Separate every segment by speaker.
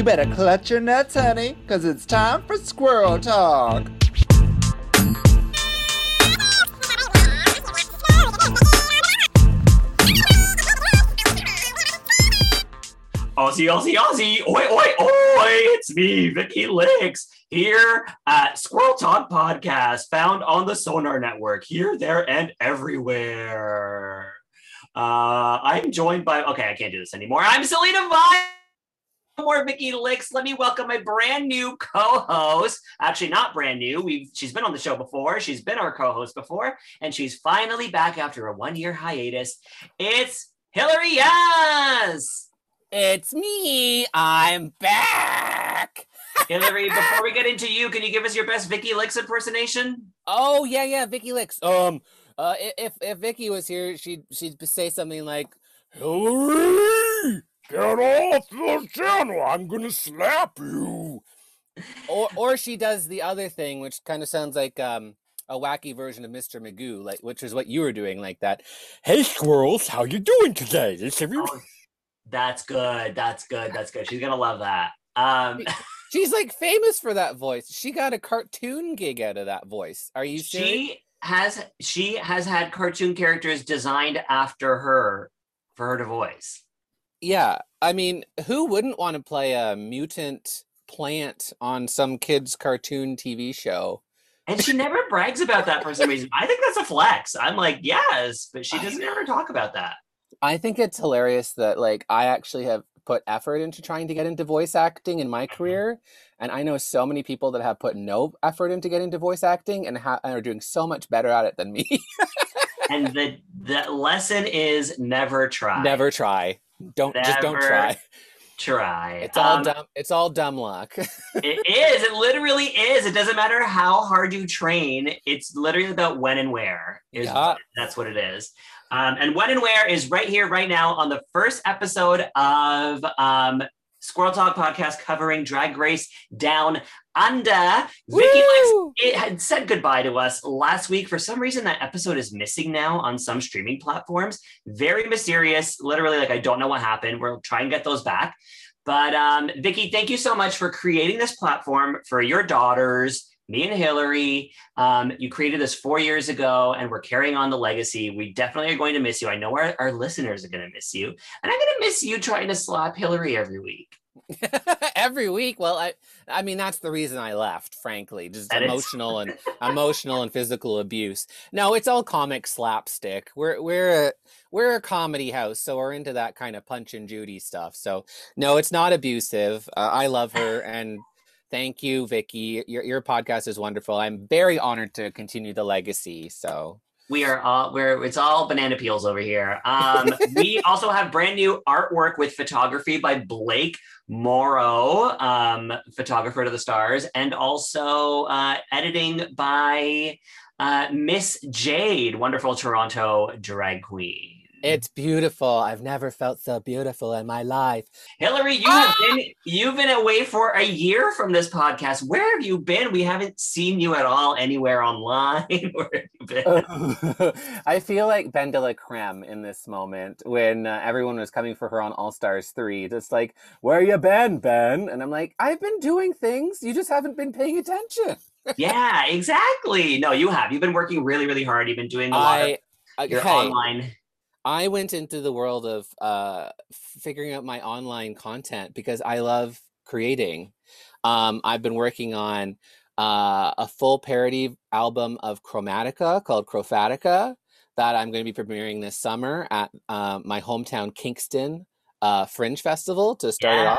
Speaker 1: You better clutch your nuts, honey, because it's time for Squirrel Talk.
Speaker 2: Aussie, Aussie, Aussie. Oi, oi, oi. It's me, Vicky Licks, here at Squirrel Talk Podcast, found on the Sonar Network, here, there, and everywhere. Uh, I'm joined by, okay, I can't do this anymore. I'm Selena Vine. More Vicky Licks. Let me welcome my brand new co-host. Actually, not brand new. We've she's been on the show before. She's been our co-host before, and she's finally back after a one-year hiatus. It's Hillary Yes.
Speaker 3: It's me. I'm back.
Speaker 2: Hillary, before we get into you, can you give us your best Vicky Licks impersonation?
Speaker 3: Oh yeah, yeah, Vicky Licks. Um, uh, if if Vicky was here, she'd she'd say something like, "Hillary, get off the channel. I'm gonna slap you." Or or she does the other thing, which kind of sounds like um a wacky version of Mr. Magoo, like which is what you were doing, like that. Hey squirrels, how you doing today? Is everyone?
Speaker 2: Oh, that's good. That's good. That's good. She's gonna love that. Um,
Speaker 3: She's like famous for that voice. She got a cartoon gig out of that voice. Are you serious?
Speaker 2: she has she has had cartoon characters designed after her for her to voice.
Speaker 3: Yeah, I mean, who wouldn't want to play a mutant plant on some kid's cartoon TV show?
Speaker 2: And she never brags about that for some reason. I think that's a flex. I'm like, yes, but she doesn't ever talk about that.
Speaker 3: I think it's hilarious that like I actually have put effort into trying to get into voice acting in my mm-hmm. career, and I know so many people that have put no effort into getting into voice acting and, ha- and are doing so much better at it than me.
Speaker 2: And the the lesson is never try.
Speaker 3: Never try. Don't just don't try.
Speaker 2: try.
Speaker 3: It's all
Speaker 2: Um,
Speaker 3: dumb. It's all dumb luck.
Speaker 2: It is. It literally is. It doesn't matter how hard you train. It's literally about when and where. Is
Speaker 3: Yeah.
Speaker 2: that's what it is. Um, and when and where is right here, right now, on the first episode of um, Squirrel Talk podcast covering Drag Race Down Under. Vicky Licks
Speaker 3: Woo!
Speaker 2: it had said goodbye to us last week. For some reason, that episode is missing now on some streaming platforms. Very mysterious. Literally, like I don't know what happened. We'll try and get those back. But um, Vicky, thank you so much for creating this platform for your daughters, me and Hillary. Um, you created this four years ago, and we're carrying on the legacy. We definitely are going to miss you. I know our, our listeners are going to miss you, and I'm going to miss you trying to slap Hillary every week.
Speaker 3: every week well i i mean that's the reason i left frankly just
Speaker 2: That
Speaker 3: emotional and emotional and physical abuse. No it's all comic slapstick. We're we're a we're a comedy house so we're into that kind of punch and judy stuff. So no it's not abusive. Uh, i love her and thank you vicky. Your, your podcast is wonderful. I'm very honored to continue the legacy so
Speaker 2: We are all we're it's all banana peels over here. Um, we also have brand new artwork with photography by Blake Morrow, um, photographer to the stars, and also uh, editing by uh, Miss Jade, wonderful Toronto drag queen.
Speaker 3: It's beautiful i've never felt so beautiful in my life
Speaker 2: Hillary, you have been you've been away for a year from this podcast. Where have you been? We haven't seen you at all anywhere online. Where have you been?
Speaker 3: I feel like Ben de la Creme in this moment when uh, everyone was coming for her on All Stars 3. Just like, where you been, Ben? And I'm like, I've been doing things. You just haven't been paying attention.
Speaker 2: yeah, exactly. No, you have. You've been working really, really hard. You've been doing a lot
Speaker 3: I,
Speaker 2: of your
Speaker 3: okay,
Speaker 2: online.
Speaker 3: I went into the world of uh, figuring out my online content because I love creating. Um, I've been working on uh, a full parody album of Chromatica called Chrofatica that I'm going to be premiering this summer at uh, my hometown Kingston uh, Fringe Festival to start it off.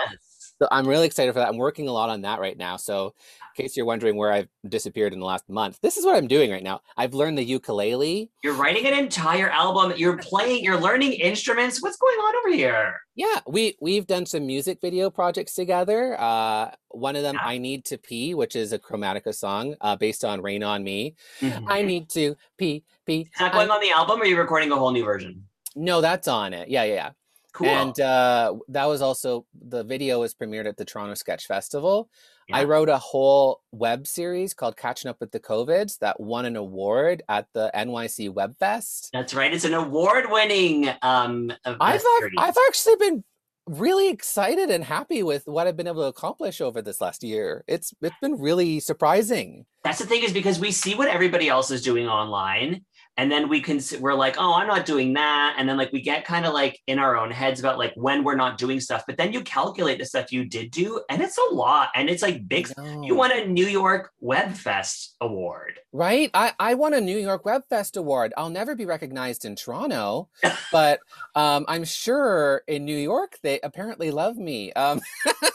Speaker 3: So I'm really excited for that. I'm working a lot on that right now. So in case you're wondering where I've disappeared in the last month, this is what I'm doing right now. I've learned the ukulele.
Speaker 2: You're writing an entire album. You're playing. You're learning instruments. What's going on over here?
Speaker 3: Yeah, we we've done some music video projects together. Uh, one of them,
Speaker 2: Yeah.
Speaker 3: "I Need to Pee," which is a Chromatica song uh, based on "Rain on Me."
Speaker 2: Mhm.
Speaker 3: I need to pee, pee.
Speaker 2: Is that
Speaker 3: I-
Speaker 2: going on the album, or are you recording a whole new version?
Speaker 3: No, that's on it. Yeah, yeah, yeah.
Speaker 2: Cool.
Speaker 3: And uh, that was also the video was premiered at the Toronto Sketch Festival. I wrote a whole web series called "Catching Up with the COVIDs" that won an award at the NYC Web Fest.
Speaker 2: That's right. It's an award-winning. Um, uh,
Speaker 3: I've ac- I've actually been really excited and happy with what I've been able to accomplish over this last year. It's it's been really surprising.
Speaker 2: That's the thing is because we see what everybody else is doing online and then we can we're like oh i'm not doing that. And then like we get kind of like in our own heads about like when we're not doing stuff but then you calculate the stuff you did do and it's a lot and it's like big you want a new york web fest award.
Speaker 3: Right? I i won a new york web fest award. I'll never be recognized in toronto but um i'm sure in new york they apparently love me um.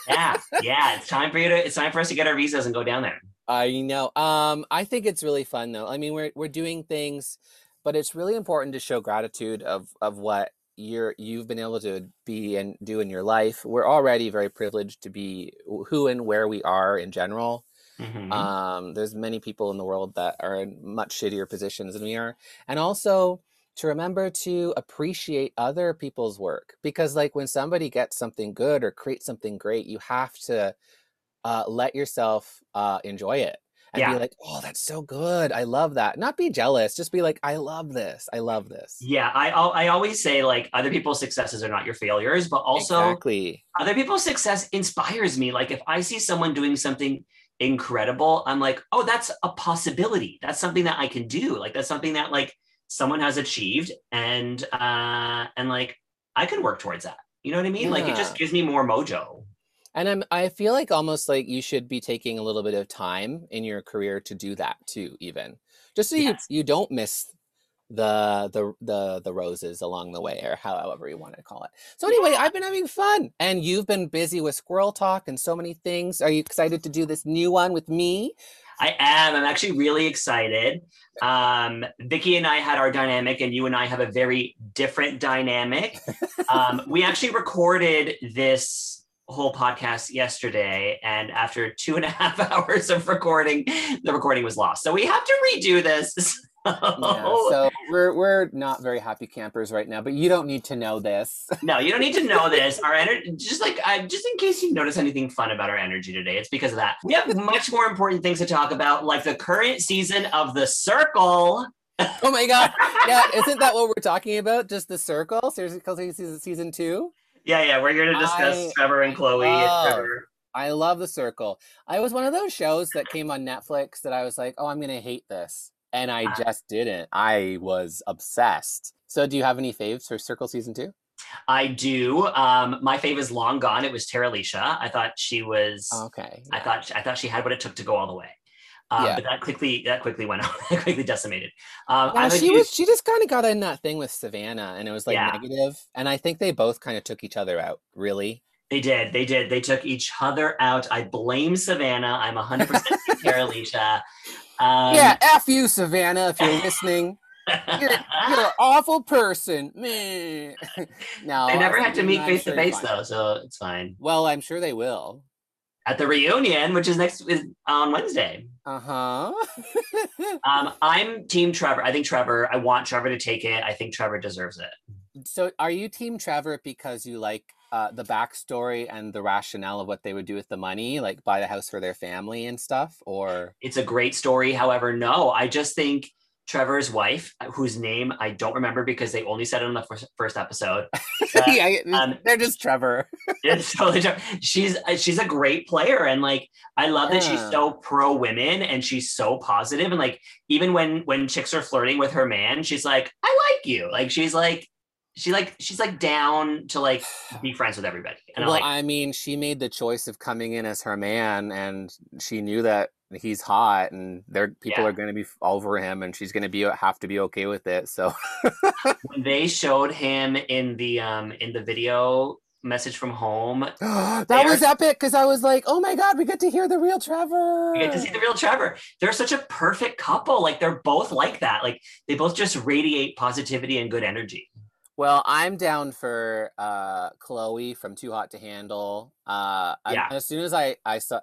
Speaker 2: Yeah yeah it's time for you to it's time for us to get our visas and go down there
Speaker 3: I know. Um, I think it's really fun though. I mean, we're we're doing things, but it's really important to show gratitude of of what you're you've been able to be and do in your life. We're already very privileged to be who and where we are in general. Mm-hmm. Um, there's many people in the world that are in much shittier positions than we are, and also to remember to appreciate other people's work because like when somebody gets something good or creates something great you have to uh, let yourself uh, enjoy it and yeah. be like, oh, that's so good. I love that. Not be jealous. Just be like, I love this. I love this.
Speaker 2: Yeah. I, I always say like other people's successes are not your failures, but also
Speaker 3: exactly.
Speaker 2: other people's success inspires me. Like if I see someone doing something incredible, I'm like, oh, that's a possibility. That's something that I can do. Like that's something that like someone has achieved and, uh, and like I can work towards that. You know what I mean? Yeah. Like it just gives me more mojo
Speaker 3: and i'm i feel like almost like you should be taking a little bit of time in your career to do that too even just so yes. you you don't miss the the the the roses along the way or however you want to call it so anyway yeah. i've been having fun and you've been busy with squirrel talk and so many things are you excited to do this new one with me
Speaker 2: I am. I'm actually really excited. Um, Vicky and I had our dynamic, and you and I have a very different dynamic. um, we actually recorded this whole podcast yesterday and after two and a half hours of recording the recording was lost. So we have to redo this.
Speaker 3: Yeah, so we're we're not very happy campers right now but you don't need to know this.
Speaker 2: No you don't need to know this. Our energy just like I, just in case you notice anything fun about our energy today it's because of that. We have much more important things to talk about like the current season of the circle.
Speaker 3: Oh my god. Yeah isn't that what we're talking about? Just the circle? Seriously season two
Speaker 2: yeah, yeah, we're here to discuss I, Trevor and Chloe. And
Speaker 3: I love The Circle. I was one of those shows that came on Netflix that I was like, oh, I'm going to hate this. And I ah. just didn't. I was obsessed. So, do you have any faves for Circle season two?
Speaker 2: I do. Um, my fave is long gone. It was Terilisha. I thought she was
Speaker 3: okay. Yeah.
Speaker 2: I thought I thought she had what it took to go all the way. Um, yeah. But that quickly that quickly went out. quickly decimated.
Speaker 3: Um, yeah, she was she just kind of got in that thing with Savannah, and it was like yeah. negative. And I think they both kind of took each other out. Really,
Speaker 2: they did. They did. They took each other out. I blame Savannah. I'm 100 percent Terilisha.
Speaker 3: Um, yeah, f you, Savannah, if you're listening. You're, you're, an awful person. Me.
Speaker 2: no, they never had to meet face to face though, so it's fine.
Speaker 3: Well, I'm sure they will
Speaker 2: at the reunion, which is next is on Wednesday.
Speaker 3: Uh huh.
Speaker 2: um, I'm Team Trevor. I think Trevor. I want Trevor to take it. I think Trevor deserves it.
Speaker 3: So, are you Team Trevor because you like uh, the backstory and the rationale of what they would do with the money, like buy the house for their family and stuff, or
Speaker 2: it's a great story. However, no, I just think Trevor's wife, whose name I don't remember because they only said it in the first, first episode.
Speaker 3: Uh, yeah, um, they're just Trevor.
Speaker 2: it's totally Trevor. She's uh, she's a great player, and like I love that she's so pro women and she's so positive, and like even when when chicks are flirting with her man, she's like, I like you. Like she's like she like she's like down to like be friends with everybody.
Speaker 3: And well, like, I mean, she made the choice of coming in as her man, and she knew that he's hot, and there people yeah. are going to be over him, and she's going to be have to be okay with it. So
Speaker 2: when they showed him in the um in the video message from home.
Speaker 3: that was are, epic because I was like, oh my God, we get to hear the real Trevor.
Speaker 2: We get to see the real Trevor. They're such a perfect couple. Like they're both like that. Like they both just radiate positivity and good energy.
Speaker 3: Well, I'm down for uh, Chloe from Too Hot to Handle. Uh, yeah. I, as soon as I I saw,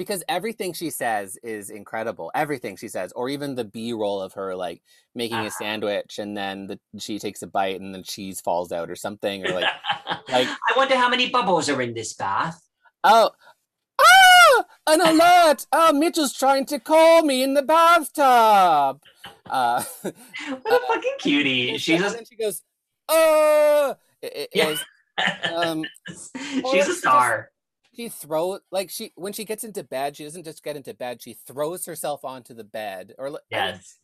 Speaker 3: because everything she says is incredible. Everything she says, or even the B roll of her like making uh a sandwich and then the, she takes a bite and the cheese falls out or something, or like
Speaker 2: like I wonder how many bubbles are in this bath.
Speaker 3: Oh, ah, an alert! Oh, Mitchell's trying to call me in the bathtub. Uh,
Speaker 2: what a fucking cutie. She's
Speaker 3: just... she goes, oh, it, it
Speaker 2: yeah.
Speaker 3: Um,
Speaker 2: She's a star.
Speaker 3: She throw like she when she gets into bed, she doesn't just get into bed; she throws herself onto the bed. Or I
Speaker 2: Yes.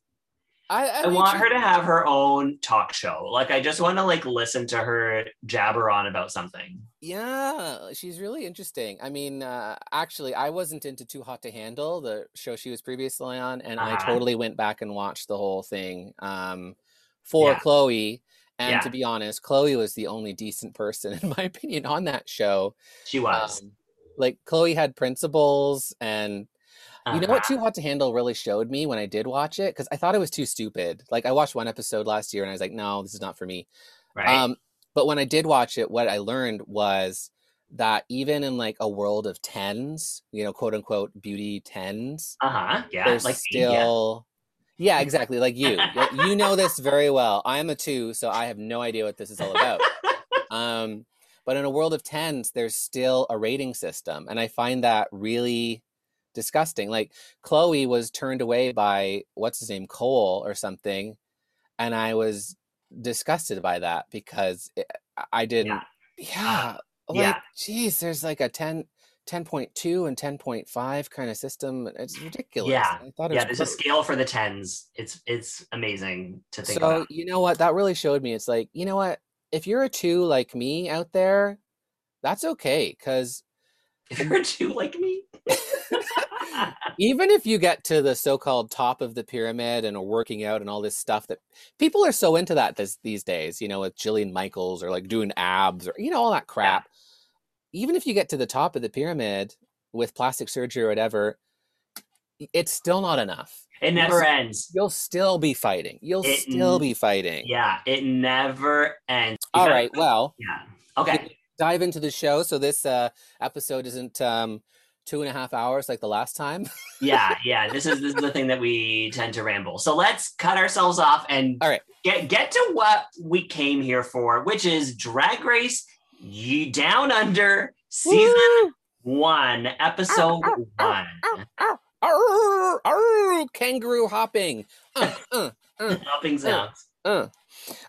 Speaker 3: I, I,
Speaker 2: I
Speaker 3: mean,
Speaker 2: want
Speaker 3: she-
Speaker 2: her to have her own talk show. Like I just want to like listen to her jabber on about something.
Speaker 3: Yeah, she's really interesting. I mean, uh, actually, I wasn't into Too Hot to Handle, the show she was previously on, and I
Speaker 2: Uh-huh.
Speaker 3: totally went back and watched the whole thing um, for
Speaker 2: Yeah.
Speaker 3: Chloe. And
Speaker 2: Yeah.
Speaker 3: to be honest, Chloe was the only decent person, in my opinion, on that show.
Speaker 2: She was.
Speaker 3: Um, like Chloe had principles, and you know what
Speaker 2: Uh-huh.
Speaker 3: Too Hot to Handle really showed me when I did watch it because I thought it was too stupid. Like I watched one episode last year, and I was like, no, this is not for me.
Speaker 2: Right.
Speaker 3: Um, but when I did watch it, what I learned was that even in like a world of tens, you know, quote unquote beauty tens,
Speaker 2: uh huh. Yeah.
Speaker 3: there's
Speaker 2: Like me, yeah.
Speaker 3: still, yeah. exactly, like you. You know this very well. I am a two, so I have no idea what this is all about. um, but in a world of tens, there's still a rating system, and I find that really disgusting. Like Chloe was turned away by what's his name, Cole or something, and I was disgusted by that because it, I didn't. Yeah, like
Speaker 2: yeah.
Speaker 3: geez, there's like a 10, 10.2 and ten point five kind of system. It's ridiculous.
Speaker 2: Yeah,
Speaker 3: I thought it
Speaker 2: yeah. There's a scale for the tens. It's it's amazing to think
Speaker 3: so
Speaker 2: about.
Speaker 3: you know what that really showed me it's like you know what if you're a two like me out there that's okay because
Speaker 2: If you're a two like me.
Speaker 3: even if you get to the so-called top of the pyramid and are working out and all this stuff that people are so into that this, these days you know with jillian michaels or like doing abs or you know all that crap. Even if you get to the top of the pyramid with plastic surgery or whatever it's still not enough
Speaker 2: it never ends.
Speaker 3: you'll still be fighting you'll
Speaker 2: It
Speaker 3: still be fighting
Speaker 2: Yeah, it never ends.
Speaker 3: All right well
Speaker 2: Yeah. Okay.
Speaker 3: dive into the show so this uh episode isn't um two and a half hours like the last time
Speaker 2: yeah, yeah. This is this is the thing that we tend to ramble. So let's cut ourselves off and
Speaker 3: All right.
Speaker 2: get get to what we came here for, which is Drag Race You Down Under season
Speaker 3: Woo!
Speaker 2: one, episode one.
Speaker 3: Arr, arr, kangaroo hopping uh, uh,
Speaker 2: Hopping sounds.
Speaker 3: uh.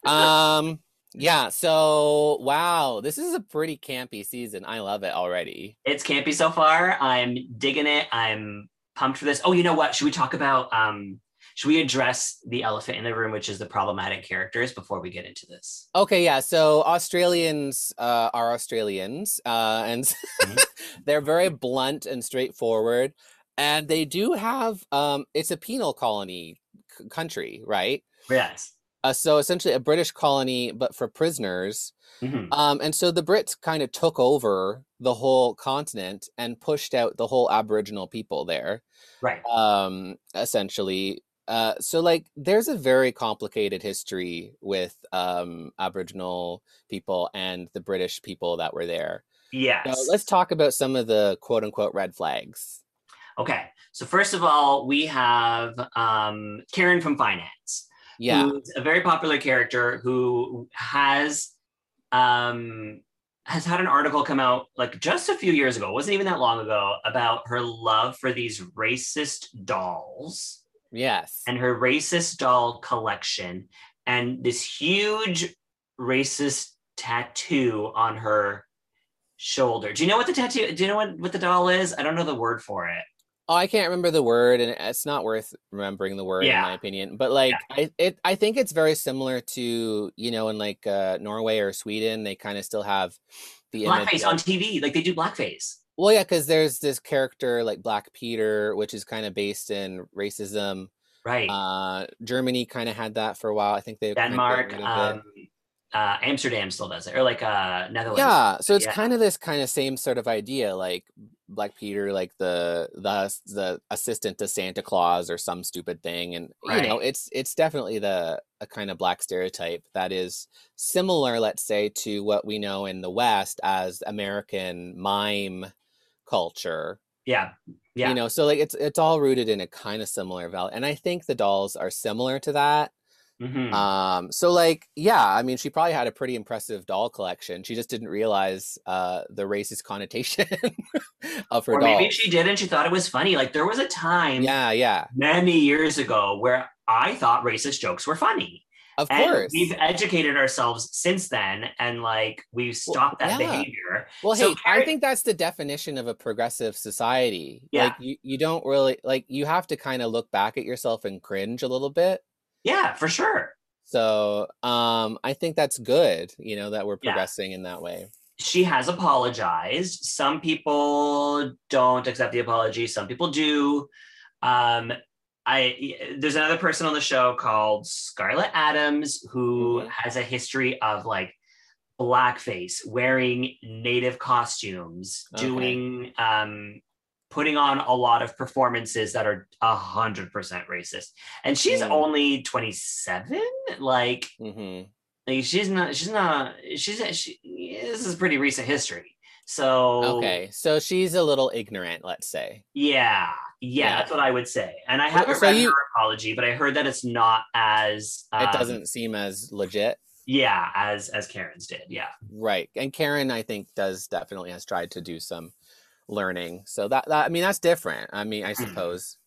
Speaker 3: um yeah so wow this is a pretty campy season i love it already
Speaker 2: It's campy so far. I'm digging it. I'm pumped for this. Oh, you know what? Should we talk about um should we address the elephant in the room, which is the problematic characters before we get into this?
Speaker 3: okay yeah so australians uh are australians uh and
Speaker 2: Mhm.
Speaker 3: they're very blunt and straightforward and they do have um it's a penal colony c- country right
Speaker 2: Yes.
Speaker 3: uh, so essentially a british colony but for prisoners
Speaker 2: Mhm.
Speaker 3: um and so the brits kind of took over the whole continent and pushed out the whole aboriginal people there
Speaker 2: Right.
Speaker 3: um essentially uh so like there's a very complicated history with um aboriginal people and the british people that were there
Speaker 2: Yes.
Speaker 3: so let's talk about some of the quote unquote red flags
Speaker 2: Okay. So first of all, we have um, Karen from finance,
Speaker 3: yeah
Speaker 2: who's a very popular character who has um, has had an article come out like just a few years ago. Wasn't even that long ago about her love for these racist dolls
Speaker 3: yes
Speaker 2: and her racist doll collection and this huge racist tattoo on her shoulder. Do you know what the tattoo? Do you know what, what the doll is? I don't know the word for it.
Speaker 3: Oh, I can't remember the word, and it's not worth remembering the word
Speaker 2: Yeah.
Speaker 3: in my opinion. But like, I it I think it's very similar to you know in like uh, Norway or Sweden, they kind of still have the
Speaker 2: Blackface
Speaker 3: of-
Speaker 2: on TV, like they do blackface.
Speaker 3: Well, yeah, because there's this character like Black Peter, which is kind of based in racism.
Speaker 2: Right.
Speaker 3: Uh, Germany kind of had that for a while. I think they
Speaker 2: Denmark, um, uh, Amsterdam still does it, or like uh, Netherlands.
Speaker 3: yeah so it's
Speaker 2: yeah.
Speaker 3: kind of this kind of same sort of idea like black peter like the the the assistant to santa claus or some stupid thing and you know it's it's definitely the a kind of black stereotype that is similar let's say to what we know in the west as american mime culture.
Speaker 2: Yeah, yeah.
Speaker 3: you know so like it's it's all rooted in a kind of similar value and i think the dolls are similar to that
Speaker 2: Mhm.
Speaker 3: um, so like, yeah, I mean, she probably had a pretty impressive doll collection. She just didn't realize uh the racist connotation of her
Speaker 2: or
Speaker 3: dolls.
Speaker 2: maybe she did and she thought it was funny. Like there was a time
Speaker 3: yeah, yeah,
Speaker 2: many years ago where I thought racist jokes were funny.
Speaker 3: Of
Speaker 2: and
Speaker 3: course.
Speaker 2: we've educated ourselves since then, and like we've stopped that
Speaker 3: yeah.
Speaker 2: behavior.
Speaker 3: Well,
Speaker 2: So
Speaker 3: hey,
Speaker 2: Karen-
Speaker 3: I think that's the definition of a progressive society.
Speaker 2: Yeah.
Speaker 3: Like you, you don't really like you have to kind of look back at yourself and cringe a little bit.
Speaker 2: Yeah, for sure.
Speaker 3: So um I think that's good, you know, that we're
Speaker 2: Yeah.
Speaker 3: progressing in that way.
Speaker 2: She has apologized. Some people don't accept the apology. Some people do. Um, I there's another person on the show called Scarlet Adams who
Speaker 3: Mhm.
Speaker 2: has a history of like blackface, wearing native costumes,
Speaker 3: Okay.
Speaker 2: doing um putting on a lot of performances that are a hundred percent racist. And she's
Speaker 3: Mm.
Speaker 2: only 27. Like,
Speaker 3: hmm
Speaker 2: like she's not she's not she's she, this is pretty recent history. So
Speaker 3: Okay. So she's a little ignorant, let's say.
Speaker 2: yeah, yeah,
Speaker 3: Yeah.
Speaker 2: that's what I would say. And I haven't
Speaker 3: so
Speaker 2: read
Speaker 3: you-
Speaker 2: her apology, but I heard that it's not as um,
Speaker 3: it doesn't seem as legit.
Speaker 2: yeah as as Karen's did. Yeah.
Speaker 3: Right. And Karen, I think, does definitely has tried to do some learning. So that, that I mean, that's different. I mean, I
Speaker 2: Mhm.
Speaker 3: suppose.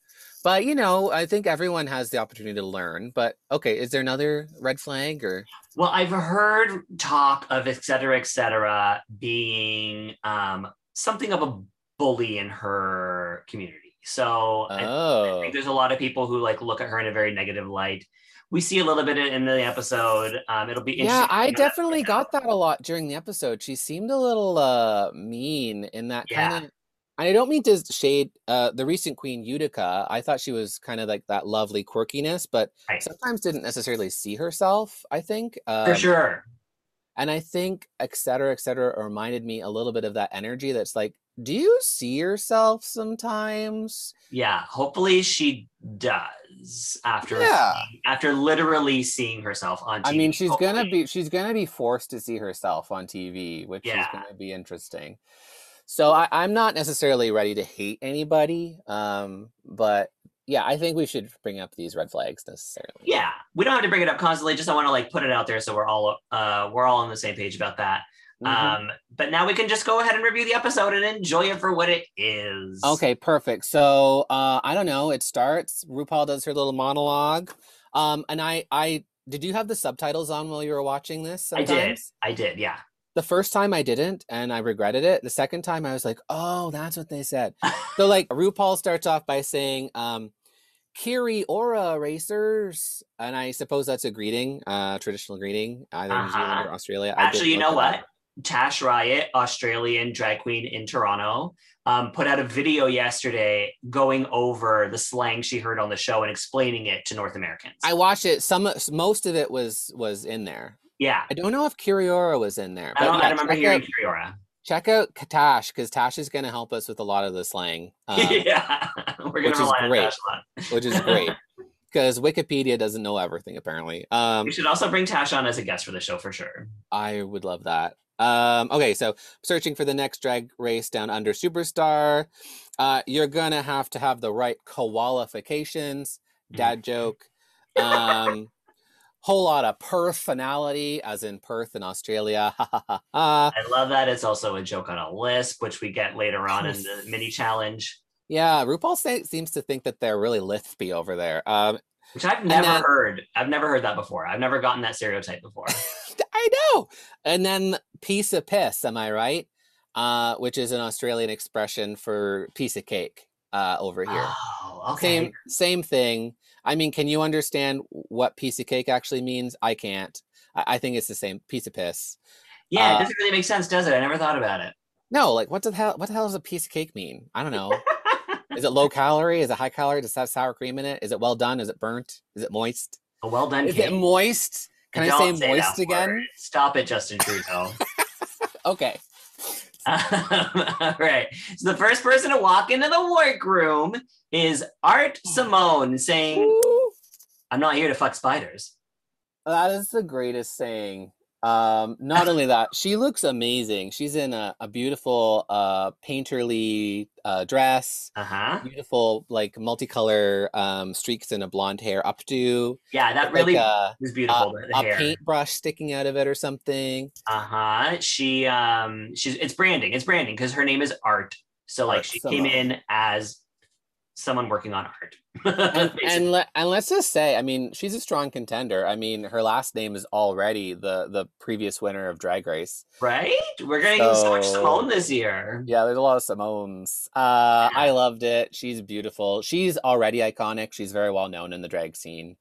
Speaker 3: But you know, I think everyone has the opportunity to learn. But okay, is there another red flag or
Speaker 2: Well, I've heard talk of et cetera, et cetera, being um, something of a bully in her community. So I- I
Speaker 3: oh
Speaker 2: think there's a lot of people who like look at her in a very negative light. We see a little bit in the episode. Um, it'll be
Speaker 3: yeah. I
Speaker 2: to know that
Speaker 3: definitely got that a lot during the episode. She seemed a little uh mean in that
Speaker 2: Yeah.
Speaker 3: kind of I don't mean to shade uh the recent queen Utica. I thought she was kind of like that lovely quirkiness, but
Speaker 2: Right.
Speaker 3: sometimes didn't necessarily see herself, I think. Um,
Speaker 2: for sure.
Speaker 3: And I think et cetera, et cetera, reminded me a little bit of that energy that's like, do you see yourself sometimes?
Speaker 2: Yeah, hopefully she does after
Speaker 3: Yeah.
Speaker 2: seeing- after literally seeing herself on TV.
Speaker 3: I mean, she's gonna be she's gonna be forced to see herself on TV, which is gonna be interesting. So I, I'm not necessarily ready to hate anybody, um, but yeah, I think we should bring up these red flags necessarily.
Speaker 2: Yeah, we don't have to bring it up constantly. Just I want to like put it out there so we're all uh we're all on the same page about that.
Speaker 3: Mhm.
Speaker 2: Um, but now we can just go ahead and review the episode and enjoy it for what it is.
Speaker 3: Okay, perfect. So uh I don't know, it starts, RuPaul does her little monologue. Um and I I did you have the subtitles on while you were watching this
Speaker 2: I did. I did. Yeah.
Speaker 3: The first time I didn't and I regretted it. The second time I was like, "Oh, that's what they said." so like RuPaul starts off by saying um Kiri Ora racers and I suppose that's a greeting, uh traditional greeting either in New Zealand
Speaker 2: Uh-huh.
Speaker 3: or Australia.
Speaker 2: Actually, you know what? Tash Riot, Australian drag queen in Toronto, um, put out a video yesterday going over the slang she heard on the show and explaining it to North Americans.
Speaker 3: I watched it some most of it was was in there.
Speaker 2: yeah.
Speaker 3: I don't know if Kiriora was in there.
Speaker 2: I don't,
Speaker 3: yeah,
Speaker 2: I remember
Speaker 3: check
Speaker 2: hearing
Speaker 3: out-
Speaker 2: Kiriora.
Speaker 3: check out Tash because Tash is going to help us with a lot of the slang, um,
Speaker 2: yeah. We're
Speaker 3: which
Speaker 2: gonna
Speaker 3: is
Speaker 2: rely on
Speaker 3: great.
Speaker 2: Tash a lot.
Speaker 3: which is great because Wikipedia doesn't know everything apparently. Um,
Speaker 2: We should also bring Tash on as a guest for the show for sure.
Speaker 3: I would love that. Um, okay, so searching for the next drag race down under superstar. Uh, you're gonna have to have the right qualifications.
Speaker 2: Mm.
Speaker 3: Dad joke. Um, whole lot of personality, as in Perth in Australia.
Speaker 2: I love that. It's also a joke on a lisp, which we get later on in the mini challenge,
Speaker 3: Yeah, RuPaul say, seems to think that they're really lispy over there. Um,
Speaker 2: which I've never
Speaker 3: then-
Speaker 2: heard. I've never heard that before. I've never gotten that stereotype before.
Speaker 3: I know. And then piece of piss, am I right? Uh, which is an Australian expression for piece of cake uh, over here.
Speaker 2: Oh, okay.
Speaker 3: Same same thing. I mean, can you understand what piece of cake actually means? I can't. I, I think it's the same piece of piss.
Speaker 2: Yeah,
Speaker 3: Uh,
Speaker 2: it doesn't really make sense, does it? I never thought about it.
Speaker 3: No, like what the hell? What the hell does a piece of cake mean? I don't know. is it low calorie? Is it high calorie? Does it have sour cream in it? Is it well done? Is it burnt? Is it moist?
Speaker 2: A well done
Speaker 3: Is
Speaker 2: cake.
Speaker 3: it moist? Can I
Speaker 2: Don't
Speaker 3: say
Speaker 2: that
Speaker 3: moist again?
Speaker 2: word. Stop it, Justin Trudeau.
Speaker 3: Okay.
Speaker 2: Um, all right. So the first person to walk into the workroom is Art Simone saying,
Speaker 3: Ooh.
Speaker 2: I'm not here to fuck spiders.
Speaker 3: That is the greatest saying. Um, not only that, she looks amazing. She's in a, a beautiful uh painterly uh dress,
Speaker 2: Uh-huh.
Speaker 3: beautiful like multicolor um streaks in a blonde hair updo.
Speaker 2: Yeah, that really
Speaker 3: like a,
Speaker 2: is beautiful.
Speaker 3: a, a paintbrush sticking out of it or something.
Speaker 2: Uh-huh. She um she's it's branding. It's branding because her name is Art. So like she came in as someone working on art.
Speaker 3: and, and, le- and let's just say, I mean, she's a strong contender. I mean, her last name is already the the previous winner of Drag Race.
Speaker 2: right? We're gonna get so much
Speaker 3: So-
Speaker 2: Simone this year.
Speaker 3: Yeah, there's a lot of Simones. Uh, I loved it. She's beautiful. She's already iconic. She's very well known in the drag scene.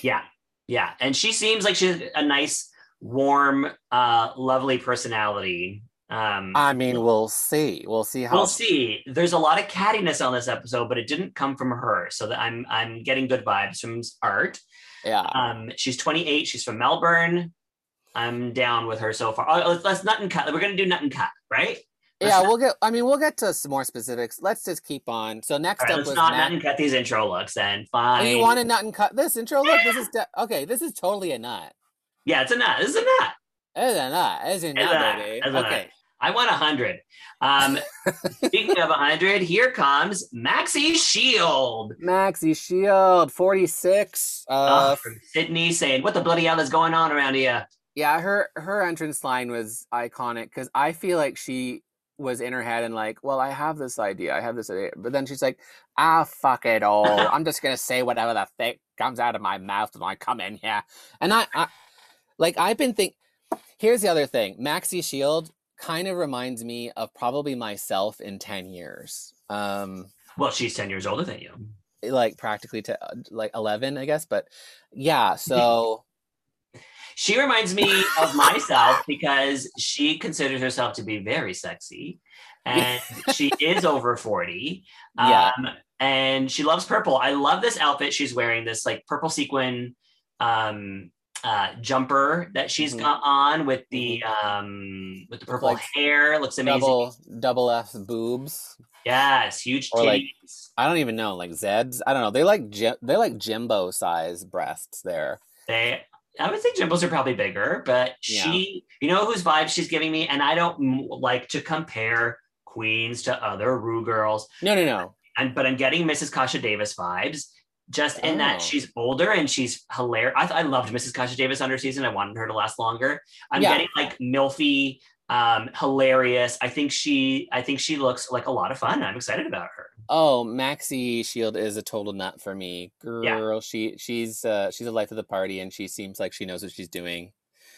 Speaker 2: Yeah, yeah, and she seems like she's a nice, warm, uh, lovely personality. Um,
Speaker 3: I mean, we'll see. We'll see how.
Speaker 2: we'll see. There's a lot of cattiness on this episode, but it didn't come from her, so that I'm I'm getting good vibes from art.
Speaker 3: Yeah.
Speaker 2: Um, she's 28. She's from Melbourne. I'm down with her so far. Oh, let's, let's nut and cut. We're gonna do nut and cut, right? let's
Speaker 3: yeah,
Speaker 2: not-
Speaker 3: we'll get. I mean, we'll get to some more specifics. Let's just keep on. So next
Speaker 2: right,
Speaker 3: up
Speaker 2: let's
Speaker 3: was
Speaker 2: not
Speaker 3: Matt.
Speaker 2: nut and cut these intro looks. Then
Speaker 3: Oh,
Speaker 2: fine.
Speaker 3: you want to nut and cut this intro? Look, this is de- okay. This is totally a nut.
Speaker 2: Yeah, it's a nut. This is a nut.
Speaker 3: It's a nut. It's a
Speaker 2: It's
Speaker 3: nut,
Speaker 2: a nut.
Speaker 3: baby.
Speaker 2: It's a nut.
Speaker 3: Okay.
Speaker 2: I want a hundred. Um, speaking of a hundred, here comes Maxi Shield
Speaker 3: Maxi Shield, forty six. Uh,
Speaker 2: from Sydney, saying, "What the bloody hell is going on around here?"
Speaker 3: yeah, her her entrance line was iconic because I feel like she was in her head and like, well, I have this idea, I have this idea, but then she's like, ah, fuck it all. I'm just gonna say whatever the fuck comes out of my mouth when I come in here, and I, I like I've been think. Here's the other thing, Maxi Shield kind of reminds me of probably myself in ten years. Um,
Speaker 2: Well, she's ten years older than you.
Speaker 3: like practically to like 11 i guess but yeah so
Speaker 2: She reminds me of myself because she considers herself to be very sexy, and she is over forty.
Speaker 3: Yeah.
Speaker 2: Um, and she loves purple. I love this outfit she's wearing. This like purple sequin um uh jumper that she's
Speaker 3: Mhm.
Speaker 2: got on with the um with the purple
Speaker 3: like
Speaker 2: hair. Looks amazing.
Speaker 3: double double f boobs.
Speaker 2: Yes huge
Speaker 3: Or, like, i don't even know like zeds? I don't know. They like they're like jimbo size breasts there.
Speaker 2: They i would say jimbos are probably bigger but
Speaker 3: Yeah.
Speaker 2: she you know whose vibe she's giving me? And i don't m- like to compare queens to other Ru girls.
Speaker 3: No no no.
Speaker 2: And but i'm getting mrs kasha davis vibes just in
Speaker 3: Oh.
Speaker 2: that she's older and she's hilarious I, I loved mrs kasha davis under season. I wanted her to last longer. I'm
Speaker 3: Yeah.
Speaker 2: getting like milfy um hilarious. I think she i think she looks like a lot of fun. I'm excited about her.
Speaker 3: Oh maxi shield is a total nut for me.
Speaker 2: Yeah.
Speaker 3: girl she she's uh she's the life of the party and she seems like she knows what she's doing.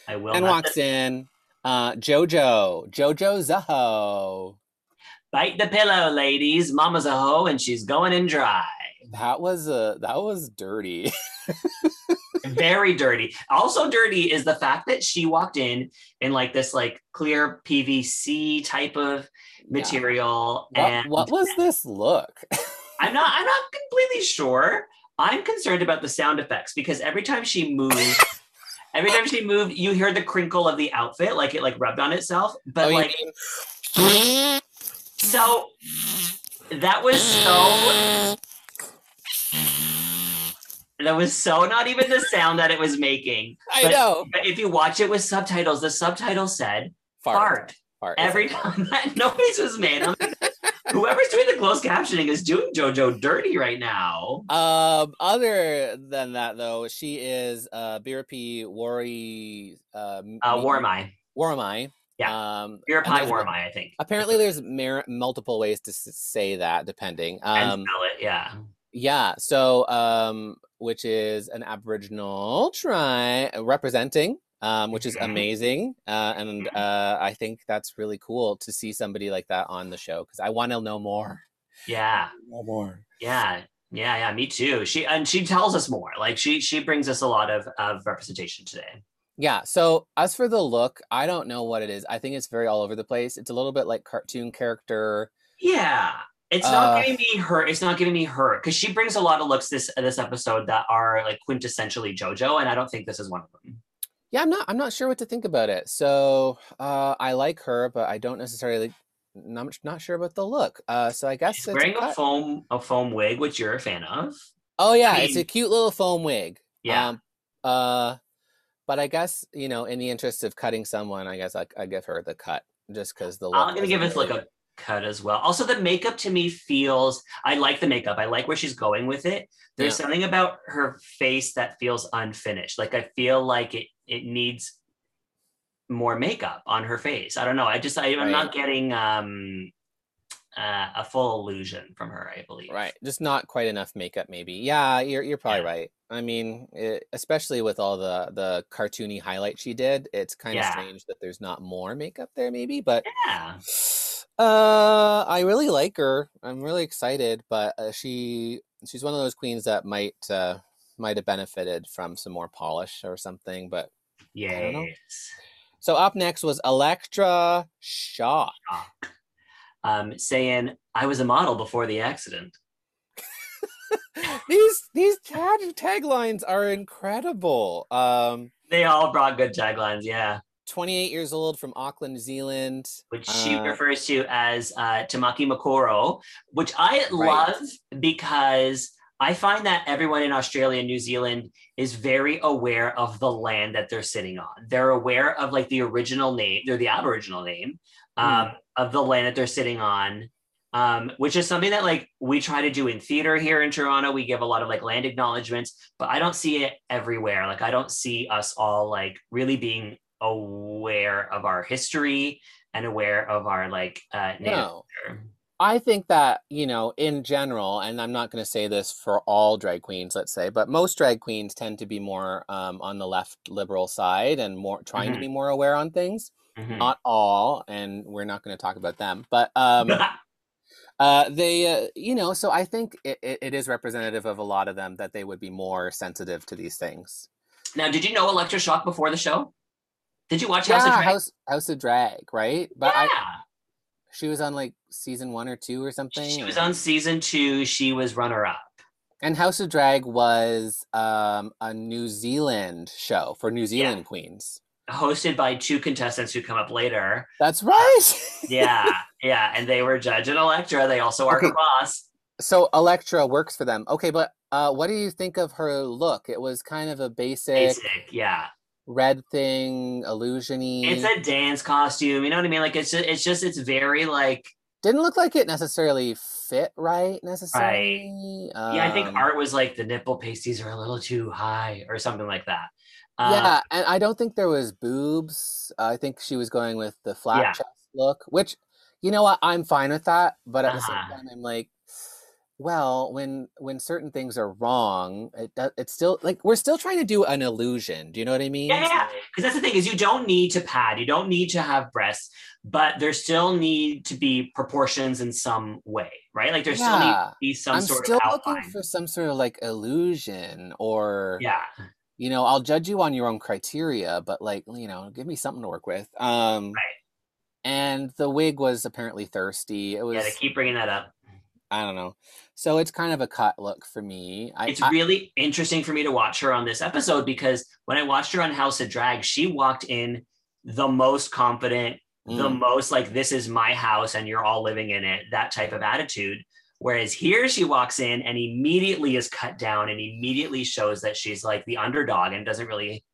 Speaker 2: I will
Speaker 3: and walks in uh jojo jojo zaho.
Speaker 2: Bite the pillow ladies. Mama's a hoe and she's going in dry
Speaker 3: that was uh that was dirty.
Speaker 2: Very dirty. Also dirty is the fact that she walked in in like this like clear pvc type of material
Speaker 3: what,
Speaker 2: and
Speaker 3: what was this look?
Speaker 2: I'm not i'm not completely sure. I'm concerned about the sound effects because every time she moved every time she moved you hear the crinkle of the outfit like it like rubbed on itself but
Speaker 3: Oh,
Speaker 2: like
Speaker 3: mean-
Speaker 2: so that was so that was so not even the sound that it was making
Speaker 3: I
Speaker 2: But-
Speaker 3: know.
Speaker 2: but if you watch it with subtitles the subtitle said fart,
Speaker 3: Fart.
Speaker 2: every time that noise was made I'm like, whoever's doing the closed captioning is doing jojo dirty right now
Speaker 3: Um, other than that, though, she is uh BRP Wari uh,
Speaker 2: uh warmai
Speaker 3: Waramai.
Speaker 2: Yeah.
Speaker 3: Um,
Speaker 2: Beer
Speaker 3: and
Speaker 2: pie
Speaker 3: there's-
Speaker 2: warmai i think
Speaker 3: Apparently, there's mer- multiple ways to s- say that, depending.
Speaker 2: and
Speaker 3: Um,
Speaker 2: spell it yeah
Speaker 3: yeah. So, um, which is an Aboriginal tri representing. Um, which is
Speaker 2: Mhm.
Speaker 3: amazing, uh, and uh, I think that's really cool to see somebody like that on the show because I want to know more.
Speaker 2: yeah
Speaker 3: Know more.
Speaker 2: yeah yeah yeah me too she and she tells us more like she she brings us a lot of of representation today
Speaker 3: Yeah. So as for the look, I don't know what it is. I think it's very all over the place. It's a little bit like cartoon character.
Speaker 2: Yeah. It's not
Speaker 3: Uh,
Speaker 2: giving me her. It's not giving me her because she brings a lot of looks this this episode that are like quintessentially JoJo, and I don't think this is one of them.
Speaker 3: Yeah, I'm not. I'm not sure what to think about it. So uh, I like her, but I don't necessarily. Not not sure about the look. Uh, so I guess
Speaker 2: She's
Speaker 3: it's
Speaker 2: wearing a
Speaker 3: cut.
Speaker 2: foam a foam wig, which you're a fan of.
Speaker 3: Oh yeah,
Speaker 2: I
Speaker 3: it's a cute little foam wig.
Speaker 2: Yeah.
Speaker 3: Um, uh, but I guess you know, in the interest of cutting someone, I guess I, I give her the cut just because the. Look
Speaker 2: I'm gonna give this look a cut as well. Also, the makeup to me feels. I like the makeup. I like where she's going with it. There's
Speaker 3: Yeah.
Speaker 2: something about her face that feels unfinished. Like I feel like it it needs more makeup on her face. I don't know. I just I, I'm not getting um uh, a full illusion from her, I believe.
Speaker 3: Right. Just not quite enough makeup, maybe. Yeah, you're you're probably
Speaker 2: Yeah.
Speaker 3: right. I mean, it, especially with all the the cartoony highlight she did, it's kind of
Speaker 2: Yeah.
Speaker 3: strange that there's not more makeup there, maybe. But
Speaker 2: Yeah.
Speaker 3: Uh, I really like her. I'm really excited, but uh, she she's one of those queens that might uh might have benefited from some more polish or something. But don't know. So up next was Elektra Shock.
Speaker 2: Um, saying I was a model before the accident.
Speaker 3: these these tag taglines are incredible. Um.
Speaker 2: They all brought good taglines, yeah.
Speaker 3: 28 years old from Auckland, New Zealand.
Speaker 2: Which she
Speaker 3: Uh,
Speaker 2: refers to as uh, Tamaki Makaurau, which I
Speaker 3: Right.
Speaker 2: love because I find that everyone in Australia and New Zealand is very aware of the land that they're sitting on. They're aware of like the original name, they're the Aboriginal name um, of the land that they're sitting on. Um, which is something that like we try to do in theater here in Toronto. We give a lot of like land acknowledgements, but I don't see it everywhere. Like I don't see us all like really being aware of our history and aware of our like uh
Speaker 3: No,
Speaker 2: culture.
Speaker 3: I think that, you know, in general, and I'm not going to say this for all drag queens, let's say, but most drag queens tend to be more um, on the left liberal side and more trying to
Speaker 2: Mhm.
Speaker 3: be more aware on things.
Speaker 2: Mhm.
Speaker 3: Not all, and we're not going to talk about them, but um, uh, they, uh, you know, so I think it, it, it is representative of a lot of them that they would be more sensitive to these things.
Speaker 2: now, did you know Elektra Shock before the show? Did you watch House of Drag?
Speaker 3: House House of Drag, right? But I,
Speaker 2: yeah,
Speaker 3: she was on like season one or two or something.
Speaker 2: she was on season two. She was runner up.
Speaker 3: And House of Drag was um, a New Zealand show for New
Speaker 2: Yeah.
Speaker 3: Zealand queens.
Speaker 2: hosted by two contestants who come up later.
Speaker 3: That's right.
Speaker 2: Yeah, yeah, and they were Judge and Elektra. They also are her
Speaker 3: Okay.
Speaker 2: boss.
Speaker 3: so Elektra works for them. Okay, but uh, what do you think of her look? It was kind of a basic,
Speaker 2: Basic, yeah.
Speaker 3: Red thing, illusiony.
Speaker 2: It's a dance costume. You know what I mean? Like it's just, it's just, it's very like.
Speaker 3: Didn't look like it necessarily fit right necessarily.
Speaker 2: Yeah, I think
Speaker 3: Um,
Speaker 2: art was like the nipple pasties are a little too high or something like that. Uh,
Speaker 3: yeah, and I don't think there was boobs. I think she was going with the flat
Speaker 2: Yeah.
Speaker 3: chest look, which you know what, I'm fine with that. But at the same
Speaker 2: Uh-huh.
Speaker 3: time, I'm like, well, when when certain things are wrong, it does. It's still like we're still trying to do an illusion. Do you know what I mean?
Speaker 2: Yeah, yeah, because that's the thing is you don't need to pad, you don't need to have breasts, but there still need to be proportions in some way, right? Like there still
Speaker 3: need
Speaker 2: to be some
Speaker 3: I'm
Speaker 2: sort
Speaker 3: still
Speaker 2: of
Speaker 3: looking
Speaker 2: outline.
Speaker 3: for some sort of like illusion, or
Speaker 2: Yeah,
Speaker 3: you know, I'll judge you on your own criteria, but like you know, give me something to work with. Um,
Speaker 2: Right.
Speaker 3: And the wig was apparently thirsty. It was.
Speaker 2: yeah, they keep bringing that up.
Speaker 3: I don't know. So it's kind of a cut look for me. I,
Speaker 2: It's
Speaker 3: I-
Speaker 2: really interesting for me to watch her on this episode because when I watched her on House of Drag, she walked in the most confident, the
Speaker 3: Mm.
Speaker 2: most like this is my house and you're all living in it, that type of attitude. Whereas here she walks in and immediately is cut down and immediately shows that she's like the underdog and doesn't really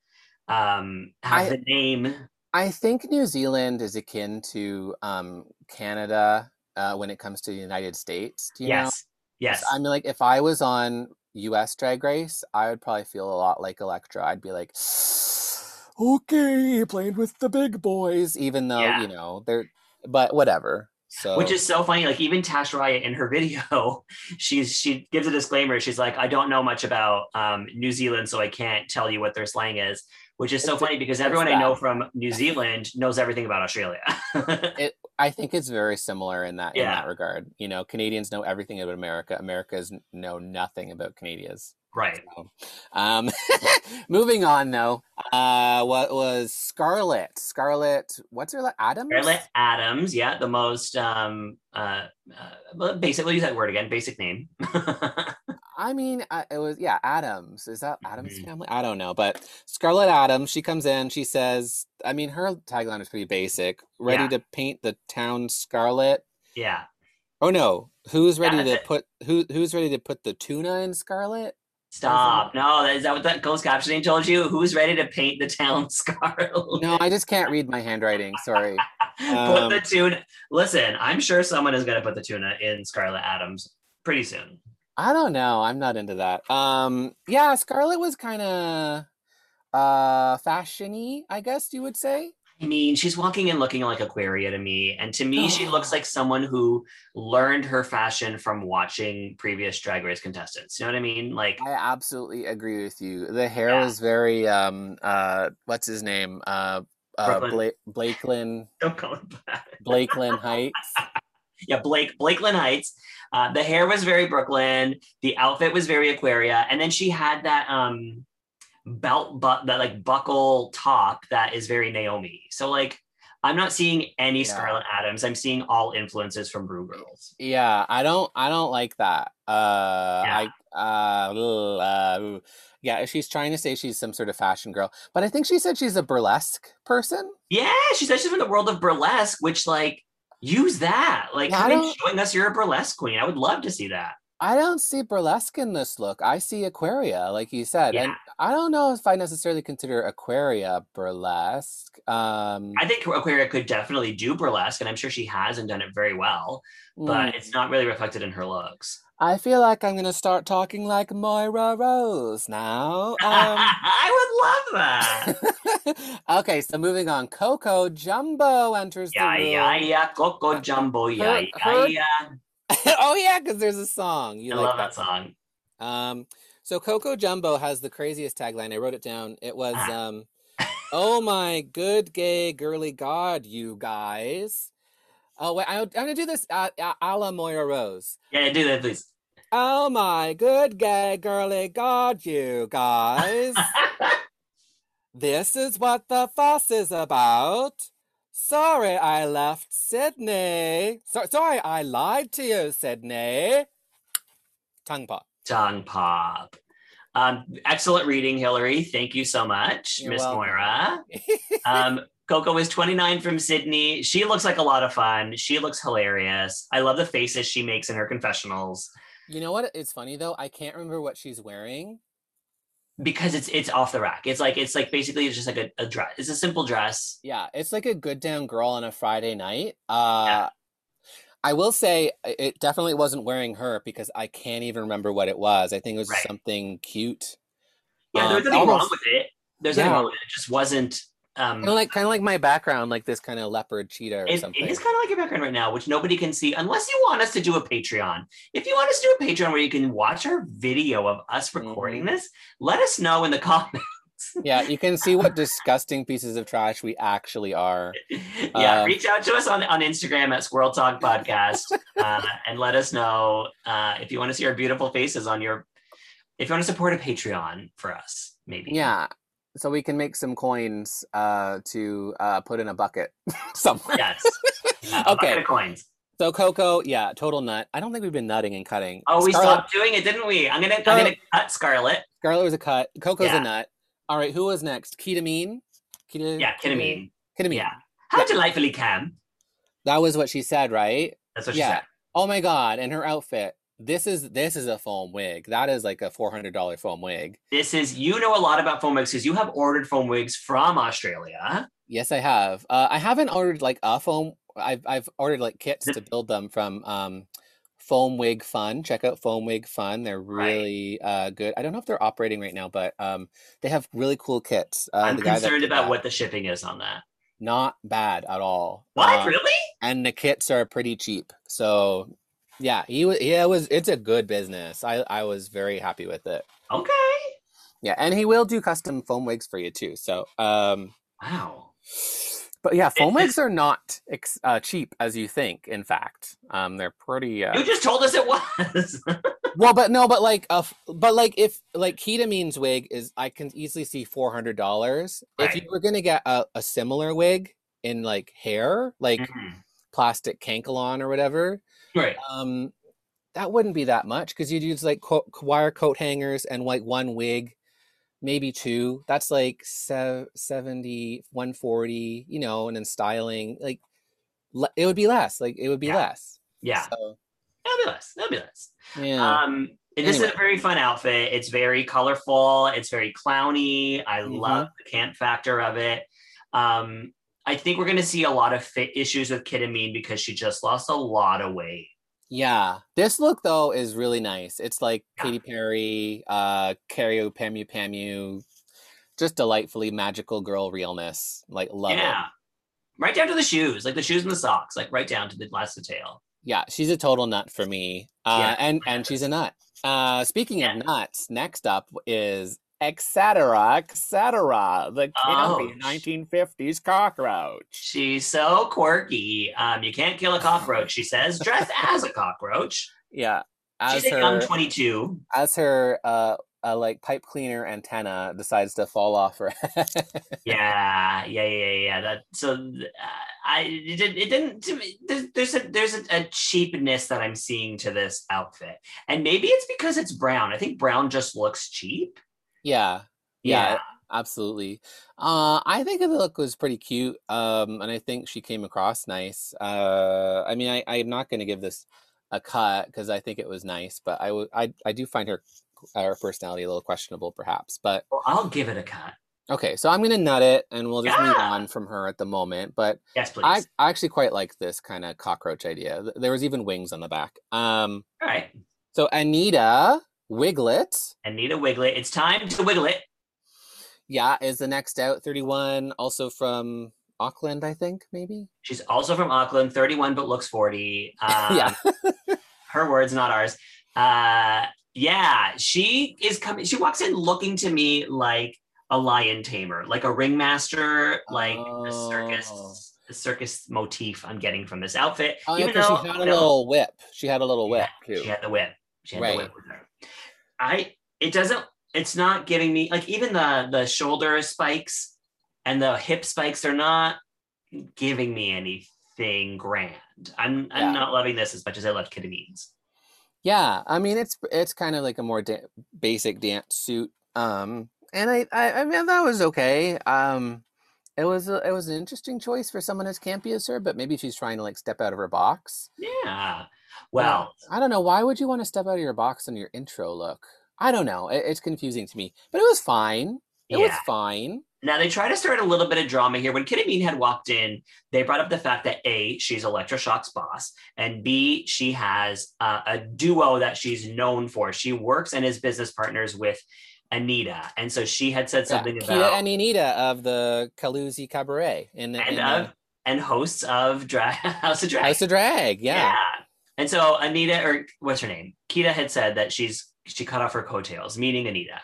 Speaker 2: um have
Speaker 3: I-
Speaker 2: the name.
Speaker 3: I think New Zealand is akin to um, Canada uh, when it comes to the United States. Do you know?
Speaker 2: yes. Yes.
Speaker 3: I mean, like if I was on U.S. Drag Race, I would probably feel a lot like Elektra. I'd be like, okay, playing with the big boys, even though
Speaker 2: Yeah.
Speaker 3: you know they're. But whatever. So
Speaker 2: Which is so funny. Like even Tash Riot in her video, she's she gives a disclaimer. She's like, I don't know much about um, New Zealand, so I can't tell you what their slang is. Which is so
Speaker 3: It's-
Speaker 2: funny because everyone I know from New Zealand knows everything about Australia.
Speaker 3: it. I think it's very similar in that in that regard. You know, Canadians know everything about America. Americans know nothing about Canadians.
Speaker 2: right.
Speaker 3: So, um, moving on though, uh, what was Scarlet? Scarlet, what's her Adams?
Speaker 2: Scarlet Adams, yeah, the most um uh, uh well, basic. We'll use that word again. Basic name.
Speaker 3: I mean, I, it was yeah, Adams. Is that Adams
Speaker 2: Mhm.
Speaker 3: family? I don't know, but Scarlet Adams. She comes in. She says, I mean, her tagline is pretty basic. Ready
Speaker 2: Yeah.
Speaker 3: to paint the town scarlet.
Speaker 2: yeah.
Speaker 3: Oh no, who's ready
Speaker 2: that's
Speaker 3: to
Speaker 2: it.
Speaker 3: put who who's ready to put the tuna in scarlet?
Speaker 2: Stop. No, is that what that ghost captioning told you? Who's ready to paint the town scarlet?
Speaker 3: No, I just can't read my handwriting. Sorry.
Speaker 2: put
Speaker 3: Um,
Speaker 2: the tuna. Listen, I'm sure someone is going to put the tuna in Scarlet Adams pretty soon.
Speaker 3: I don't know. I'm not into that. Um, yeah, Scarlet was kind of uh fashiony, I guess you would say.
Speaker 2: I mean, she's walking in looking like Aquaria to me. And to me, she looks like someone who learned her fashion from watching previous Drag Race contestants. You know what I mean? Like,
Speaker 3: I absolutely agree with you. The hair
Speaker 2: Yeah.
Speaker 3: was very um uh what's his name? Uh uh
Speaker 2: Brooklyn.
Speaker 3: Bla- Blakelin
Speaker 2: don't call it that.
Speaker 3: Blakelin Heights.
Speaker 2: Yeah, Blake, Blakeland Heights. Uh, the hair was very Brooklyn. The outfit was very Aquaria. And then she had that um belt, but that like buckle top that is very Naomi. So, like, I'm not seeing any
Speaker 3: Yeah.
Speaker 2: Scarlet Adams. I'm seeing all influences from Brew Girls.
Speaker 3: Yeah, I don't I don't like that. Uh
Speaker 2: Yeah.
Speaker 3: I uh, ugh, uh yeah, she's trying to say she's some sort of fashion girl, but I think she said she's a burlesque person.
Speaker 2: Yeah, she said she's from the world of burlesque, which like use that. Like
Speaker 3: Yeah,
Speaker 2: come showing us you're a burlesque queen. I would love to see that.
Speaker 3: I don't see burlesque in this look. I see Aquaria, like you said. And I don't know if I necessarily consider Aquaria burlesque. Um
Speaker 2: I think Aquaria could definitely do burlesque, and I'm sure she has and done it very well, but
Speaker 3: mm,
Speaker 2: it's not really reflected in her looks.
Speaker 3: I feel like I'm gonna start talking like Moira Rose now. Um
Speaker 2: I would love that.
Speaker 3: okay, so moving on. Coco Jumbo enters
Speaker 2: Yeah,
Speaker 3: the room.
Speaker 2: yeah, yeah. Coco Jumbo, yeah,
Speaker 3: her-
Speaker 2: yeah,
Speaker 3: her-
Speaker 2: yeah.
Speaker 3: oh yeah, because there's a song. You
Speaker 2: I
Speaker 3: like
Speaker 2: love
Speaker 3: that
Speaker 2: that song.
Speaker 3: Um, so Coco Jumbo has the craziest tagline. I wrote it down. It was,
Speaker 2: Ah.
Speaker 3: um, "Oh my good gay girly god, you guys." Oh wait, I, I'm gonna do this uh, a a la Moira Rose.
Speaker 2: Yeah, do that, please.
Speaker 3: Oh my good gay girly god, you guys. this is what the fuss is about. Sorry, I left Sydney. So, sorry, I lied to you, Sydney. Tongue pop.
Speaker 2: Tongue pop. Um, excellent reading, Hillary. Thank you so much, Miss. Moira. Um, Coco is 29 from Sydney. She looks like a lot of fun. She looks hilarious. I love the faces she makes in her confessionals
Speaker 3: You know what? It's funny though. I can't remember what she's wearing.
Speaker 2: because it's it's off the rack. It's like it's like basically it's just like a, a dress. It's a simple dress.
Speaker 3: Yeah, it's like a good down girl on a Friday night. Uh I will say it definitely wasn't wearing her because I can't even remember what it was. I think it was
Speaker 2: Right.
Speaker 3: something cute.
Speaker 2: Yeah,
Speaker 3: Um,
Speaker 2: there's nothing wrong with it. There's nothing wrong with it. It just wasn't. Um,
Speaker 3: Kind of like kind of like my background, like this kind of leopard cheetah or
Speaker 2: it,
Speaker 3: something.
Speaker 2: it is kind of like your background right now, which nobody can see unless you want us to do a Patreon. If you want us to do a Patreon where you can watch our video of us recording
Speaker 3: Mhm.
Speaker 2: this, let us know in the comments.
Speaker 3: Yeah, you can see what disgusting pieces of trash we actually are.
Speaker 2: yeah,
Speaker 3: Um,
Speaker 2: reach out to us on, on Instagram at Squirrel Talk Podcast uh, and let us know uh, if you want to see our beautiful faces on your. If you want to support a Patreon for us, maybe.
Speaker 3: Yeah. So we can make some coins uh to uh put in a bucket somewhere.
Speaker 2: Yes. Yeah, a
Speaker 3: Okay.
Speaker 2: bucket of coins.
Speaker 3: So Coco, yeah, total nut. I don't think we've been nutting and cutting.
Speaker 2: Oh, we
Speaker 3: Scarlet,
Speaker 2: stopped doing it, didn't we? I'm gonna I'm gonna cut Scarlet.
Speaker 3: Scarlet was a cut. Coco's
Speaker 2: Yeah.
Speaker 3: a nut. All right, who was next? Kita Mean.
Speaker 2: Yeah, Kita Mean.
Speaker 3: Ketamine.
Speaker 2: Yeah. How delightfully Cam.
Speaker 3: That was what she said, right?
Speaker 2: That's what she
Speaker 3: yeah.
Speaker 2: said.
Speaker 3: Oh my god! And her outfit. This is this is a foam wig. That is like a four hundred dollar foam wig.
Speaker 2: This is you know a lot about foam wigs because you have ordered foam wigs from Australia.
Speaker 3: Yes, I have. Uh, I haven't ordered like a foam. I've I've ordered like kits
Speaker 2: The-
Speaker 3: to build them from um, Foam Wig Fun. Check out Foam Wig Fun. They're
Speaker 2: Right.
Speaker 3: really uh, good. I don't know if they're operating right now, but um, they have really cool kits. Uh,
Speaker 2: I'm concerned about
Speaker 3: that,
Speaker 2: what the shipping is on that.
Speaker 3: Not bad at all.
Speaker 2: What
Speaker 3: Um,
Speaker 2: really?
Speaker 3: and the kits are pretty cheap. So yeah, he was. Yeah, it was. It's a good business. I I was very happy with it.
Speaker 2: Okay.
Speaker 3: Yeah, and he will do custom foam wigs for you too. So um,
Speaker 2: Wow.
Speaker 3: but yeah, foam wigs are not ex- uh, cheap as you think. In fact, um, they're pretty. Uh,
Speaker 2: You just told us it was.
Speaker 3: well, but no, but like, uh, but like, if like Kita Mean's wig is, I can easily see four hundred dollars. If you were gonna get a, a similar wig in like hair, like
Speaker 2: Mhm.
Speaker 3: Plastic kanekalon or whatever,
Speaker 2: Right.
Speaker 3: um that wouldn't be that much because you'd use like co- wire coat hangers and like one wig maybe two that's like sev- 70 140 you know and then styling like le- it would be less like it would be
Speaker 2: Yeah.
Speaker 3: less
Speaker 2: Yeah.
Speaker 3: so
Speaker 2: That'll be less. That'll be less.
Speaker 3: yeah
Speaker 2: Um, this is a very fun outfit. It's very colorful. It's very clowny. I
Speaker 3: Mhm.
Speaker 2: love the camp factor of it. Um, I think we're going to see a lot of fit issues with Kita Mean because she just lost a lot of weight.
Speaker 3: yeah this look though is really nice it's like
Speaker 2: Yeah.
Speaker 3: Katy Perry uh Kyary Pamyu Pamyu just delightfully magical girl realness like love
Speaker 2: yeah.
Speaker 3: it
Speaker 2: right down to the shoes, like the shoes and the socks, like right down to the last detail.
Speaker 3: Yeah, she's a total nut for me. Uh,
Speaker 2: Yeah.
Speaker 3: and and she's a nut. Uh, speaking
Speaker 2: Yeah.
Speaker 3: of nuts, next up is Etcetera Etcetera The campy
Speaker 2: Oh,
Speaker 3: 1950s cockroach.
Speaker 2: She's so quirky. Um, you can't kill a cockroach, she says, dressed as a cockroach.
Speaker 3: Yeah, as
Speaker 2: She's a
Speaker 3: her
Speaker 2: young 22.
Speaker 3: as her uh, uh like pipe cleaner antenna decides to fall off her head.
Speaker 2: Yeah, yeah, yeah, yeah. That so uh, I it, did- it didn't. To me, there's there's a there's a, a cheapness that I'm seeing to this outfit, and maybe it's because it's brown. I think brown just looks cheap.
Speaker 3: Yeah, yeah,
Speaker 2: Yeah,
Speaker 3: absolutely. Uh, I think the look was pretty cute. Um, and I think she came across nice. Uh, I mean, I, I'm not going to give this a cut because I think it was nice, but I would, I, I do find her, her personality a little questionable, perhaps. But
Speaker 2: well, I'll give it a cut.
Speaker 3: okay, so I'm going to nut it, and we'll just move on from her at the moment. But
Speaker 2: Yes, please.
Speaker 3: I, I actually quite like this kind of cockroach idea. There was even wings on the back. Um,
Speaker 2: All right,
Speaker 3: so Anita Wigl'it.
Speaker 2: Anita Wigl'it. It's time to wiggle it.
Speaker 3: Yeah, is the next out 31 also from Auckland, I think, maybe?
Speaker 2: She's also from Auckland, 31 but looks 40. Um,
Speaker 3: yeah.
Speaker 2: her words, not ours. Uh, yeah, she is coming. She walks in looking to me like a lion tamer, like a ringmaster, like a
Speaker 3: Oh.
Speaker 2: circus, a circus motif. I'm getting from this outfit.
Speaker 3: Oh, yeah,
Speaker 2: though
Speaker 3: she had a little whip. She had a little whip
Speaker 2: yeah,
Speaker 3: too.
Speaker 2: she had the whip. She had
Speaker 3: Right.
Speaker 2: the whip with her. I. It doesn't. It's not giving me like even the the shoulder spikes and the hip spikes. They're not giving me anything grand. I'm I'm
Speaker 3: Yeah.
Speaker 2: not loving this as much as I loved Kita.
Speaker 3: Yeah, I mean it's it's kind of like a more da- basic dance suit. Um, and I, I I mean that was okay. Um, it was a, it was an interesting choice for someone as campy as her, but maybe she's trying to like step out of her box.
Speaker 2: Yeah. Well,
Speaker 3: I don't know. Why would you want to step out of your box on your intro look? I don't know. It, it's confusing to me, but it was fine. It was fine.
Speaker 2: now they try to start a little bit of drama here. When Kita Mean had walked in, they brought up the fact that A, she's Elektra Shock's boss, and B, she has uh, a duo that she's known for. She works and is business partners with Anita. And so she had said something
Speaker 3: yeah,
Speaker 2: about
Speaker 3: Kita and Anita of the Caluzzi Cabaret in,
Speaker 2: and
Speaker 3: in the
Speaker 2: and hosts of Dra- House of Drag.
Speaker 3: House of Drag. Yeah.
Speaker 2: And so Anita, or what's her name? Kita had said that she's she cut off her coattails, meaning Anita.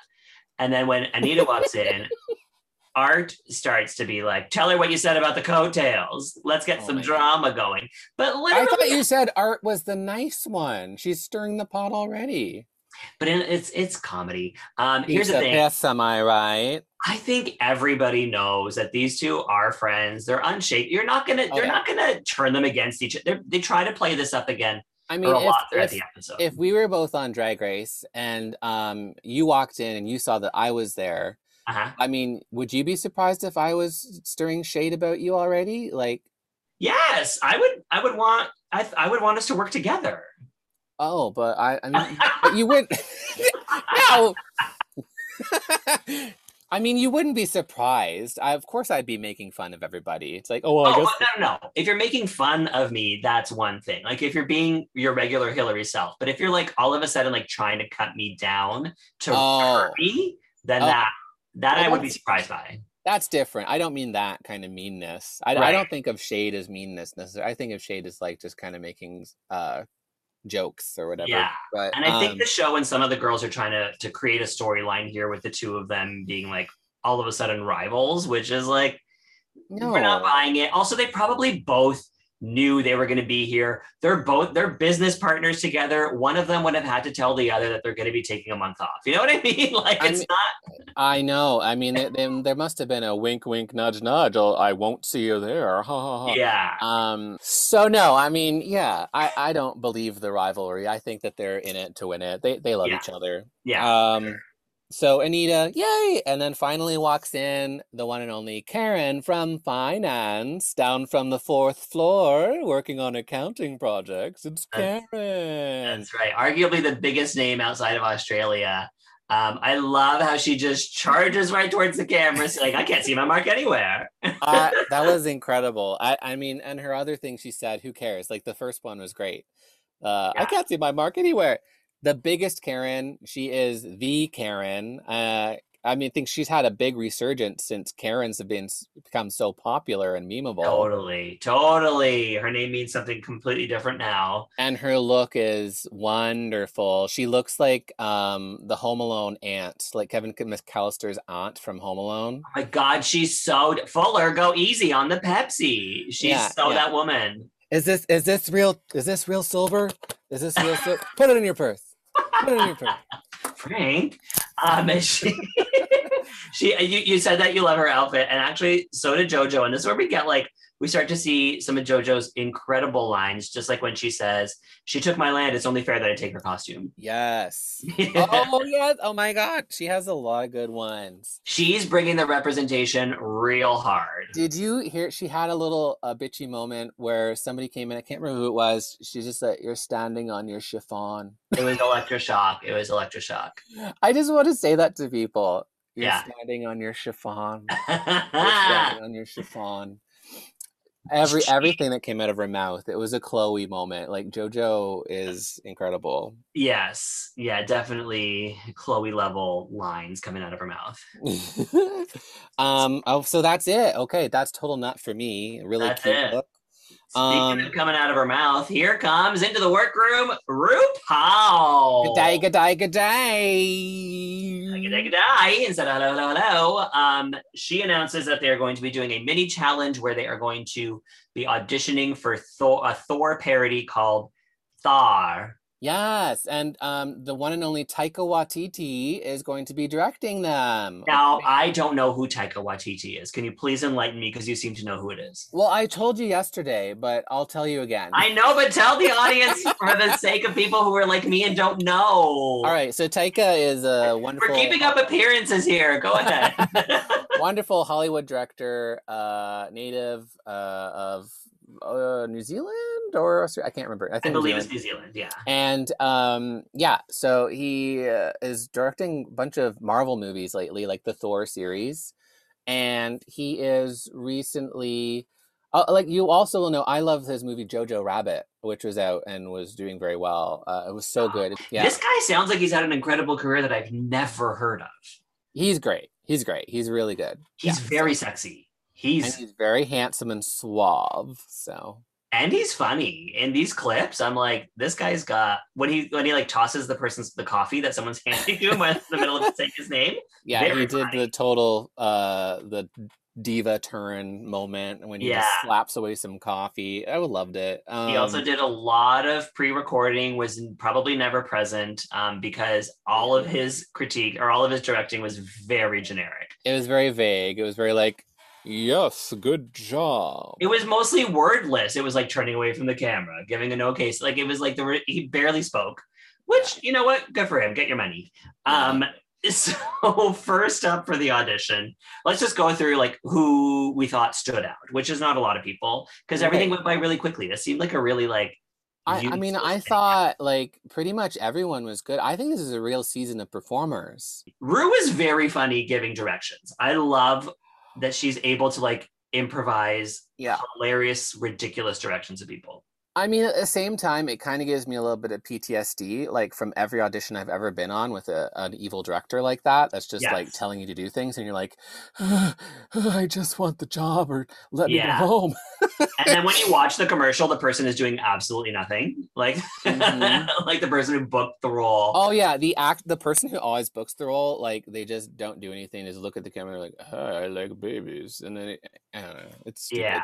Speaker 2: And then when Anita walks in, Art starts to be like, "Tell her what you said about the coattails. Let's get
Speaker 3: Oh
Speaker 2: some
Speaker 3: my God.
Speaker 2: drama going." But
Speaker 3: I thought you said Art was the nice one. She's stirring the pot already.
Speaker 2: But it's it's comedy. Um, here's the thing.
Speaker 3: piss, am I right?
Speaker 2: I think everybody knows that these two are friends. They're unshaked. You're not gonna.
Speaker 3: Oh,
Speaker 2: they're
Speaker 3: yeah.
Speaker 2: not gonna turn them against each other. They try to play this up again
Speaker 3: I mean,
Speaker 2: a
Speaker 3: if,
Speaker 2: lot throughout
Speaker 3: if,
Speaker 2: the episode.
Speaker 3: if we were both on Drag Race and um, you walked in and you saw that I was there,
Speaker 2: uh-huh.
Speaker 3: I mean, would you be surprised if I was stirring shade about you already? Like,
Speaker 2: Yes, I would. I would want. I, th- I would want us to work together.
Speaker 3: Oh, but I, I mean, but you wouldn't. no. I mean, you wouldn't be surprised. I, of course, I'd be making fun of everybody. It's like, oh, well, I
Speaker 2: oh,
Speaker 3: guess
Speaker 2: but no, no, no. If you're making fun of me, that's one thing. Like if you're being your regular Hillary self. But if you're like all of a sudden like trying to cut me down to
Speaker 3: Oh.
Speaker 2: me, then
Speaker 3: Oh.
Speaker 2: that that
Speaker 3: Well,
Speaker 2: I would be surprised by.
Speaker 3: That's different. I don't mean that kind of meanness. I, I don't think of shade as meanness necessarily. I think of shade as like just kind of making uh jokes or whatever.
Speaker 2: Yeah.
Speaker 3: But
Speaker 2: And I think
Speaker 3: um,
Speaker 2: the show and some of the girls are trying to to create a storyline here with the two of them being like all of a sudden rivals, which is like
Speaker 3: no.
Speaker 2: we're not buying it. Also, they probably both knew they were going to be here. They're both they're business partners together. One of them would have had to tell the other that they're going to be taking a month off. You know what I mean? Like
Speaker 3: I
Speaker 2: it's
Speaker 3: mean-
Speaker 2: not
Speaker 3: I know. I mean, there must have been a wink, wink, nudge, nudge. Oh, I won't see you there. Ha ha ha.
Speaker 2: yeah.
Speaker 3: Um. So no, I mean, yeah, I I don't believe the rivalry. I think that they're in it to win it. They they love
Speaker 2: Yeah.
Speaker 3: each other.
Speaker 2: Yeah.
Speaker 3: Um. So Anita, yay! And then finally walks in the one and only Karen from finance, down from the fourth floor, working on accounting projects. It's Karen.
Speaker 2: That's right. Arguably the biggest name outside of Australia. Um, I love how she just charges right towards the camera, like "I can't see my mark anywhere."
Speaker 3: uh, that was incredible. I, I mean, and her other thing she said, who cares? Like the first one was great. Uh, I can't see my mark anywhere. The biggest Karen, she is the Karen. Uh, I mean, I think she's had a big resurgence since Karen's have been become so popular and memeable,
Speaker 2: Totally, totally. Her name means something completely different now.
Speaker 3: and her look is wonderful. She looks like um the Home Alone aunt, like Kevin McAllister's aunt from Home Alone.
Speaker 2: Oh my God, she's so Fuller. Go easy on the Pepsi. She's
Speaker 3: Yeah,
Speaker 2: so
Speaker 3: yeah.
Speaker 2: that woman.
Speaker 3: Is this is this real? Is this real silver? Is this real silver? Put it in your purse.
Speaker 2: Frank. Um, she, she, you, you said that you love her outfit, and actually, so did JoJo. And this is where we get like we start to see some of JoJo's incredible lines, just like when she says, "She took my land. It's only fair that I take her costume."
Speaker 3: Yes. Oh yes. Oh my God. She has a lot of good ones.
Speaker 2: She's bringing the representation real hard.
Speaker 3: Did you hear? She had a little uh, bitchy moment where somebody came in. I can't remember who it was. She's just like, "You're standing on your chiffon."
Speaker 2: It was Elektra Shock. It was Elektra Shock.
Speaker 3: I just want to say that to people. You're
Speaker 2: Yeah.
Speaker 3: standing on your chiffon. You're standing on your chiffon. Every everything that came out of her mouth, it was a Chloe moment. Like JoJo is incredible.
Speaker 2: yes, yeah, definitely Chloe level lines coming out of her mouth.
Speaker 3: um. Oh, so that's it. Okay, that's total nut for me. Really
Speaker 2: That's
Speaker 3: cute
Speaker 2: it. Speaking
Speaker 3: Um,
Speaker 2: of coming out of her mouth, here comes into the workroom RuPaul.
Speaker 3: Good day, good day, good
Speaker 2: Good day,
Speaker 3: day.
Speaker 2: good day. And said hello, hello, hello. Um, she announces that they're going to be doing a mini challenge where they are going to be auditioning for Thor, a Thor parody called Thar.
Speaker 3: Yes, and um, the one and only Taika Waititi is going to be directing them.
Speaker 2: Now, I don't know who Taika Waititi is. Can you please enlighten me because you seem to know who it is?
Speaker 3: Well, I told you yesterday, but I'll tell you again.
Speaker 2: I know, but tell the audience for the sake of people who are like me and don't know.
Speaker 3: All right, so Taika is a wonderful,
Speaker 2: We're keeping up appearances here. Go ahead.
Speaker 3: wonderful Hollywood director, uh, native uh, of uh, New Zealand or Australia. I can't remember. I
Speaker 2: I
Speaker 3: think New
Speaker 2: believe
Speaker 3: Zealand.
Speaker 2: it's New Zealand. Yeah.
Speaker 3: And um, yeah, so he uh, is directing a bunch of Marvel movies lately, like the Thor series, and he is recently. Uh, like you also will know, I love his movie Jojo Rabbit, which was out and was doing very well. Uh, it was so good. Yeah,
Speaker 2: This guy sounds like he's had an incredible career that I've never heard of.
Speaker 3: he's great. He's great. He's really good.
Speaker 2: He's
Speaker 3: Yeah.
Speaker 2: very sexy.
Speaker 3: And
Speaker 2: He's
Speaker 3: he's very handsome and suave. So
Speaker 2: and he's funny in these clips. I'm like, this guy's got when he when he like tosses the person's the coffee that someone's handing to him in the middle of saying his name.
Speaker 3: yeah, he did
Speaker 2: funny.
Speaker 3: the total uh the diva turn moment when he just slaps away some coffee. I loved it. Um,
Speaker 2: He also did a lot of pre-recording, was probably never present um, because all of his critique or all of his directing was very generic.
Speaker 3: It was very vague. It was very like, yes, good job.
Speaker 2: It was mostly wordless. It was like turning away from the camera, giving a no case. Like it was like the re- he barely spoke. Which you know what? Good for him. Get your money. Um. So first up for the audition, let's just go through like who we thought stood out, which is not a lot of people because everything
Speaker 3: Right.
Speaker 2: went by really quickly. This seemed like a really like.
Speaker 3: I, I mean, I thought like pretty much everyone was good. I think this is a real season of performers.
Speaker 2: Ru was very funny giving directions. I love that she's able to like improvise
Speaker 3: Yeah.
Speaker 2: hilarious, ridiculous directions to people.
Speaker 3: I mean, at the same time, it kind of gives me a little bit of PTSD, like from every audition I've ever been on with a, an evil director like that. That's just like telling you to do things, and you're like, I just want the job, or let me
Speaker 2: Yeah.
Speaker 3: go home.
Speaker 2: And then when you watch the commercial, the person is doing absolutely nothing. Like,
Speaker 3: Mhm.
Speaker 2: like the person who booked the role.
Speaker 3: Oh yeah, the act, the person who always books the role, like they just don't do anything. Just look at the camera, like, "Hi, I like babies," and then it, I don't know, it's stupid.
Speaker 2: yeah.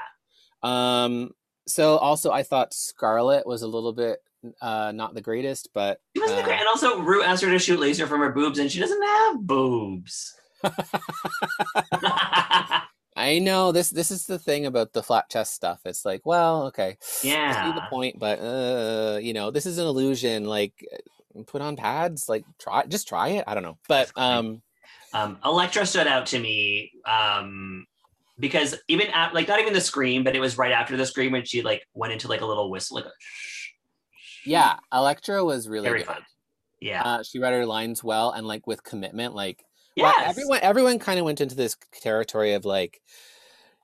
Speaker 3: Um. So also, I thought Scarlet was a little bit uh not the greatest, but
Speaker 2: She wasn't
Speaker 3: uh,
Speaker 2: great. And also, Ru asked her to shoot laser from her boobs, and she doesn't have boobs.
Speaker 3: I know this. This is the thing about the flat chest stuff. It's like, well, okay, I see the point, but uh, you know, this is an illusion. Like, uh, put on pads. Like, try, just try it. I don't know, but um,
Speaker 2: Um, Elektra stood out to me um, because even at, like not even the scream, but it was right after the scream when she like went into like a little whistle, like a shh.
Speaker 3: yeah, Elektra was really
Speaker 2: Very
Speaker 3: good.
Speaker 2: fun. Yeah.
Speaker 3: Uh, she read her lines well and like with commitment. Like, well, everyone, everyone kind of went into this territory of like,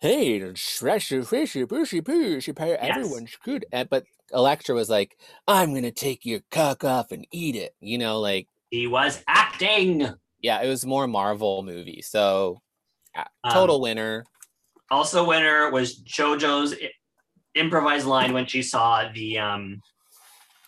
Speaker 3: hey, fishy, bushy, pushy, everyone's good. Uh, But Elektra was like, I'm gonna take your cock off and eat it. You know, like.
Speaker 2: He was acting.
Speaker 3: Yeah, it was more Marvel movie. So
Speaker 2: Um,
Speaker 3: total winner.
Speaker 2: Also, winner was JoJo's improvised line when she saw the um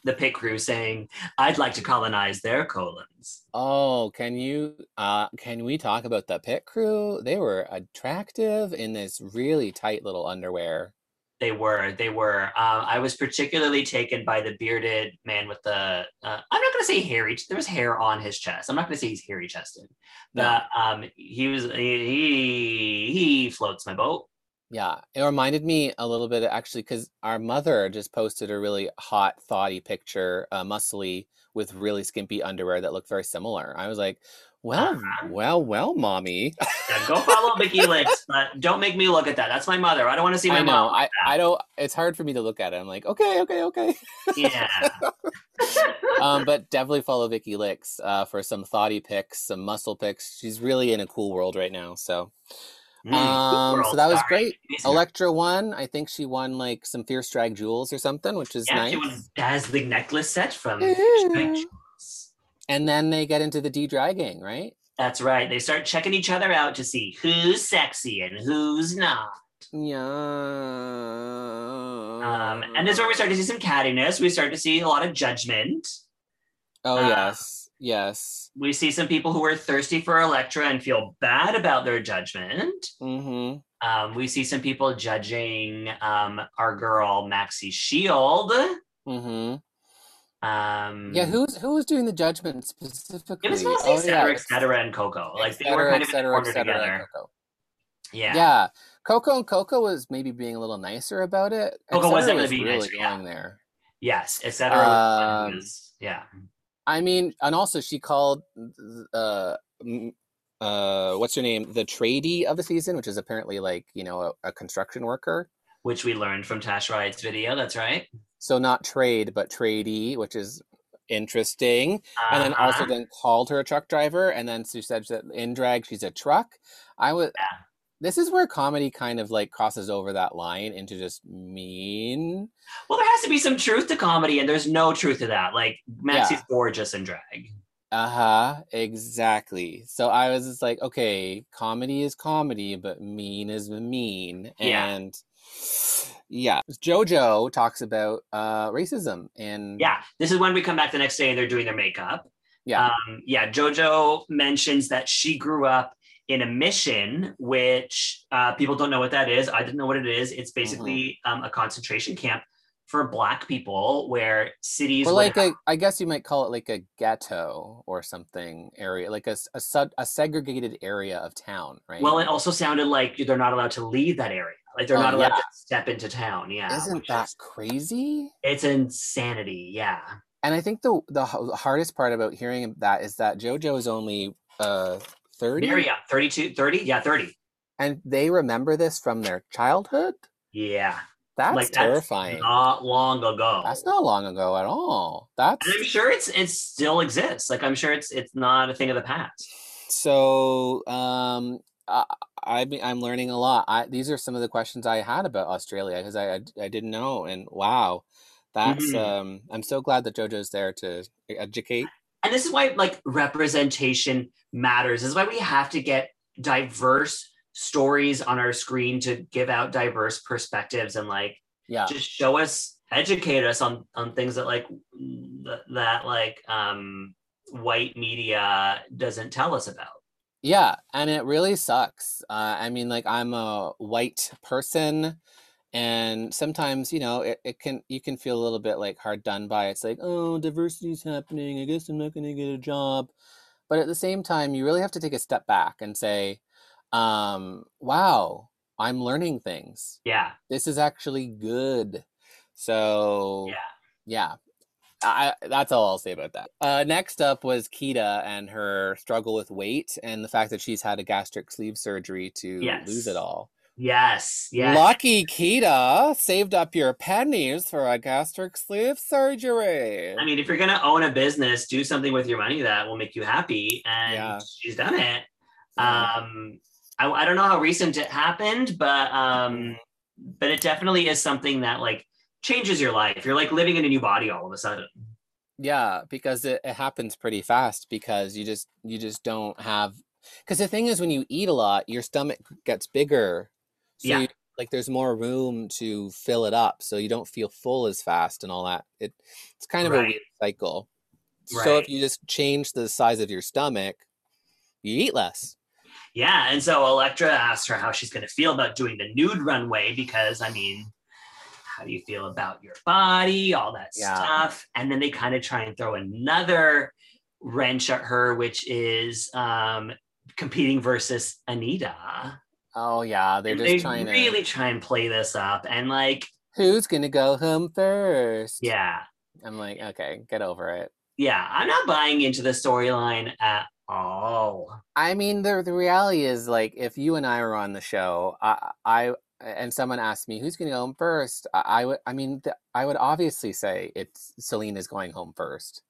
Speaker 2: the pit crew saying, "I'd like to colonize their colons."
Speaker 3: Oh, can you uh can we talk about the pit crew? They were attractive in this really tight little underwear.
Speaker 2: They were, they were. Um, I was particularly taken by the bearded man with the. Uh, I'm not going to say hairy. There was hair on his chest. I'm not going to say he's hairy chested. The um, he was he he floats my boat.
Speaker 3: Yeah, it reminded me a little bit actually because our mother just posted a really hot, thoughty picture, uh, muscly with really skimpy underwear that looked very similar. I was like, well,
Speaker 2: Uh-huh.
Speaker 3: well, well, mommy.
Speaker 2: Yeah, go follow Vicky Licks, but don't make me look at that. That's my mother. I don't want to see my
Speaker 3: I know.
Speaker 2: mom.
Speaker 3: I, I don't. It's hard for me to look at it. I'm like, okay, okay, okay.
Speaker 2: Yeah.
Speaker 3: um, but definitely follow Vicky Licks uh, for some thoughty pics, some muscle pics. She's really in a cool world right now. So,
Speaker 2: Mm,
Speaker 3: um, so that was
Speaker 2: Star.
Speaker 3: great.
Speaker 2: Amazing.
Speaker 3: Elektra won. I think she won like some Fierce Drag jewels or something, which is
Speaker 2: Yeah,
Speaker 3: nice.
Speaker 2: she won a dazzling necklace set from.
Speaker 3: Yeah. And then they get into the D dragging, right?
Speaker 2: That's right. They start checking each other out to see who's sexy and who's not.
Speaker 3: Yeah.
Speaker 2: Um, and this is where we start to see some cattiness. We start to see a lot of judgment.
Speaker 3: Oh
Speaker 2: uh,
Speaker 3: yes, yes.
Speaker 2: We see some people who are thirsty for Elektra and feel bad about their judgment.
Speaker 3: Mm-hmm.
Speaker 2: Um, we see some people judging um, our girl Maxi Shield.
Speaker 3: Mm-hmm.
Speaker 2: Um,
Speaker 3: Yeah, who's who was doing the judgment specifically?
Speaker 2: It was mostly
Speaker 3: Oh,
Speaker 2: et cetera,
Speaker 3: yeah,
Speaker 2: et and Coco. Like they were kind of
Speaker 3: cetera, et
Speaker 2: together.
Speaker 3: Coco.
Speaker 2: Yeah.
Speaker 3: Yeah. Coco and Coco was maybe being a little nicer about it.
Speaker 2: Coco was definitely being
Speaker 3: really
Speaker 2: nicer, yeah.
Speaker 3: going there.
Speaker 2: Yes, et cetera.
Speaker 3: Um,
Speaker 2: was- yeah.
Speaker 3: I mean, and also she called uh uh what's her name? The tradie of the season, which is apparently like, you know, a, a construction worker.
Speaker 2: Which we learned from Tash Riot's video. That's right.
Speaker 3: So not trade, but tradie, which is interesting. And then also
Speaker 2: Uh-huh.
Speaker 3: then called her a truck driver, and then she said that in drag she's a truck. I was.
Speaker 2: Yeah.
Speaker 3: This is where comedy kind of like crosses over that line into just mean.
Speaker 2: Well, there has to be some truth to comedy, and there's no truth to that. Like Maxi's
Speaker 3: Yeah.
Speaker 2: gorgeous in drag.
Speaker 3: Uh huh. Exactly. So I was just like, okay, comedy is comedy, but mean is mean.
Speaker 2: Yeah.
Speaker 3: And yeah, JoJo talks about uh racism and
Speaker 2: Yeah, this is when we come back the next day and they're doing their makeup.
Speaker 3: Yeah.
Speaker 2: Um, yeah, JoJo mentions that she grew up in a mission, which uh, people don't know what that is. I didn't know what it is. It's basically
Speaker 3: Mm-hmm.
Speaker 2: um, a concentration camp for Black people where cities would
Speaker 3: like a, I guess you might call it like a ghetto or something area, like a a, a segregated area of town, right?
Speaker 2: Well, it also sounded like they're not allowed to leave that area. Like they're
Speaker 3: Oh,
Speaker 2: not allowed
Speaker 3: yeah.
Speaker 2: to step into town. Yeah.
Speaker 3: isn't that
Speaker 2: is-
Speaker 3: crazy?
Speaker 2: it's insanity. Yeah.
Speaker 3: And I think the the hardest part about hearing that is that JoJo is only uh thirty,
Speaker 2: Yeah, young. 32, 30? Yeah, 30.
Speaker 3: and they remember this from their childhood.
Speaker 2: Yeah.
Speaker 3: That's
Speaker 2: Like, that's
Speaker 3: terrifying.
Speaker 2: Not long ago.
Speaker 3: That's not long ago at all. That's
Speaker 2: And I'm sure it's it still exists. Like I'm sure it's it's not a thing of the past.
Speaker 3: so. Um, I, I I'm learning a lot. I, these are some of the questions I had about Australia because I, I I didn't know, and wow, that's
Speaker 2: Mhm.
Speaker 3: um. I'm so glad that JoJo's there to educate.
Speaker 2: And this is why like representation matters. This is why we have to get diverse stories on our screen to give out diverse perspectives and like
Speaker 3: Yeah,
Speaker 2: just show us educate us on on things that like that, that like um white media doesn't tell us about.
Speaker 3: Yeah, and it really sucks. Uh, I mean, like I'm a white person, and sometimes, you know, it, it can you can feel a little bit like hard done by. It's like, oh, diversity's happening. I guess I'm not gonna get a job. But at the same time, you really have to take a step back and say, um, wow, I'm learning things.
Speaker 2: Yeah.
Speaker 3: This is actually good. So
Speaker 2: Yeah.
Speaker 3: yeah. I, that's all I'll say about that. Uh, next up was Kita and her struggle with weight and the fact that she's had a gastric sleeve surgery to lose it all.
Speaker 2: Yes. Yes.
Speaker 3: Lucky Kita saved up your pennies for a gastric sleeve surgery.
Speaker 2: I mean, if you're gonna own a business, do something with your money that will make you happy, and
Speaker 3: Yeah.
Speaker 2: she's done it. Um, I, I don't know how recent it happened, but um,
Speaker 3: Mm-hmm.
Speaker 2: but it definitely is something that like changes your life. You're like living in a new body all of a sudden.
Speaker 3: Yeah, because it, it happens pretty fast because you just you just don't have because the thing is when you eat a lot, your stomach gets bigger. So
Speaker 2: Yeah.
Speaker 3: you, like there's more room to fill it up so you don't feel full as fast and all that. It it's kind of a
Speaker 2: Right.
Speaker 3: weird cycle. So if you just change the size of your stomach, you eat less.
Speaker 2: Yeah, and so Elektra asks her how she's going to feel about doing the nude runway because, I mean, how do you feel about your body, all that
Speaker 3: Yeah.
Speaker 2: stuff? And then they kind of try and throw another wrench at her, which is um, competing versus Anita.
Speaker 3: Oh yeah, they're
Speaker 2: And
Speaker 3: just
Speaker 2: they
Speaker 3: trying to
Speaker 2: really try and play this up, and like,
Speaker 3: who's gonna go home first?
Speaker 2: yeah,
Speaker 3: I'm like, okay, get over it.
Speaker 2: yeah, I'm not buying into the storyline at all.
Speaker 3: I mean, the the reality is like if you and I were on the show, I I and someone asked me who's going to go home first, I, I would I mean th- I would obviously say it's Celine is going home first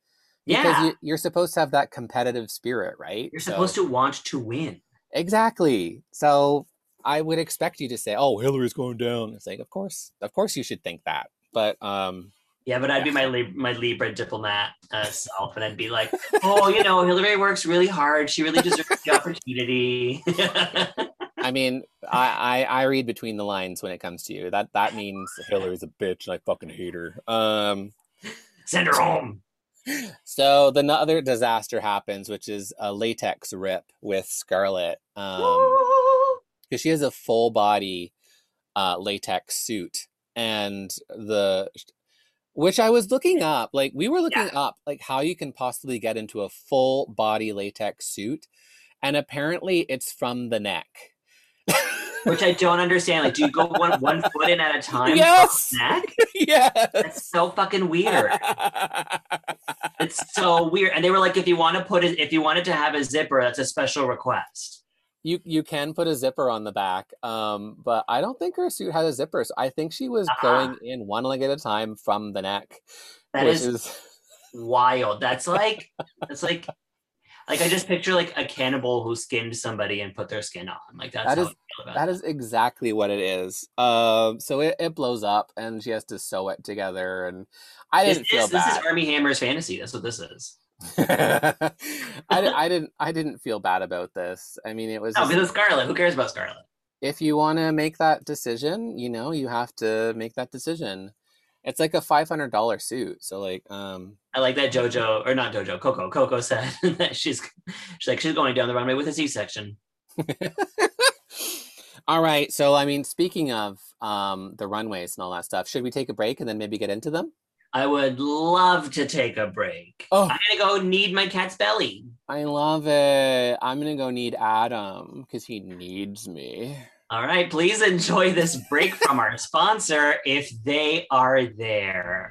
Speaker 3: because
Speaker 2: Yeah,
Speaker 3: you, you're supposed to have that competitive spirit, right?
Speaker 2: you're supposed to want to win.
Speaker 3: exactly. So I would expect you to say, "Oh, Hillary's going down." It's like, of course, of course, you should think that, but um,
Speaker 2: Yeah, but I'd be my Lib- my Libra diplomat uh, self, and I'd be like, "Oh, you know, Hillary works really hard. She really deserves the opportunity."
Speaker 3: I mean, I, I I read between the lines when it comes to you. That that means Hillary's a bitch, and I fucking hate her. Um.
Speaker 2: Send her home.
Speaker 3: So the other disaster happens, which is a latex rip with Scarlet, um, because she has a full body uh, latex suit, and the which I was looking up, like we were looking up, like how you can possibly get into a full body latex suit, and apparently it's from the neck.
Speaker 2: Which I don't understand. Like, do you go one one foot in at a time?
Speaker 3: Yes! Yes.
Speaker 2: That's so fucking weird. It's so weird. And they were like, if you want to put it, if you wanted to have a zipper, that's a special request.
Speaker 3: You you can put a zipper on the back, um, but I don't think her suit has a zipper. So I think she was
Speaker 2: Ah.
Speaker 3: going in one leg at a time from the neck.
Speaker 2: That
Speaker 3: which
Speaker 2: is wild. That's like that's like like I just picture like a cannibal who skinned somebody and put their skin on. Like that's
Speaker 3: That
Speaker 2: how
Speaker 3: is-
Speaker 2: I feel about
Speaker 3: that is exactly what it is. Um, so it, it blows up, and she has to sew it together, and I didn't feel
Speaker 2: is, this is
Speaker 3: bad.
Speaker 2: Armie Hammer's fantasy. That's what this is.
Speaker 3: I, I didn't I didn't feel bad about this. I mean, it was
Speaker 2: No, because Scarlet. Who cares about Scarlet?
Speaker 3: if you want to make that decision, you know, you have to make that decision. It's like a five hundred dollar suit, so like, um,
Speaker 2: I like that JoJo or not JoJo. Coco. Coco said that she's she's like she's going down the runway with a C-section.
Speaker 3: all right. So, I mean, speaking of um, the runways and all that stuff, should we take a break and then maybe get into them?
Speaker 2: I would love to take a break.
Speaker 3: Oh.
Speaker 2: I'm gonna go knead my cat's belly.
Speaker 3: I love it. I'm gonna go need Adam because he needs me.
Speaker 2: All right, please enjoy this break from our sponsor if they are there.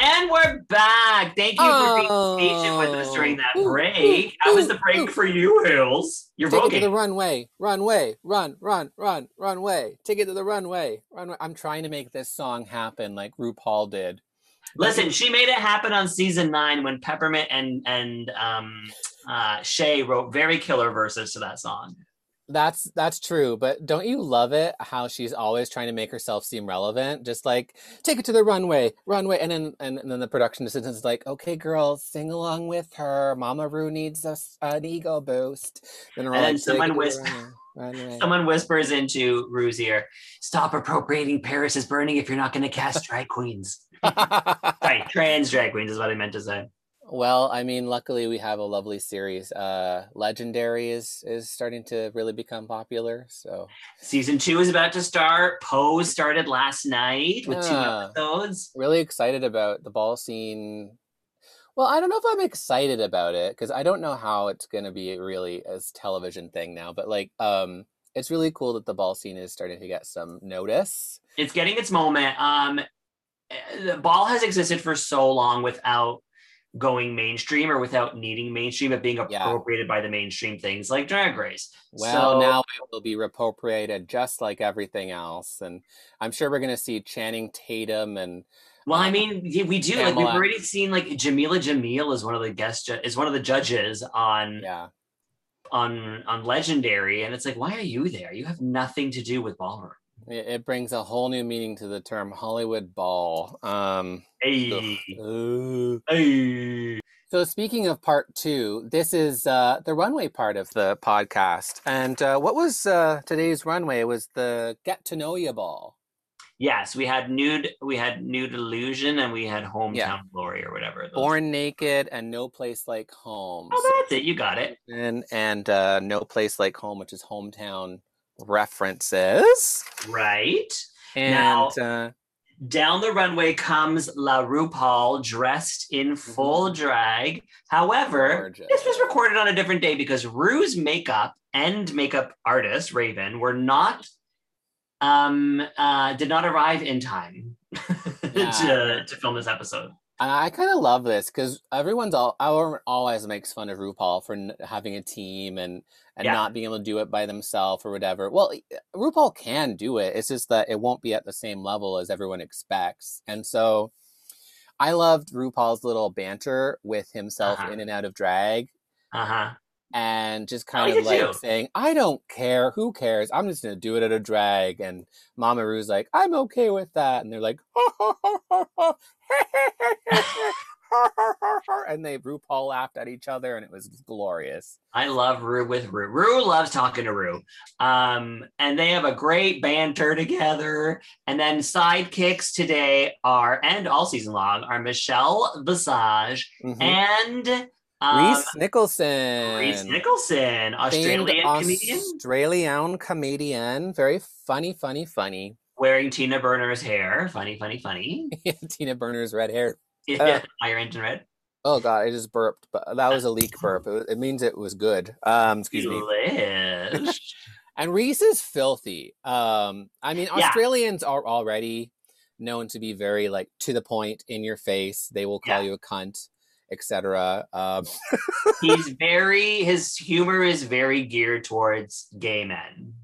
Speaker 2: And we're back. Thank you for being patient with us during that
Speaker 3: Oh. Ooh,
Speaker 2: break. How was the break
Speaker 3: ooh.
Speaker 2: for you, Hills? You're
Speaker 3: Take it to the runway, runway, run, run, run, runway. Take it to the runway, runway. I'm trying to make this song happen like RuPaul did.
Speaker 2: Listen, she made it happen on season nine when Peppermint and and um, uh, Shea wrote very killer verses to that song.
Speaker 3: That's that's true, but don't you love it how she's always trying to make herself seem relevant? Just like take it to the runway, runway, and then and, and then the production assistant is like, "Okay, girls, sing along with her. Mama Ru needs a an ego boost." Then
Speaker 2: And then
Speaker 3: like,
Speaker 2: someone
Speaker 3: it to the
Speaker 2: whis-
Speaker 3: runway, runway."
Speaker 2: Someone whispers into Ru's ear, "Stop appropriating Paris is burning if you're not going to cast drag queens." Sorry, trans drag queens is what I meant to say.
Speaker 3: Well, I mean, luckily we have a lovely series. Uh, Legendary is is starting to really become popular. So
Speaker 2: Season two is about to start. Pose started last night with two
Speaker 3: Yeah.
Speaker 2: episodes.
Speaker 3: really excited about the ball scene. Well, I don't know if I'm excited about it because I don't know how it's going to be really as television thing now. But like, um, it's really cool that the ball scene is starting to get some notice.
Speaker 2: It's getting its moment. Um, eh, the ball has existed for so long without going mainstream or without needing mainstream but being
Speaker 3: Yeah.
Speaker 2: appropriated by the mainstream things like Drag Race.
Speaker 3: Well,
Speaker 2: So-
Speaker 3: now it will be appropriated just like everything else, and I'm sure we're going to see Channing Tatum and
Speaker 2: Well, I
Speaker 3: uh,
Speaker 2: mean, we do like we've already seen like Jameela Jamil is one of the guest ju- is one of the judges on
Speaker 3: yeah,
Speaker 2: on on Legendary, and it's like, why are you there? You have nothing to do with ballroom.
Speaker 3: It, it brings a whole new meaning to the term Hollywood ball. Um,
Speaker 2: Hey, hey.
Speaker 3: So speaking of part two, this is uh, the runway part of the podcast. And uh, what was uh, today's runway? It was the Get to Know You Ball.
Speaker 2: Yes, we had nude, we had nude illusion, and we had hometown
Speaker 3: Yeah.
Speaker 2: glory or whatever. those-
Speaker 3: Born Naked and No Place Like Home.
Speaker 2: Oh, that's it. You got it.
Speaker 3: and and uh, No Place Like Home, which is hometown references.
Speaker 2: Right.
Speaker 3: And
Speaker 2: Now-
Speaker 3: uh,
Speaker 2: Down the runway comes La RuPaul dressed in full drag. However,
Speaker 3: Gorgeous.
Speaker 2: this was recorded on a different day because Ru's makeup and makeup artist Raven were not um uh did not arrive in time
Speaker 3: Yeah.
Speaker 2: to, to film this episode.
Speaker 3: And I kind of love this because everyone's all everyone always makes fun of RuPaul for n- having a team and and
Speaker 2: Yeah.
Speaker 3: not being able to do it by themselves or whatever. Well, RuPaul can do it. It's just that it won't be at the same level as everyone expects. And so, I loved RuPaul's little banter with himself
Speaker 2: Uh-huh.
Speaker 3: in and out of drag,
Speaker 2: Uh-huh.
Speaker 3: and just kind
Speaker 2: did
Speaker 3: of like
Speaker 2: too.
Speaker 3: saying, "I don't care. Who cares? I'm just gonna do it at a drag." And Mama Ru's like, "I'm okay with that," and they're like, and they RuPaul laughed at each other, and it was glorious.
Speaker 2: I love Ru with Ru. Rue loves talking to Ru, Um, and they have a great banter together. And then sidekicks today are, and all season long, are Michelle Visage
Speaker 3: Mhm.
Speaker 2: and um,
Speaker 3: Rhys Nicholson,
Speaker 2: Rhys Nicholson,
Speaker 3: famed
Speaker 2: Australian comedian,
Speaker 3: Australian comedian, very funny, funny, funny.
Speaker 2: Wearing Tina Burner's hair. Funny, funny, funny.
Speaker 3: Tina Burner's red hair.
Speaker 2: Yeah, Fire Engine Red.
Speaker 3: Oh god, I just burped, but that was a leak burp. It, it means it was good. Um, excuse me.
Speaker 2: Delish.
Speaker 3: And Rhys is filthy. Um, I mean,
Speaker 2: Yeah.
Speaker 3: Australians are already known to be very like to the point, in your face. They will call
Speaker 2: Yeah.
Speaker 3: you a cunt, etc. Um,
Speaker 2: He's very, his humor is very geared towards gay men.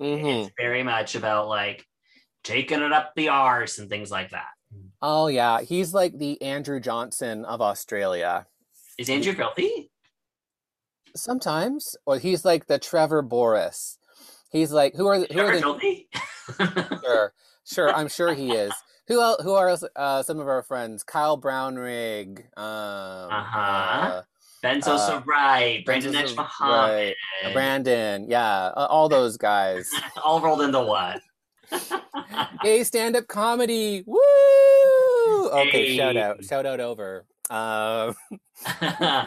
Speaker 3: mhm.
Speaker 2: It's very much about like taking it up the arse and things like that.
Speaker 3: Oh yeah, he's like the Andrew Johnson of Australia.
Speaker 2: Is Andrew filthy?
Speaker 3: Sometimes, or he's like the Trevor Boris. He's like who are the- who are the
Speaker 2: filthy?
Speaker 3: sure sure I'm sure he is. Who else, who are uh, some of our friends? Kyle Brownrigg. Um,
Speaker 2: Uh-huh.
Speaker 3: uh,
Speaker 2: ben so so
Speaker 3: Uh.
Speaker 2: Brandon Muhammad.
Speaker 3: right, Brandon. Yeah, uh, all those guys.
Speaker 2: All rolled into one.
Speaker 3: Gay stand up comedy. Woo! Okay, shout out. Shout out over. Um,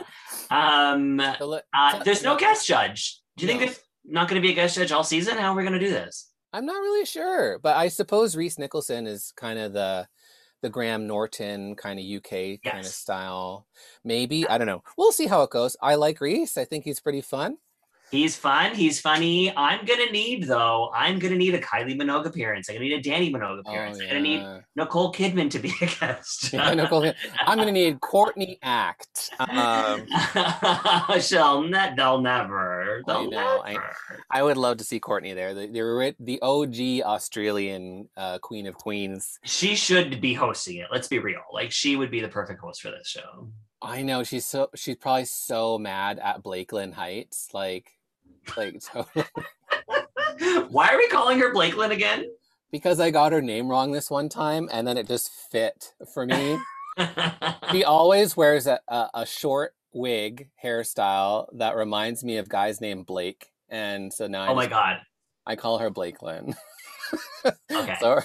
Speaker 2: um,
Speaker 3: so
Speaker 2: uh, there's no guest judge. Do you think
Speaker 3: No.
Speaker 2: there's not going to be a guest judge all season? How are we going to do this?
Speaker 3: I'm not really sure, but I suppose Rhys Nicholson is kind of the the Graham Norton kind of UK kind of style. Maybe I don't know. We'll see how it goes. I like Rhys. I think he's pretty fun.
Speaker 2: He's fun. He's funny. I'm gonna need though. I'm gonna need a Kylie Minogue appearance. I'm gonna need a Dannii Minogue appearance. I'm gonna need
Speaker 3: Oh.
Speaker 2: Nicole Kidman to be a guest.
Speaker 3: Yeah, Nicole- I'm gonna need Courtney Act. Um,
Speaker 2: She'll ne- they'll never.
Speaker 3: I
Speaker 2: They'll
Speaker 3: know,
Speaker 2: never.
Speaker 3: I would love to see Courtney there. The the, the OG Australian uh, Queen of Queens.
Speaker 2: She should be hosting it. Let's be real. Like she would be the perfect host for this show.
Speaker 3: I know she's so she's probably so mad at Blakeland Heights. Like, like totally.
Speaker 2: Why are we calling her Blakeland again?
Speaker 3: because I got her name wrong this one time, and then it just fit for me. She always wears a, a, a short wig hairstyle that reminds me of guys named Blake, and so now I,
Speaker 2: oh my
Speaker 3: just-
Speaker 2: god.
Speaker 3: I call her Blakelyn.
Speaker 2: Okay.
Speaker 3: So-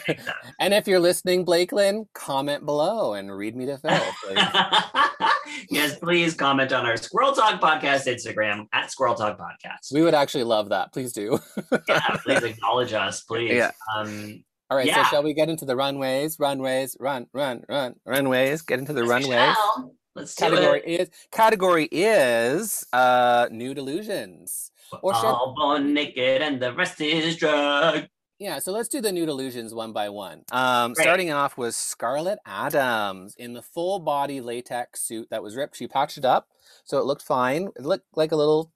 Speaker 3: and if you're listening, Blakelyn, comment below and read me to filth. Like,
Speaker 2: yes, please comment on our Squirrel Talk Podcast Instagram at Squirrel Talk Podcast.
Speaker 3: we would actually love that. Please do.
Speaker 2: yeah, please acknowledge us, please.
Speaker 3: Yeah.
Speaker 2: Um,
Speaker 3: All right,
Speaker 2: Yeah.
Speaker 3: so shall we get into the runways? Runways, run, run, run, runways. Get into the
Speaker 2: yes, we
Speaker 3: runways.
Speaker 2: shall. Let's do
Speaker 3: Category
Speaker 2: it.
Speaker 3: is category is uh nude illusions. Or should-
Speaker 2: All born naked and the rest is drug.
Speaker 3: Yeah, so let's do the nude illusions one by one. Um, starting off with Scarlet Adams in the full body latex suit that was ripped. She patched it up, so it looked fine. It looked like a little,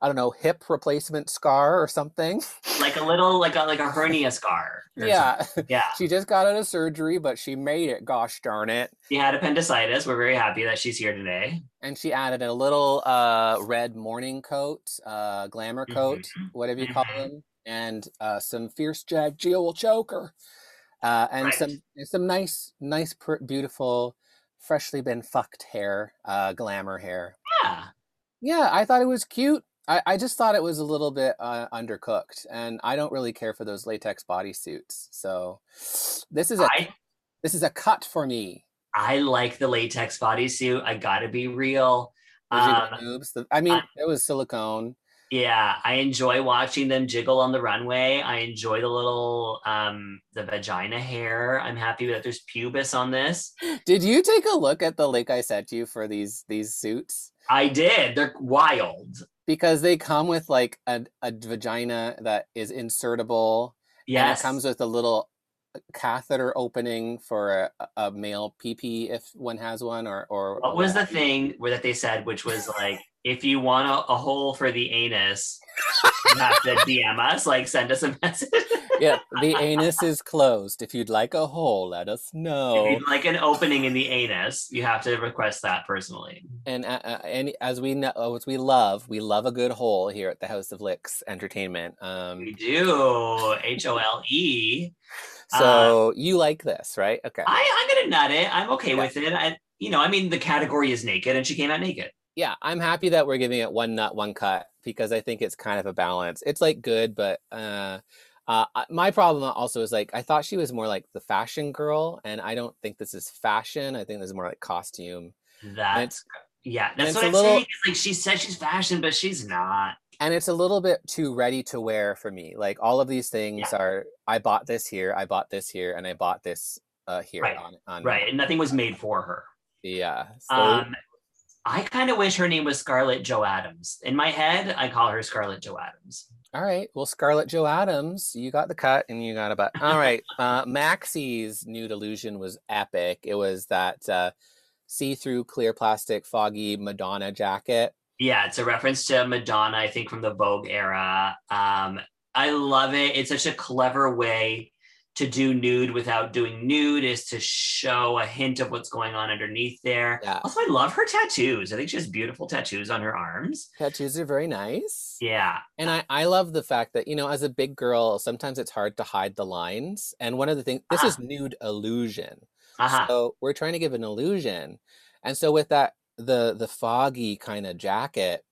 Speaker 3: I don't know, hip replacement scar or something.
Speaker 2: Like a little, like a like a hernia scar.
Speaker 3: yeah,
Speaker 2: something. Yeah.
Speaker 3: she just got out of surgery, but she made it. Gosh darn it!
Speaker 2: She had appendicitis. We're very happy that she's here today.
Speaker 3: And she added a little uh, red morning coat, uh, glamour coat,
Speaker 2: Mhm.
Speaker 3: whatever you call
Speaker 2: Mhm.
Speaker 3: them, and uh, some fierce jag jewel choker, uh, and
Speaker 2: Right.
Speaker 3: some some nice, nice, pr- beautiful, freshly been fucked hair, uh, glamour hair.
Speaker 2: Yeah.
Speaker 3: Yeah, I thought it was cute. I, I just thought it was a little bit uh, undercooked, and I don't really care for those latex bodysuits. So this is a
Speaker 2: I
Speaker 3: this is a cut for me.
Speaker 2: I like the latex bodysuit. I gotta be real. Um,
Speaker 3: boobs? I mean, it was silicone.
Speaker 2: Yeah, I enjoy watching them jiggle on the runway. I enjoy the little um the vagina hair. I'm happy that there's pubis on this.
Speaker 3: Did you take a look at the link I sent you for these these suits?
Speaker 2: I did. They're wild.
Speaker 3: Because they come with like a, a vagina that is insertable.
Speaker 2: Yes.
Speaker 3: And it comes with a little catheter opening for a, a male PP if one has one or or
Speaker 2: what was the thing where that they said, which was like, if you want a, a hole for the anus, you have to DM us, like send us a message.
Speaker 3: Yeah, the anus is closed. If you'd like a hole, let us know.
Speaker 2: If you'd like an opening in the anus, you have to request that personally.
Speaker 3: And uh, uh, and as we know, as we love, we love a good hole here at the House of Licks Entertainment. Um, We
Speaker 2: do. H O L E.
Speaker 3: so you like this, right? Okay.
Speaker 2: I, I'm gonna nut it. I'm okay
Speaker 3: Yeah.
Speaker 2: with it. I, you know, I mean, the category is naked, and she came out naked.
Speaker 3: yeah, I'm happy that we're giving it one nut, one cut because I think it's kind of a balance. It's like good, but uh, uh, my problem also is like I thought she was more like the fashion girl, and I don't think this is fashion. I think this is more like costume,
Speaker 2: That's yeah. That's what I'm
Speaker 3: little-
Speaker 2: saying. Like she said she's fashion, but she's not.
Speaker 3: and it's a little bit too ready to wear for me. Like all of these things are, I bought this here, I bought this here, and I bought this uh, here
Speaker 2: Right,
Speaker 3: on on
Speaker 2: Right, and nothing was made for her.
Speaker 3: Yeah. So,
Speaker 2: Um, I kind of wish her name was Scarlett Joe Adams. In my head, I call her Scarlett Joe Adams.
Speaker 3: All right. Well, Scarlett Joe Adams, you got the cut and you got a butt. All right. Uh, Maxi's nude illusion was epic. It was that uh, see-through clear plastic foggy Madonna jacket.
Speaker 2: Yeah, it's a reference to Madonna, I think, from the Vogue era. Um, I love it. It's such a clever way to do nude without doing nude, is to show a hint of what's going on underneath there.
Speaker 3: Yeah.
Speaker 2: Also, I love her tattoos. I think she has beautiful tattoos on her arms.
Speaker 3: Tattoos are very nice.
Speaker 2: Yeah.
Speaker 3: And I, I love the fact that, you know, as a big girl, sometimes it's hard to hide the lines. And one of the things, this is nude illusion.
Speaker 2: Uh-huh.
Speaker 3: So we're trying to give an illusion. And so with that, the the foggy kind of jacket,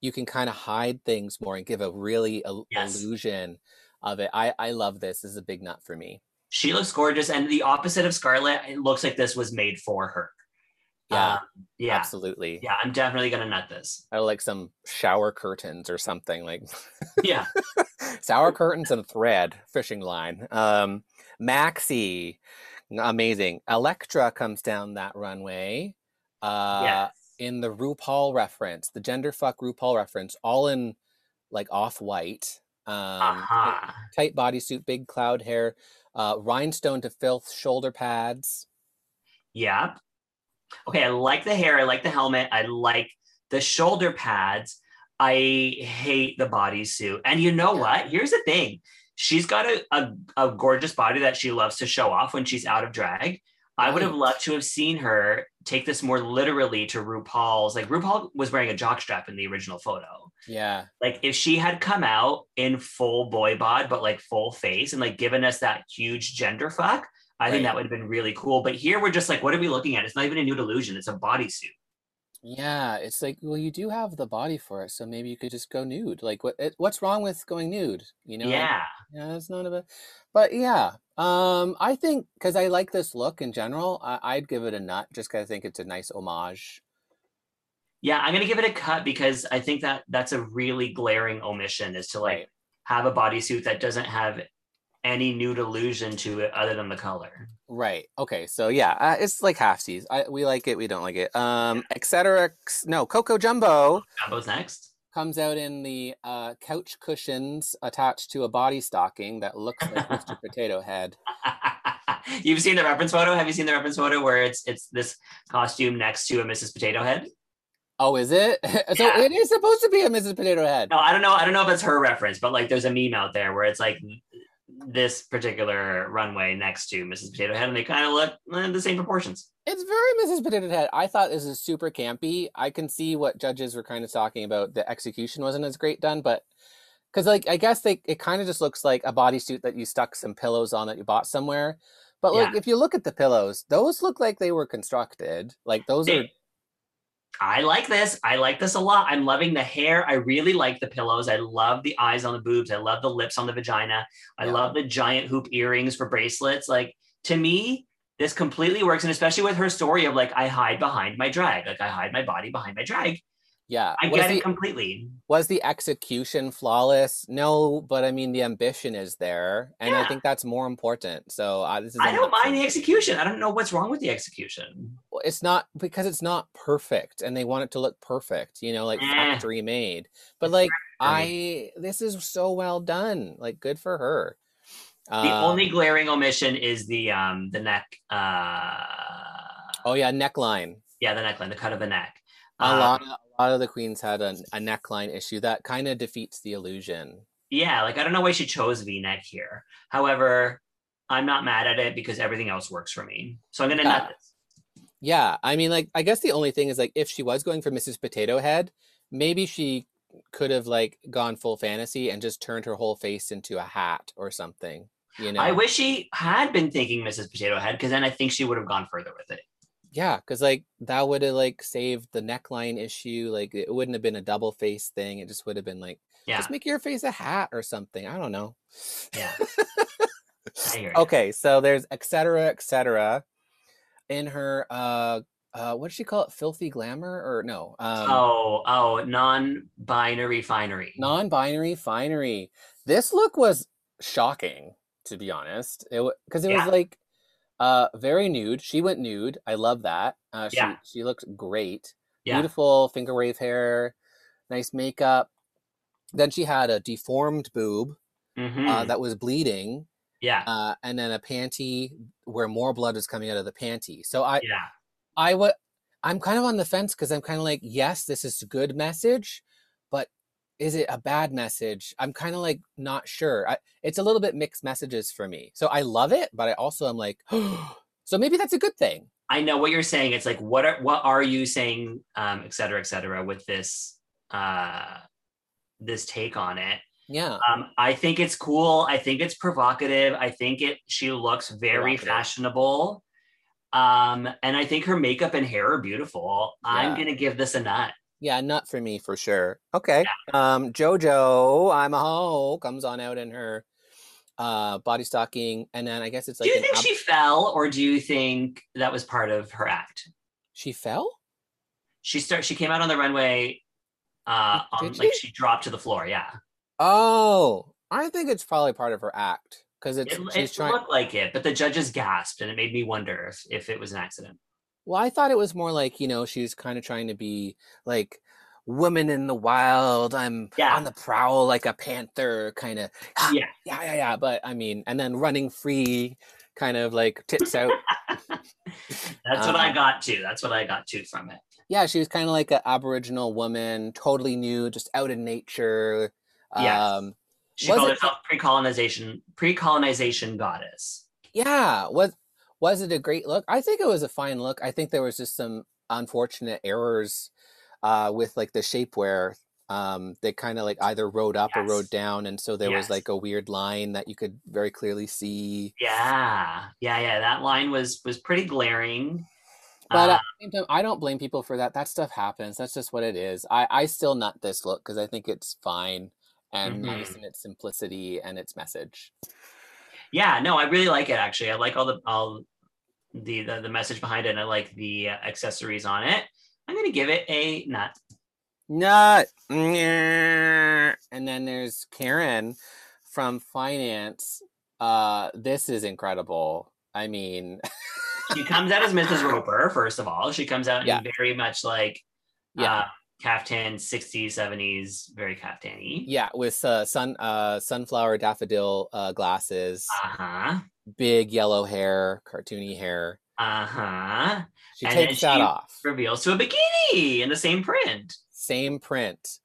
Speaker 3: you can kind of hide things more and give a really il-
Speaker 2: Yes.
Speaker 3: illusion of it. I, I love this. This is a big nut for me.
Speaker 2: She looks gorgeous. And the opposite of Scarlet, it looks like this was made for her.
Speaker 3: Yeah,
Speaker 2: Um, yeah.
Speaker 3: absolutely.
Speaker 2: Yeah, I'm definitely gonna nut this.
Speaker 3: I like some shower curtains or something like
Speaker 2: Yeah.
Speaker 3: shower curtains and thread fishing line. Um, Maxi, amazing. Elektra comes down that runway. Uh,
Speaker 2: yes.
Speaker 3: in the RuPaul reference, the gender fuck RuPaul reference, all in like off white, um,
Speaker 2: Uh-huh.
Speaker 3: tight bodysuit, big cloud hair, uh, rhinestone to filth shoulder pads.
Speaker 2: Yeah. Okay, I like the hair. I like the helmet. I like the shoulder pads. I hate the bodysuit. And you know what? Here's the thing. She's got a, a, a gorgeous body that she loves to show off when she's out of drag. I would have loved to have seen her take this more literally to RuPaul's. Like RuPaul was wearing a jockstrap in the original photo.
Speaker 3: Yeah,
Speaker 2: Like if she had come out in full boy bod, but like full face and like given us that huge gender fuck, I think that would have been really cool. But here we're just like, what are we looking at? It's not even a nude illusion. It's a bodysuit.
Speaker 3: yeah. It's like, well, you do have the body for it, so maybe you could just go nude. Like, what? It, what's wrong with going nude? You know?
Speaker 2: yeah.
Speaker 3: Yeah, it's not a bit, but yeah. Um, I think because I like this look in general, I, I'd give it a nut just because I think it's a nice homage.
Speaker 2: Yeah. I'm going to give it a cut because I think that that's a really glaring omission is to like
Speaker 3: Right.
Speaker 2: have a bodysuit that doesn't have any nude allusion to it other than the color.
Speaker 3: Right. Okay. So yeah, uh, it's like halfsies. I we like it. We don't like it. Um, etc. No, Coco Jumbo
Speaker 2: Jumbo's next.
Speaker 3: comes out in the uh, couch cushions attached to a body stocking that looks like Mr. Potato Head.
Speaker 2: You've seen the reference photo. Have you seen the reference photo where it's it's this costume next to a Mrs. Potato Head?
Speaker 3: Oh, is it? so
Speaker 2: Yeah.
Speaker 3: it is supposed to be a Mrs. Potato Head.
Speaker 2: No, I don't know. I don't know if it's her reference, but like there's a meme out there where it's like this particular runway next to Mrs. Potato Head, and they kind of look eh, the same proportions.
Speaker 3: It's very Mrs. Potato Head. I thought this is super campy. I can see what judges were kind of talking about. The execution wasn't as great done, but because like I guess they it kind of just looks like a bodysuit that you stuck some pillows on that you bought somewhere. But like if you look at the pillows, those look like they were constructed. Like those are
Speaker 2: They- I like this. I like this a lot. I'm loving the hair. I really like the pillows. I love the eyes on the boobs. I love the lips on the vagina. I
Speaker 3: Yeah.
Speaker 2: love the giant hoop earrings for bracelets. Like to me, this completely works. And especially with her story of like, I hide behind my drag. Like I hide my body behind my drag.
Speaker 3: Yeah.
Speaker 2: I
Speaker 3: was
Speaker 2: get
Speaker 3: the,
Speaker 2: it completely.
Speaker 3: was the execution flawless? No, but I mean the ambition is there, and I think that's more important. So uh, this is.
Speaker 2: I don't mind the execution. I don't know what's wrong with the execution.
Speaker 3: Well, it's not because it's not perfect and they want it to look perfect you know like
Speaker 2: Eh.
Speaker 3: factory made but like i this is so well done like good for her
Speaker 2: The
Speaker 3: Um,
Speaker 2: only glaring omission is the um the neck uh
Speaker 3: oh yeah neckline
Speaker 2: yeah, the neckline, the cut of the neck.
Speaker 3: a
Speaker 2: Uh,
Speaker 3: lot of, a lot of the queens had a, a neckline issue that kind of defeats the illusion
Speaker 2: yeah, like I don't know why she chose V-neck here. However, I'm not mad at it because everything else works for me. So I'm gonna
Speaker 3: Yeah.
Speaker 2: nut this.
Speaker 3: yeah i mean like i guess the only thing is like if she was going for mrs potato head maybe she could have like gone full fantasy and just turned her whole face into a hat or something you know
Speaker 2: I wish she had been thinking Mrs. Potato Head because then I think she would have gone further with it.
Speaker 3: Yeah, because like that would have like saved the neckline issue. Like it wouldn't have been a double face thing. It just would have been like
Speaker 2: Yeah,
Speaker 3: just make your face a hat or something. I don't know.
Speaker 2: yeah. I hear you.
Speaker 3: Okay, so there's Etcetera, et cetera, in her uh uh what does she call it? Filthy glamour or no? Um
Speaker 2: oh, oh, non-binary finery.
Speaker 3: non-binary finery. This look was shocking, to be honest. It because it
Speaker 2: Yeah.
Speaker 3: was like uh very nude. She went nude. I love that. Uh she
Speaker 2: Yeah.
Speaker 3: she looked great.
Speaker 2: Yeah.
Speaker 3: beautiful finger wave hair, nice makeup. Then she had a deformed boob
Speaker 2: Mhm.
Speaker 3: uh, that was bleeding,
Speaker 2: yeah,
Speaker 3: uh, and then a panty where more blood was coming out of the panty. So I,
Speaker 2: yeah.
Speaker 3: I would, I'm kind of on the fence because I'm kind of like, yes, this is a good message, is it a bad message? I'm kind of like not sure. I, it's a little bit mixed messages for me. So I love it, but I also am like, so maybe that's a good thing.
Speaker 2: I know what you're saying. It's like, what are what are you saying, um, Etcetera, et cetera, with this uh this take on it?
Speaker 3: Yeah.
Speaker 2: Um, I think it's cool. I think it's provocative. I think it she looks very fashionable. Um, and I think her makeup and hair are beautiful. I'm gonna give this a nut.
Speaker 3: Yeah, not for me for sure. Okay. Um Jojo, I'm a hoe, comes on out in her uh body stocking and then I guess it's like
Speaker 2: do you think she fell or do you think that was part of her act?
Speaker 3: she fell?
Speaker 2: She start she came out on the runway uh on,
Speaker 3: Did
Speaker 2: like
Speaker 3: she?
Speaker 2: she dropped to the floor, yeah.
Speaker 3: Oh, I think it's probably part of her act because it's
Speaker 2: It,
Speaker 3: she's
Speaker 2: it
Speaker 3: trying
Speaker 2: looked like it, but the judges gasped and it made me wonder if, if it was an accident.
Speaker 3: Well, I thought it was more like, you know, she's kind of trying to be like woman in the wild. I'm
Speaker 2: Yeah.
Speaker 3: on the prowl like a panther kind of
Speaker 2: Yeah.
Speaker 3: yeah, yeah, yeah, but I mean, and then running free kind of like tits out.
Speaker 2: That's what I
Speaker 3: Um,
Speaker 2: got too. That's what I got too from it.
Speaker 3: yeah, she was kind of like an Aboriginal woman, totally new, just out in nature.
Speaker 2: Yeah.
Speaker 3: Um,
Speaker 2: She
Speaker 3: was
Speaker 2: called herself pre-colonization pre-colonization goddess.
Speaker 3: yeah, was was it a great look? I think it was a fine look. I think there was just some unfortunate errors uh, with like the shapewear. Um, they kind of like either rode up or rode down, and so there was like a weird line that you could very clearly see.
Speaker 2: Yeah, yeah, yeah. That line was was pretty glaring.
Speaker 3: But
Speaker 2: Uh,
Speaker 3: at the same time, I don't blame people for that. That stuff happens. That's just what it is. I I still nut this look because I think it's fine and nice
Speaker 2: Mhm.
Speaker 3: in its simplicity and its message.
Speaker 2: Yeah, no, I really like it actually. I like all the all the the, the message behind it. and I like the uh, accessories on it. I'm gonna give it a nut.
Speaker 3: Nut. And then there's Karen from finance Uh, this is incredible. I mean,
Speaker 2: She comes out as Mrs. Roper, first of all. She comes out
Speaker 3: Yeah.
Speaker 2: very much like
Speaker 3: Yeah.
Speaker 2: uh, caftan 60s, 70s, very caftan-y.
Speaker 3: yeah, with uh, sun uh sunflower daffodil uh glasses,
Speaker 2: Uh-huh.
Speaker 3: big yellow hair, cartoony hair.
Speaker 2: Uh-huh.
Speaker 3: She
Speaker 2: And then
Speaker 3: takes that
Speaker 2: she-
Speaker 3: off.
Speaker 2: Reveals to a bikini in the same print.
Speaker 3: Same print,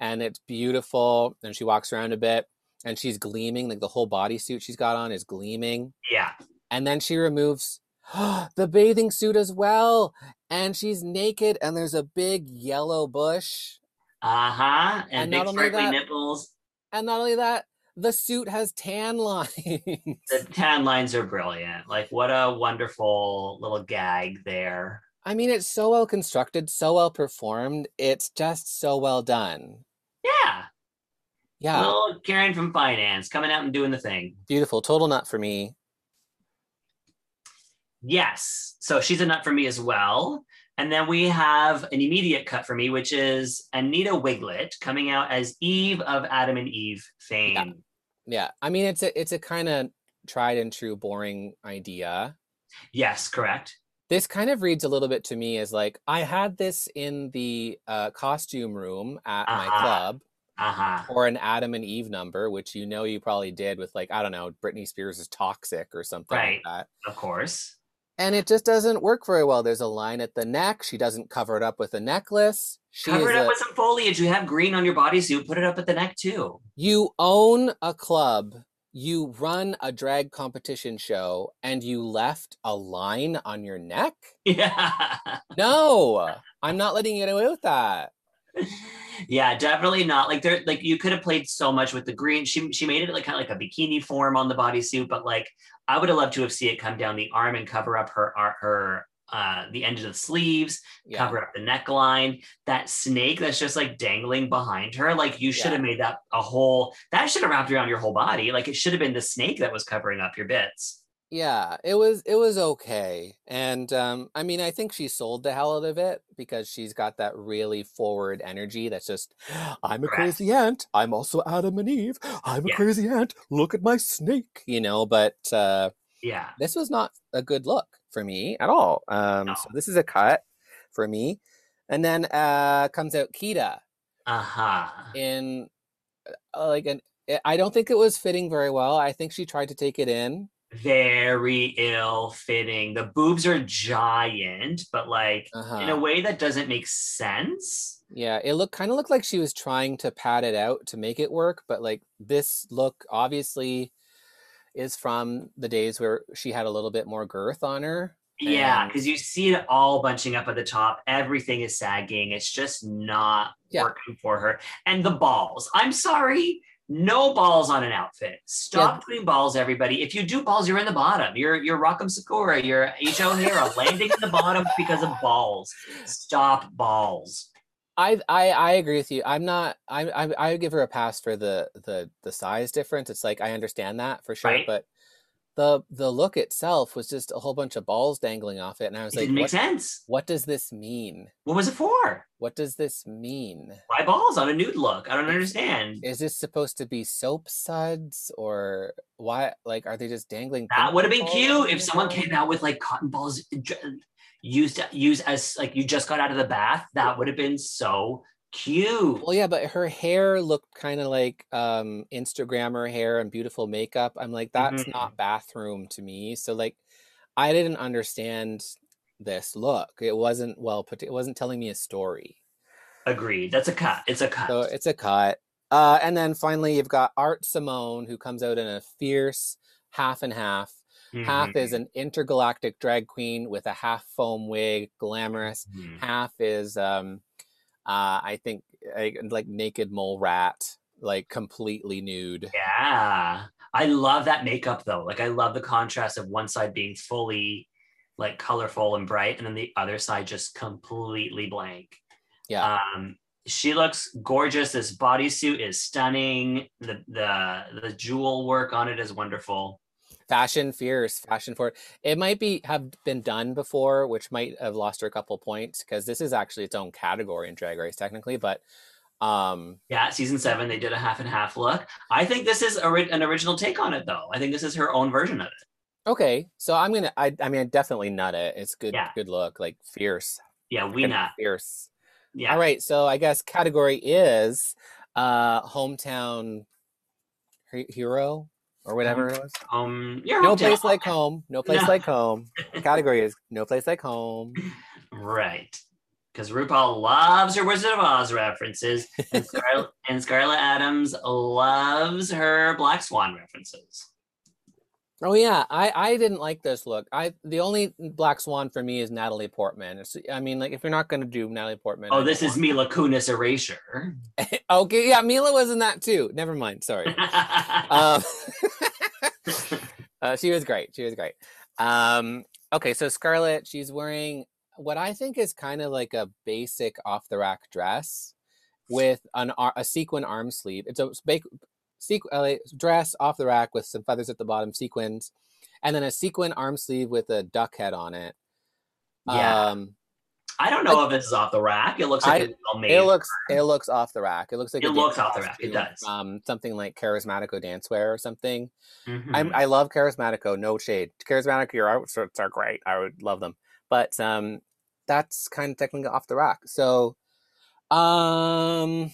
Speaker 3: and it's beautiful. And she walks around a bit, and she's gleaming. Like the whole bodysuit she's got on is gleaming.
Speaker 2: Yeah.
Speaker 3: And then she removes the bathing suit as well. And she's naked, and there's a big yellow bush.
Speaker 2: Uh-huh. And,
Speaker 3: And
Speaker 2: big
Speaker 3: not only that-
Speaker 2: nipples.
Speaker 3: And not only that, the suit has tan lines.
Speaker 2: The tan lines are brilliant. Like what a wonderful little gag there.
Speaker 3: I mean, it's so well constructed, so well performed. It's just so well done.
Speaker 2: Yeah.
Speaker 3: Yeah,
Speaker 2: Little Karen from finance coming out and doing the thing.
Speaker 3: beautiful. Total nut for me.
Speaker 2: Yes. So she's a nut for me as well. And then we have an immediate cut for me, which is Anita Wigl'it coming out as Eve of Adam and Eve fame.
Speaker 3: Yeah, I mean, it's a it's a kind of tried and true, boring idea.
Speaker 2: Yes, correct.
Speaker 3: This kind of reads a little bit to me as like I had this in the uh, costume room at my
Speaker 2: Uh-huh.
Speaker 3: club,
Speaker 2: Uh-huh.
Speaker 3: or an Adam and Eve number, which you know you probably did with like I don't know, Britney Spears is toxic or something
Speaker 2: Right.
Speaker 3: like that.
Speaker 2: Of course.
Speaker 3: And it just doesn't work very well. There's a line at the neck. She doesn't cover it up with a necklace. She
Speaker 2: Cover it up
Speaker 3: a-
Speaker 2: with some foliage. You have green on your bodysuit. Put it up at the neck too.
Speaker 3: you own a club, you run a drag competition show, and you left a line on your neck?
Speaker 2: Yeah.
Speaker 3: No, I'm not letting you get away with that.
Speaker 2: yeah, definitely not. Like there, like you could have played so much with the green. She she made it like kind of like a bikini form on the bodysuit, but like I would have loved to have seen it come down the arm and cover up her her uh the end of the sleeves,
Speaker 3: Yeah.
Speaker 2: cover up the neckline. That snake that's just like dangling behind her. Like you should
Speaker 3: Yeah.
Speaker 2: have made that a whole that should have wrapped around your whole body. Like it should have been the snake that was covering up your bits.
Speaker 3: Yeah, it was it was okay. And um I mean I think she sold the hell out of it because she's got that really forward energy that's just I'm a
Speaker 2: Correct.
Speaker 3: crazy aunt. I'm also Adam and Eve. I'm a
Speaker 2: Yeah.
Speaker 3: crazy aunt. Look at my snake, you know, but uh
Speaker 2: Yeah.
Speaker 3: this was not a good look for me at all. Um
Speaker 2: No.
Speaker 3: so this is a cut for me. And then uh comes out Kita
Speaker 2: Uh-huh.
Speaker 3: in uh, like an I- I don't think it was fitting very well. I think she tried to take it in.
Speaker 2: Very ill fitting. The boobs are giant, but like in
Speaker 3: Uh-huh.
Speaker 2: a way that doesn't make sense.
Speaker 3: Yeah, it looked kind of looked like she was trying to pad it out to make it work, but like this look obviously is from the days where she had a little bit more girth on her.
Speaker 2: Yeah, because you see it all bunching up at the top. Everything is sagging. It's just not
Speaker 3: Yeah.
Speaker 2: working for her. And the balls. I'm sorry. No balls on an outfit. Stop putting balls, everybody. If you do balls, you're in the bottom. You're you're Rock M. Sakura. You're H. O'Hara landing in the bottom because of balls. Stop balls.
Speaker 3: I I I agree with you. I'm not. I I I would give her a pass for the the the size difference. It's like I understand that for sure,
Speaker 2: Right.
Speaker 3: but the the look itself was just a whole bunch of balls dangling off it, and I was
Speaker 2: It
Speaker 3: like,
Speaker 2: didn't make
Speaker 3: what,
Speaker 2: sense.
Speaker 3: what does this mean?
Speaker 2: What was it for?
Speaker 3: What does this mean?
Speaker 2: Why balls on a nude look? I don't understand.
Speaker 3: Is this supposed to be soap suds or why? Like, are they just dangling?
Speaker 2: That would have been cute if someone came out with like cotton balls used used as like you just got out of the bath. That would have been so cute.
Speaker 3: Well, yeah, but her hair looked kind of like um Instagrammer hair and beautiful makeup. I'm like, that's
Speaker 2: Mhm.
Speaker 3: not bathroom to me. So like, I didn't understand this look. It wasn't well put. It wasn't telling me a story.
Speaker 2: Agreed. That's a cut. It's a cut.
Speaker 3: So it's a cut. Uh, and then finally, you've got Art Simone, who comes out in a fierce half and half. Half is
Speaker 2: Mhm.
Speaker 3: an intergalactic drag queen with a half foam wig, glamorous.
Speaker 2: Mhm.
Speaker 3: Half is, um, uh, I think, like, like naked mole rat, like completely nude.
Speaker 2: Yeah. I love that makeup though. Like I love the contrast of one side being fully like colorful and bright and then the other side just completely blank.
Speaker 3: Yeah.
Speaker 2: Um she looks gorgeous. This bodysuit is stunning. The the the jewel work on it is wonderful.
Speaker 3: Fashion fierce fashion forward it might be have been done before which might have lost her a couple points because this is actually its own category in drag race technically but Um,
Speaker 2: Yeah, season seven, they did a half and half look. I think this is an original take on it, though. I think this is her own version of it.
Speaker 3: okay, so I'm gonna. I I mean, definitely nut it. It's good.
Speaker 2: Yeah.
Speaker 3: Good look, like fierce.
Speaker 2: Yeah, we not.
Speaker 3: fierce.
Speaker 2: Yeah.
Speaker 3: All right, so I guess category is uh hometown hero or whatever it was.
Speaker 2: Um,
Speaker 3: No place like home. No place
Speaker 2: No.
Speaker 3: like home. The Category is no place like home.
Speaker 2: Right. Because RuPaul loves her Wizard of Oz references, and, Scar- and Scarlet Adams loves her Black Swan references.
Speaker 3: Oh yeah, I I didn't like this look. I the only black swan for me is Natalie Portman. It's, I mean, like if you're not gonna do Natalie Portman,
Speaker 2: Oh,
Speaker 3: I
Speaker 2: this is Mila Kunis erasure.
Speaker 3: okay. Yeah, Mila was in that too. Never mind. Sorry. um, uh, she was great. She was great. Um, okay, so Scarlet, she's wearing what I think is kind of like a basic off the rack dress with an a sequin arm sleeve. It's a sequ- uh, dress off the rack with some feathers at the bottom, sequins, and then a sequin arm sleeve with a duck head on it.
Speaker 2: Yeah.
Speaker 3: Um,
Speaker 2: I don't know if this is off the rack. It looks like
Speaker 3: I-
Speaker 2: it's well made.
Speaker 3: it looks it looks off the rack. It looks like
Speaker 2: It looks off the rack. It does.
Speaker 3: from something like Charismatico Dancewear or something.
Speaker 2: Mhm.
Speaker 3: I'm, I love Charismatico, no shade. Charismatico, your outfits are great. I would love them, but um, that's kind of technically off the rack. So, um,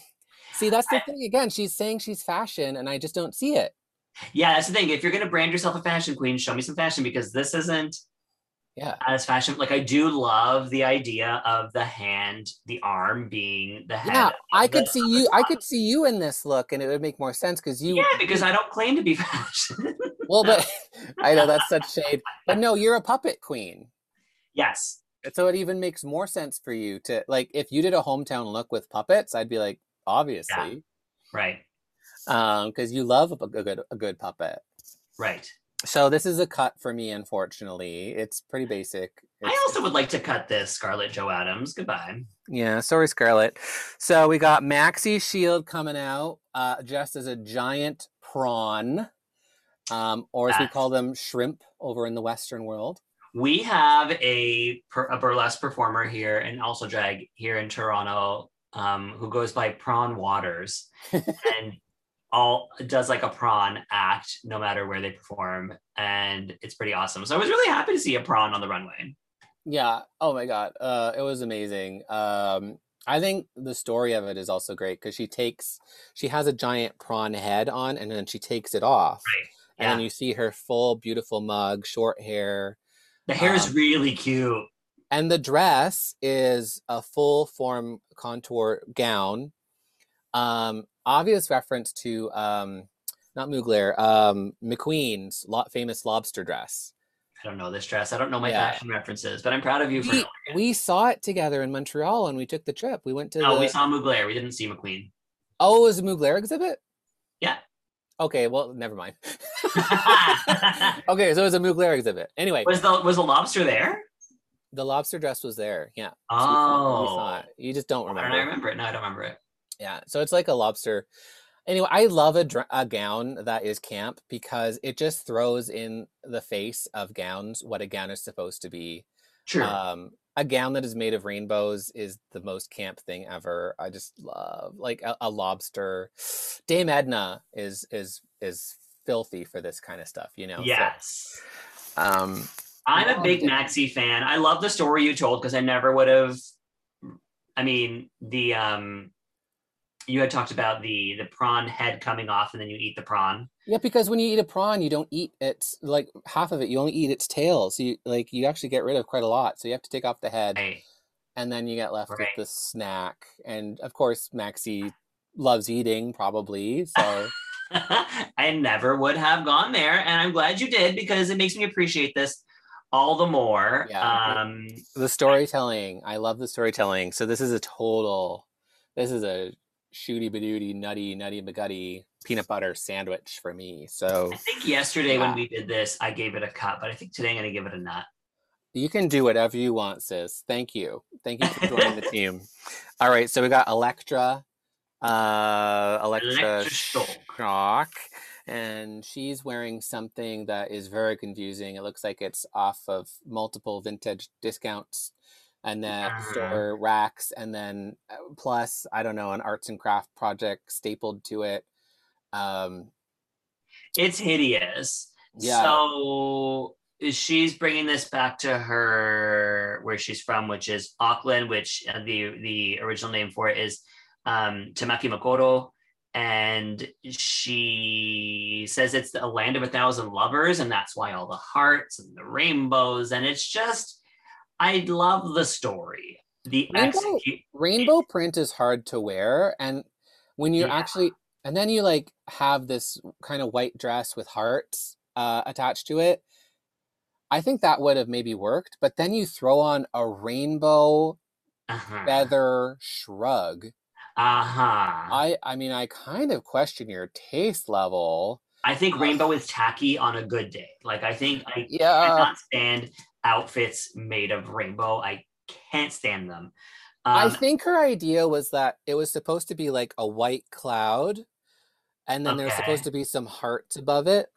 Speaker 3: see, that's the thing. Again, she's saying she's fashion, and I just don't see it.
Speaker 2: yeah, that's the thing. If you're gonna brand yourself a fashion queen, show me some fashion because this isn't
Speaker 3: Yeah,
Speaker 2: as fashion. Like I do love the idea of the hand, the arm being the head.
Speaker 3: yeah. I could see you. I could see you in this look, and it would make more sense because you.
Speaker 2: Yeah, because I don't claim to be fashion.
Speaker 3: Well, but I know that's such shade, but no, you're a puppet queen.
Speaker 2: yes.
Speaker 3: So it even makes more sense for you to like if you did a hometown look with puppets, I'd be like, obviously.
Speaker 2: Right.
Speaker 3: um because you love a, a good a good puppet
Speaker 2: Right.
Speaker 3: so this is a cut for me unfortunately it's pretty basic
Speaker 2: I also would like to cut this, Scarlett Joe Adams. Goodbye.
Speaker 3: yeah sorry scarlett so we got maxi shield coming out uh dressed as a giant prawn um or as we call them shrimp over in the western world
Speaker 2: We have a, per, a burlesque performer here and also drag here in Toronto um, who goes by Prawn Waters and all does like a prawn act no matter where they perform. And it's pretty awesome. So I was really happy to see a prawn on the runway.
Speaker 3: yeah oh my god uh it was amazing um i think the story of it is also great because she takes she has a giant prawn head on and then she takes it off
Speaker 2: Right.
Speaker 3: and then you see her full beautiful mug short hair
Speaker 2: The hair is
Speaker 3: Um,
Speaker 2: really cute.
Speaker 3: And the dress is a full form contour gown um obvious reference to um not mugler um mcqueen's lo- famous lobster dress
Speaker 2: I don't know this dress. I don't know my
Speaker 3: Yeah.
Speaker 2: fashion references, but I'm proud of you for
Speaker 3: we, we saw it together in montreal and we took the trip we went to
Speaker 2: No,
Speaker 3: the
Speaker 2: we saw Mugler. We didn't see McQueen.
Speaker 3: oh it was a mugler exhibit
Speaker 2: Yeah.
Speaker 3: okay well never mind okay so it was a mugler exhibit anyway
Speaker 2: was the was the lobster there?
Speaker 3: The lobster dress was there yeah So saw-
Speaker 2: Oh,
Speaker 3: it. you just don't remember
Speaker 2: don't I remember it? No, I don't remember it.
Speaker 3: Yeah, so it's like a lobster. Anyway, I love a, dr- a gown that is camp because it just throws in the face of gowns what a gown is supposed to be.
Speaker 2: True.
Speaker 3: Um, a gown that is made of rainbows is the most camp thing ever. I just love like a, a lobster. Dame Edna is is is filthy for this kind of stuff, you know. so,
Speaker 2: yes.
Speaker 3: um,
Speaker 2: I'm a big
Speaker 3: it.
Speaker 2: Maxi fan. I love the story you told because I never would have. I mean, the um, you had talked about the the prawn head coming off, and then you eat the prawn.
Speaker 3: yeah, because when you eat a prawn, you don't eat its like half of it. You only eat its tail, so you like you actually get rid of quite a lot. So you have to take off the head.
Speaker 2: Right.
Speaker 3: and then you get left
Speaker 2: Right.
Speaker 3: with the snack. And of course, Maxi loves eating, probably. So
Speaker 2: I never would have gone there, and I'm glad you did because it makes me appreciate this all the more.
Speaker 3: Yeah.
Speaker 2: Um,
Speaker 3: the storytelling, I love the storytelling. So this is a total, this is a shooty badooty, nutty, nutty bagutty peanut butter sandwich for me. So
Speaker 2: I think yesterday
Speaker 3: Yeah.
Speaker 2: when we did this, I gave it a cut, but I think today I'm going to give it a nut.
Speaker 3: you can do whatever you want, sis. Thank you. Thank you for joining the team. All right, so we got Elektra, uh, Elektra
Speaker 2: Elektra Shock.
Speaker 3: And she's wearing something that is very confusing. It looks like it's off of multiple vintage discounts and then
Speaker 2: Uh-huh.
Speaker 3: store racks, and then uh, plus I don't know an arts and craft project stapled to it. Um,
Speaker 2: It's hideous.
Speaker 3: Yeah.
Speaker 2: So she's bringing this back to her where she's from, which is Auckland, which uh, the the original name for it is um, Tamaki Makaurau. And she says it's a land of a thousand lovers, and that's why all the hearts and the rainbows. And it's just, I love the story. The
Speaker 3: Rainbow-
Speaker 2: execute.
Speaker 3: rainbow print is hard to wear and when you
Speaker 2: Yeah.
Speaker 3: actually and then you like have this kind of white dress with hearts uh, attached to it i think that would have maybe worked but then you throw on a rainbow
Speaker 2: Uh-huh.
Speaker 3: feather shrug
Speaker 2: Uh-huh.
Speaker 3: i i mean i kind of question your taste level
Speaker 2: I think rainbow is tacky on a good day. Like I think I
Speaker 3: yeah
Speaker 2: cannot stand outfits made of rainbow. I can't stand them.
Speaker 3: I
Speaker 2: Um,
Speaker 3: think her idea was that it was supposed to be like a white cloud, and then
Speaker 2: Okay.
Speaker 3: supposed to be some hearts above it,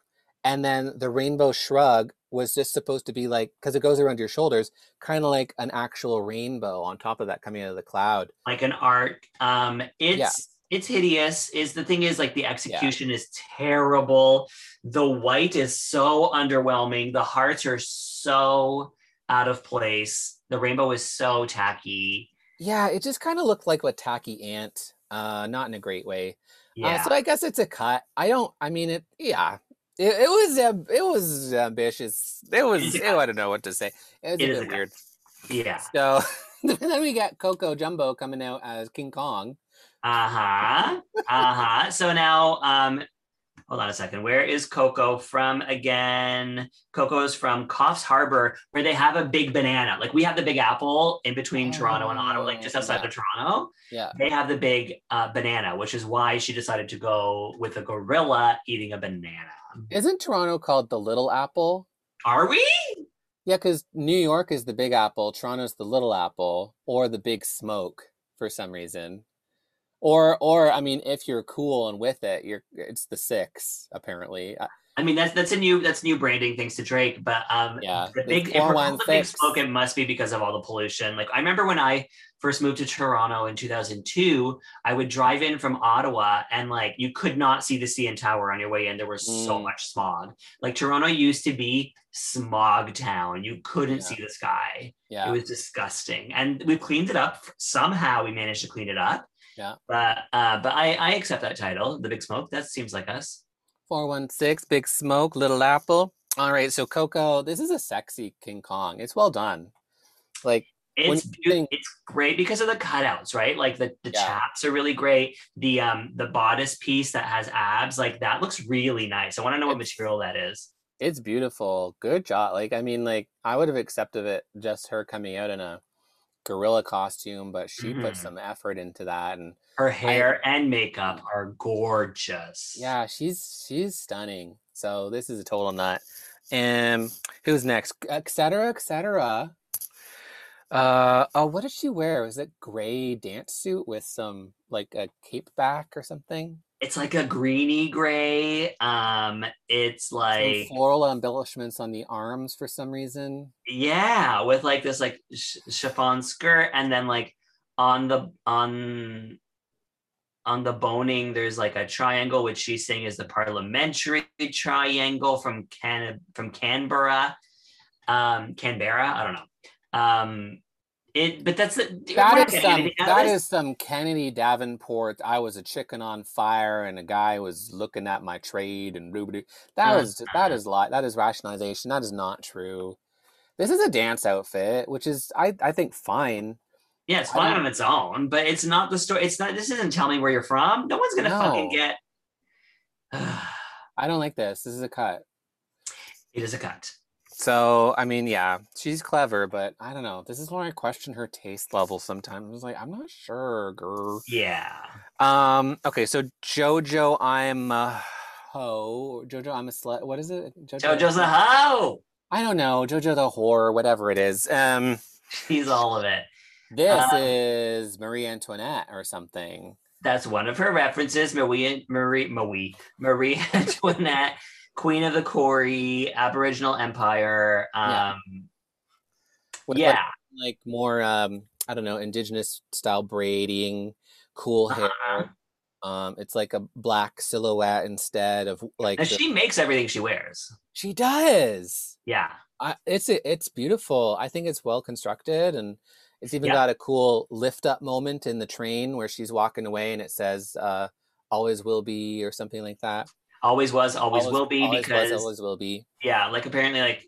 Speaker 3: and then the rainbow shrug was just supposed to be like because it goes around your shoulders, kind of like an actual rainbow on top of that coming out of the cloud.
Speaker 2: like an arc. Um, it's it's hideous. Is the thing is like the execution is terrible. The white is so underwhelming. The hearts are so out of place. The rainbow is so tacky.
Speaker 3: Yeah, it just kind of looked like a tacky ant, uh, not in a great way.
Speaker 2: Yeah.
Speaker 3: Uh, so I guess it's a cut. I don't. I mean, it. Yeah, it, it was. Uh, it was ambitious. It was. Ew, I don't know what to say. It was
Speaker 2: It
Speaker 3: a bit weird.
Speaker 2: yeah.
Speaker 3: So then we got Coco Jumbo coming out as King Kong.
Speaker 2: Uh-huh. Uh-huh. so now um hold on a second. Where is Coco from again? Coco is from Coffs Harbor, where they have a big banana. Like we have the big apple in between Toronto and Ottawa, like just
Speaker 3: Oh,
Speaker 2: outside
Speaker 3: yeah.
Speaker 2: of Toronto.
Speaker 3: Yeah.
Speaker 2: They have the big uh, banana, which is why she decided to go with a gorilla eating a banana.
Speaker 3: Isn't Toronto called the Little Apple?
Speaker 2: Are we?
Speaker 3: Yeah, because New York is the Big Apple, Toronto's the Little Apple, or the Big Smoke for some reason. Or, or I mean, if you're cool and with it, you're it's the six apparently. Uh,
Speaker 2: I mean, that's that's a new that's new branding thanks to Drake. But um,
Speaker 3: Yeah,
Speaker 2: the big the big smoke, it must be because of all the pollution. Like I remember when I first moved to Toronto in 2002, I would drive in from Ottawa and like you could not see the CN Tower on your way in. There was so
Speaker 3: Mm.
Speaker 2: much smog. Like Toronto used to be smog town. You couldn't
Speaker 3: Yeah.
Speaker 2: see the sky.
Speaker 3: Yeah,
Speaker 2: It was disgusting, and we cleaned it up. Somehow we managed to clean it up.
Speaker 3: Yeah.
Speaker 2: But uh, but I I accept that title, the Big Smoke. That seems like us.
Speaker 3: Four one six, Big Smoke, Little Apple. All right, so Coco, this is a sexy King Kong. It's well done. Like
Speaker 2: It's
Speaker 3: think-
Speaker 2: it's great because of the cutouts, right? Like the, the
Speaker 3: Yeah.
Speaker 2: chaps are really great. The um the bodice piece that has abs, like that looks really nice. I want to know what
Speaker 3: It's-
Speaker 2: material that is.
Speaker 3: It's beautiful. Good job. Like, I mean, like, I would have accepted it just her coming out in a gorilla costume, but she put
Speaker 2: Mhm.
Speaker 3: some effort into that. And
Speaker 2: Her hair and makeup are gorgeous.
Speaker 3: yeah, she's she's stunning. So this is a total nut. And who's next? Etcetera, et cetera. Uh oh, what did she wear? Was it gray dance suit with some like a cape back or something?
Speaker 2: It's like a greeny gray. Um, it's
Speaker 3: Some
Speaker 2: like
Speaker 3: floral embellishments on the arms for some reason.
Speaker 2: yeah, with like this like sh- chiffon skirt, and then like on the on on the boning, there's like a triangle, which she's saying is the parliamentary triangle from Can from Canberra, um, Canberra. I don't know. Um, it, but that's the
Speaker 3: That is some
Speaker 2: anything out of
Speaker 3: that is some Kennedy Davenport. I was a chicken on fire and a guy was looking at my trade and roo That is that is lie. That is rationalization. That is not true. This is a dance outfit, which is I I think fine.
Speaker 2: Yeah, it's fine on its own, but it's not the story. It's not. This isn't tell me where you're from. No one's gonna fucking get.
Speaker 3: I don't like this. This is a cut.
Speaker 2: it is a cut.
Speaker 3: So I mean, yeah, she's clever, but I don't know. This is where I question her taste level sometimes. I was like, I'm not sure, girl.
Speaker 2: Yeah.
Speaker 3: Um. Okay. So Jojo, I'm a hoe. Jojo, I'm a slut. What is it?
Speaker 2: JoJo's a hoe.
Speaker 3: I don't know. Jojo the whore, whatever it is. Um.
Speaker 2: She's all of it.
Speaker 3: This
Speaker 2: Uh,
Speaker 3: is Marie Antoinette or something.
Speaker 2: That's one of her references. Marie Marie Marie Marie Antoinette, Queen of the Koori, Aboriginal Empire.
Speaker 3: Yeah.
Speaker 2: Um,
Speaker 3: With,
Speaker 2: yeah.
Speaker 3: like, like more um I don't know, indigenous style braiding, cool hair.
Speaker 2: Uh-huh.
Speaker 3: Um it's like a black silhouette instead of like
Speaker 2: And
Speaker 3: the-
Speaker 2: she makes everything she wears.
Speaker 3: she does.
Speaker 2: Yeah.
Speaker 3: I, it's it's beautiful. I think it's well constructed and it's even
Speaker 2: Yeah.
Speaker 3: got a cool lift up moment in the train where she's walking away and it says uh always will be or something like that.
Speaker 2: Always was, always, will be
Speaker 3: always
Speaker 2: because
Speaker 3: was, always will be.
Speaker 2: yeah, like apparently like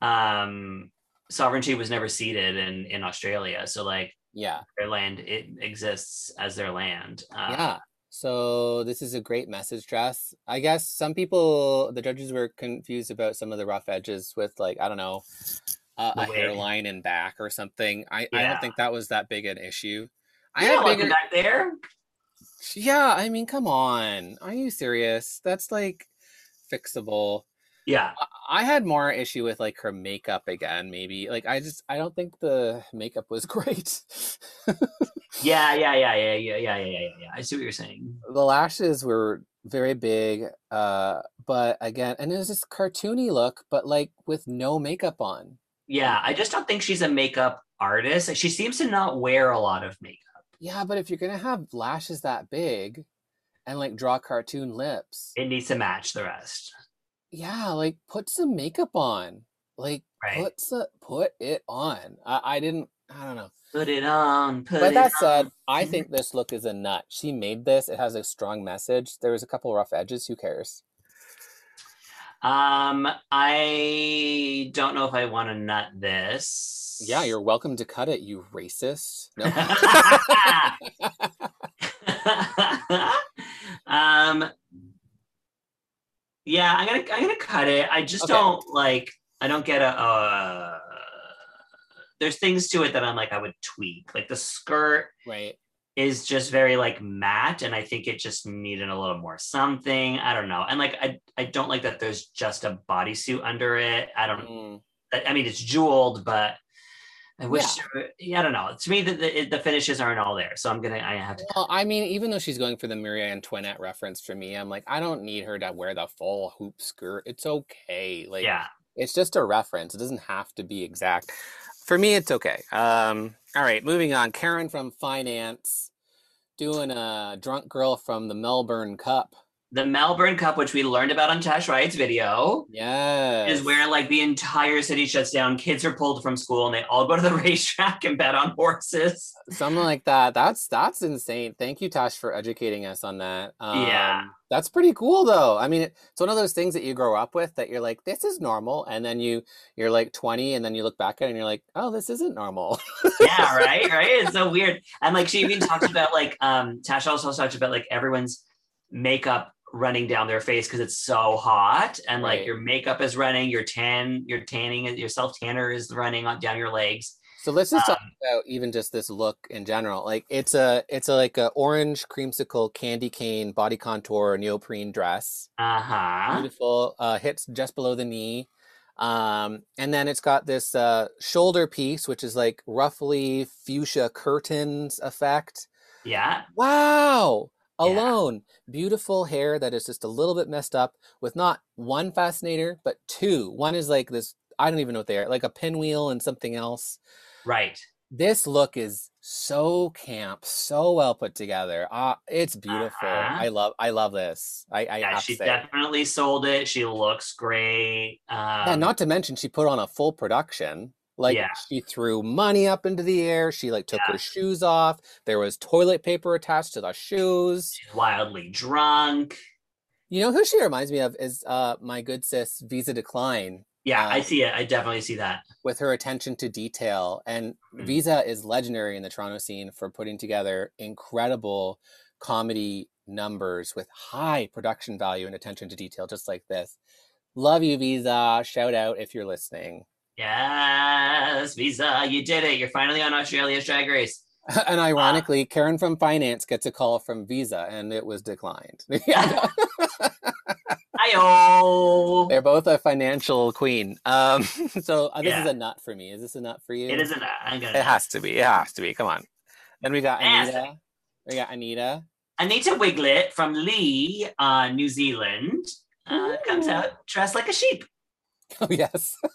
Speaker 2: um sovereignty was never ceded in in Australia. So like
Speaker 3: Yeah.
Speaker 2: their land it exists as their land. Uh,
Speaker 3: yeah. So this is a great message dress. I guess some people, the judges were confused about some of the rough edges with like I don't know, uh, a hairline and back or something. I, I don't think that was that big an issue. I
Speaker 2: Yeah,
Speaker 3: had
Speaker 2: like
Speaker 3: bigger.
Speaker 2: back there.
Speaker 3: Yeah, I mean, come on. Are you serious? That's like fixable.
Speaker 2: Yeah.
Speaker 3: I- had more issue with like her makeup again, maybe. Like I just I don't think the makeup was great.
Speaker 2: Yeah, yeah, yeah, yeah, yeah, yeah, yeah, yeah, yeah. I see what you're saying.
Speaker 3: the lashes were very big, uh, but again, and it was this cartoony look, but like with no makeup on.
Speaker 2: Yeah, I just don't think she's a makeup artist. She seems to not wear a lot of makeup.
Speaker 3: Yeah, but if you're gonna have lashes that big and like draw cartoon lips,
Speaker 2: It needs to match the rest.
Speaker 3: yeah, like put some makeup on. Like
Speaker 2: Right.
Speaker 3: put some, put it on. I, I didn't I don't know.
Speaker 2: Put it on. Put
Speaker 3: But that
Speaker 2: on.
Speaker 3: said, I
Speaker 2: Mhm.
Speaker 3: think this look is a nut. She made this. It has a strong message. There was a couple rough edges. Who cares?
Speaker 2: Um, I don't know if I want to nut this.
Speaker 3: Yeah, you're welcome to cut it, you racist. No.
Speaker 2: um yeah i'm gonna i'm gonna cut it i just
Speaker 3: Okay.
Speaker 2: don't like i don't get a uh there's things to it that i'm like i would tweak like the skirt
Speaker 3: right.
Speaker 2: Is just very like matte and i think it just needed a little more something i don't know and like i i don't like that there's just a bodysuit under it i don't
Speaker 3: Mm.
Speaker 2: I I mean, it's jeweled, but I wish.
Speaker 3: Yeah.
Speaker 2: Yeah, I don't know. To me, the, the the finishes aren't all there, so I'm gonna. I have to.
Speaker 3: Well, I mean, even though she's going for the Marie Antoinette reference for me, I'm like, I don't need her to wear the full hoop skirt. It's okay. Like,
Speaker 2: yeah,
Speaker 3: it's just a reference. It doesn't have to be exact. For me, it's okay. Um, all right, moving on. Karen from finance doing a drunk girl from the Melbourne Cup.
Speaker 2: The Melbourne Cup, which we learned about on Tash Riot's video,
Speaker 3: Yeah.
Speaker 2: is where like the entire city shuts down. Kids are pulled from school, and they all go to the racetrack and bet on horses.
Speaker 3: something like that. That's that's insane. Thank you, Tash, for educating us on that.
Speaker 2: Yeah.
Speaker 3: Um, that's pretty cool, though. I mean, it's one of those things that you grow up with that you're like, this is normal, and then you you're like 20, and then you look back at it and you're like, oh, this isn't normal.
Speaker 2: yeah, right, right. It's so weird. And like she even talks about like um Tash also talks about like everyone's makeup running down their face because it's so hot and like
Speaker 3: Right.
Speaker 2: your makeup is running your tan your tanning your self tanner is running on down your legs
Speaker 3: So let's just talk
Speaker 2: Um,
Speaker 3: about even just this look in general. Like it's a it's a like a orange creamsicle candy cane body contour neoprene dress.
Speaker 2: uh-huh
Speaker 3: Beautiful. Uh, hits just below the knee. Um, and then it's got this uh, shoulder piece, which is like roughly fuchsia curtains effect.
Speaker 2: yeah
Speaker 3: Wow.
Speaker 2: Yeah.
Speaker 3: Alone. Beautiful hair that is just a little bit messed up with not one fascinator, but two. One is like this, I don't even know what they are, like a pinwheel and something else.
Speaker 2: right
Speaker 3: This look is so camp, so well put together. Uh, it's beautiful.
Speaker 2: Uh-huh.
Speaker 3: I love I love this. I, I
Speaker 2: yeah she definitely sold it she looks great um,
Speaker 3: yeah, not to mention she put on a full production. Like
Speaker 2: Yeah.
Speaker 3: she threw money up into the air. She like took her shoes off. There was toilet paper attached to the shoes.
Speaker 2: she's wildly drunk
Speaker 3: You know who she reminds me of is uh my good sis Visa Decline
Speaker 2: yeah i
Speaker 3: Uh,
Speaker 2: see it i definitely see that
Speaker 3: with her attention to detail. And
Speaker 2: Mhm.
Speaker 3: Visa is legendary in the Toronto scene for putting together incredible comedy numbers with high production value and attention to detail, just like this. Love you, Visa. Shout out if you're listening.
Speaker 2: Yes visa you did it you're finally on australia's drag race
Speaker 3: and ironically, Karen from finance gets a call from Visa and it was declined. Yeah,
Speaker 2: Hi-oh.
Speaker 3: They're both a financial queen. Um, so uh, this is a nut for me. Is this a nut for you?
Speaker 2: It isn't. I'm gonna.
Speaker 3: It has to be. It has to be. Come on. Then we got Anita. We got Anita.
Speaker 2: Anita Wigl'it from Lee, uh, New Zealand, uh, comes out dressed like a sheep.
Speaker 3: Oh yes.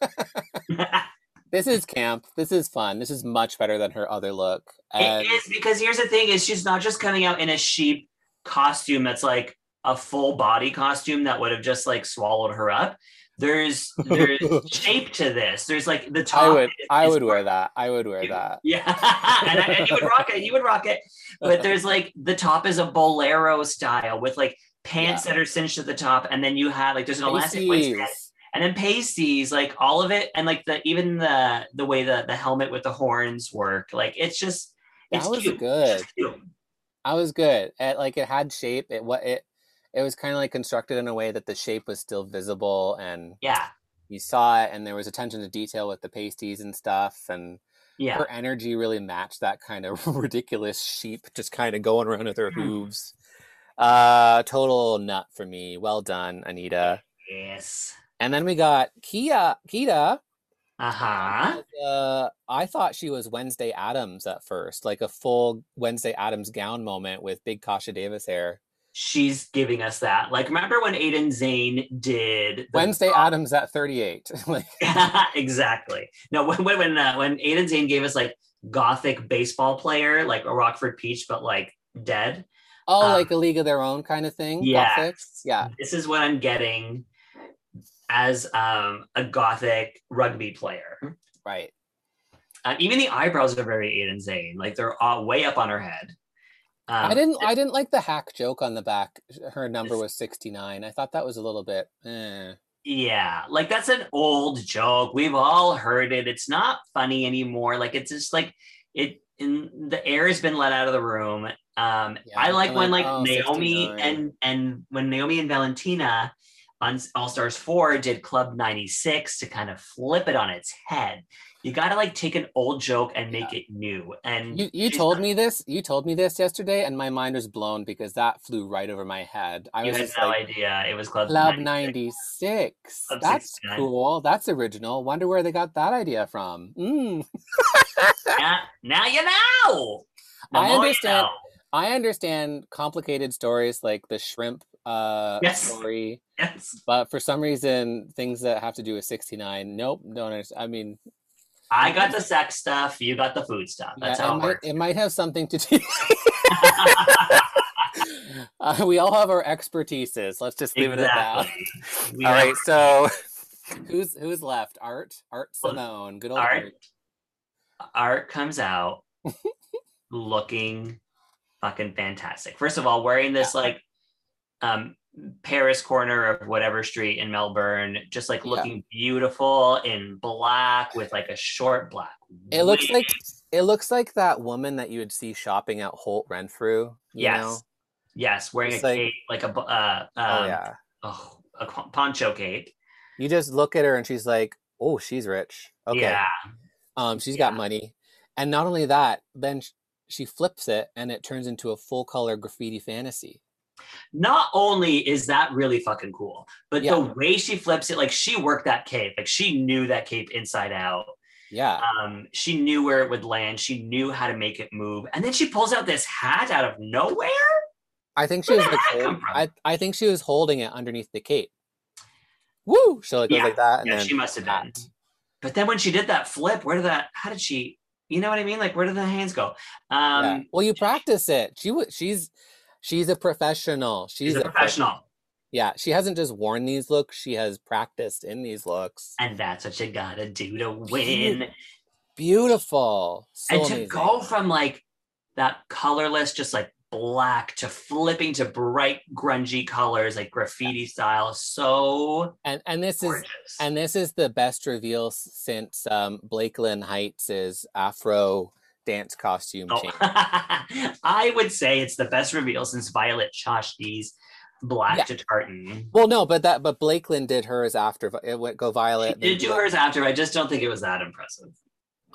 Speaker 3: This is camp. This is fun. This is much better than her other look. And
Speaker 2: It is because here's the thing: is she's not just coming out in a sheep costume that's like a full body costume that would have just like swallowed her up. There's there's shape to this. There's like the top.
Speaker 3: I would I would wear that. I would wear that.
Speaker 2: Yeah, and, I- and you would rock it. You would rock it. But there's like the top is a bolero style with like pants that are cinched at the top, and then you have like there's an elastic waistband. And then pasties, like all of it, and like the even the the way the the helmet with the horns work. Like it's just it's
Speaker 3: That was
Speaker 2: cute.
Speaker 3: Good.
Speaker 2: cute.
Speaker 3: I was good. at like it had shape. It what it it was kind of like constructed in a way that the shape was still visible and
Speaker 2: Yeah,
Speaker 3: you saw it and there was attention to detail with the pasties and stuff and
Speaker 2: yeah.
Speaker 3: her energy really matched that kind of ridiculous sheep just kind of going around with her
Speaker 2: Hmm.
Speaker 3: hooves. Uh total nut for me. Well done, Anita.
Speaker 2: Yes.
Speaker 3: And then we got Kia Kita.
Speaker 2: Uh huh.
Speaker 3: Uh, I thought she was Wednesday Addams at first, like a full Wednesday Addams gown moment with big Kasha Davis hair.
Speaker 2: She's giving us that. Like, remember when Aiden Zhane did the-
Speaker 3: Wednesday Addams at 38. like,
Speaker 2: exactly. No, when when when, uh, when Aiden Zhane gave us like gothic baseball player, like a Rockford Peach, but like dead.
Speaker 3: oh,
Speaker 2: Um,
Speaker 3: like a League of Their Own kind of thing. Gothic? Yeah.
Speaker 2: This is what I'm getting as um, a gothic rugby player.
Speaker 3: Right.
Speaker 2: Uh, even the eyebrows are very Aiden Zhane. Like they're all way up on her head. Um,
Speaker 3: I didn't. I didn't like the hack joke on the back. Her number was 69. I thought that was a little bit. Eh.
Speaker 2: Yeah, like that's an old joke. We've all heard it. It's not funny anymore. Like it's just like it in the air has been let out of the room. Um
Speaker 3: Yeah,
Speaker 2: I like
Speaker 3: I'm
Speaker 2: when
Speaker 3: like,
Speaker 2: like
Speaker 3: oh,
Speaker 2: Naomi
Speaker 3: 69.
Speaker 2: and and when Naomi and Valentina on All Stars 4 did Club 96 to kind of flip it on its head. You got to like take an old joke and make it new. And
Speaker 3: You you told me this. You told me this yesterday, and my mind was blown because that flew right over my head. I
Speaker 2: you
Speaker 3: was
Speaker 2: had no
Speaker 3: like,
Speaker 2: idea it was Club,
Speaker 3: Club
Speaker 2: 96.
Speaker 3: 96.
Speaker 2: Club
Speaker 3: That's
Speaker 2: 69.
Speaker 3: cool. That's original. Wonder where they got that idea from. Mm.
Speaker 2: now, now you know. The
Speaker 3: I
Speaker 2: more you
Speaker 3: understand.
Speaker 2: know.
Speaker 3: I understand complicated stories like the shrimp uh,
Speaker 2: Yes.
Speaker 3: story,
Speaker 2: Yes.
Speaker 3: but for some reason, things that have to do with 69, nope, don't understand. I mean,
Speaker 2: I got the sex stuff. You got the food stuff. That's
Speaker 3: yeah,
Speaker 2: how
Speaker 3: it, might,
Speaker 2: works.
Speaker 3: it might have something to do. uh, we all have our expertises. Let's just leave it at that.
Speaker 2: exactly. We
Speaker 3: All right, so who's who's left? Art, Art Simone, good old
Speaker 2: Art.
Speaker 3: Art.
Speaker 2: Art comes out looking fucking fantastic. First of all, wearing this like um Paris corner of whatever street in Melbourne, just like
Speaker 3: Yeah.
Speaker 2: looking beautiful in black with like a short black.
Speaker 3: It looks like it looks like that woman that you would see shopping at Holt Renfrew. You
Speaker 2: yes,
Speaker 3: know?
Speaker 2: yes, wearing
Speaker 3: It's
Speaker 2: a
Speaker 3: like-
Speaker 2: cape like a uh, um,
Speaker 3: oh yeah.
Speaker 2: oh, a poncho cape.
Speaker 3: You just look at her and she's like, "Oh, she's rich. Okay,
Speaker 2: Yeah,
Speaker 3: um, she's got money." And not only that, then she flips it and it turns into a full color graffiti fantasy.
Speaker 2: Not only is that really fucking cool, but
Speaker 3: Yeah.
Speaker 2: the way she flips it, like she worked that cape, like she knew that cape inside out.
Speaker 3: Yeah,
Speaker 2: Um, she knew where it would land. She knew how to make it move, and then she pulls out this hat out of nowhere.
Speaker 3: I think she
Speaker 2: where
Speaker 3: was like, hold-
Speaker 2: from?
Speaker 3: I I think she was holding it underneath the cape. Woo! So it goes
Speaker 2: Yeah,
Speaker 3: like that, and
Speaker 2: yeah,
Speaker 3: then
Speaker 2: she must have done. But then when she did that flip, where did that? How did she? You know what I mean? Like where did the hands go? Um,
Speaker 3: yeah. Well, you practice it. She would. She's she's a professional. She's,
Speaker 2: she's a
Speaker 3: pro-
Speaker 2: professional,
Speaker 3: Yeah, she hasn't just worn these looks; she has practiced in these looks.
Speaker 2: and that's what you gotta do to win.
Speaker 3: Beautiful, so
Speaker 2: and to
Speaker 3: amazing.
Speaker 2: go from like that colorless, just like black, to flipping to bright, grungy colors, like graffiti style, so
Speaker 3: and and this is and this is the best reveal since um, Blake Lynn Heights' Afro dance costume
Speaker 2: Oh,
Speaker 3: change.
Speaker 2: I would say it's the best reveal since Violet Chachki's Black
Speaker 3: Yeah.
Speaker 2: to Tartan.
Speaker 3: Well, no, but that but Blake Lynn did hers after it went go Violet. then
Speaker 2: did do hers after. I just don't think it was that impressive.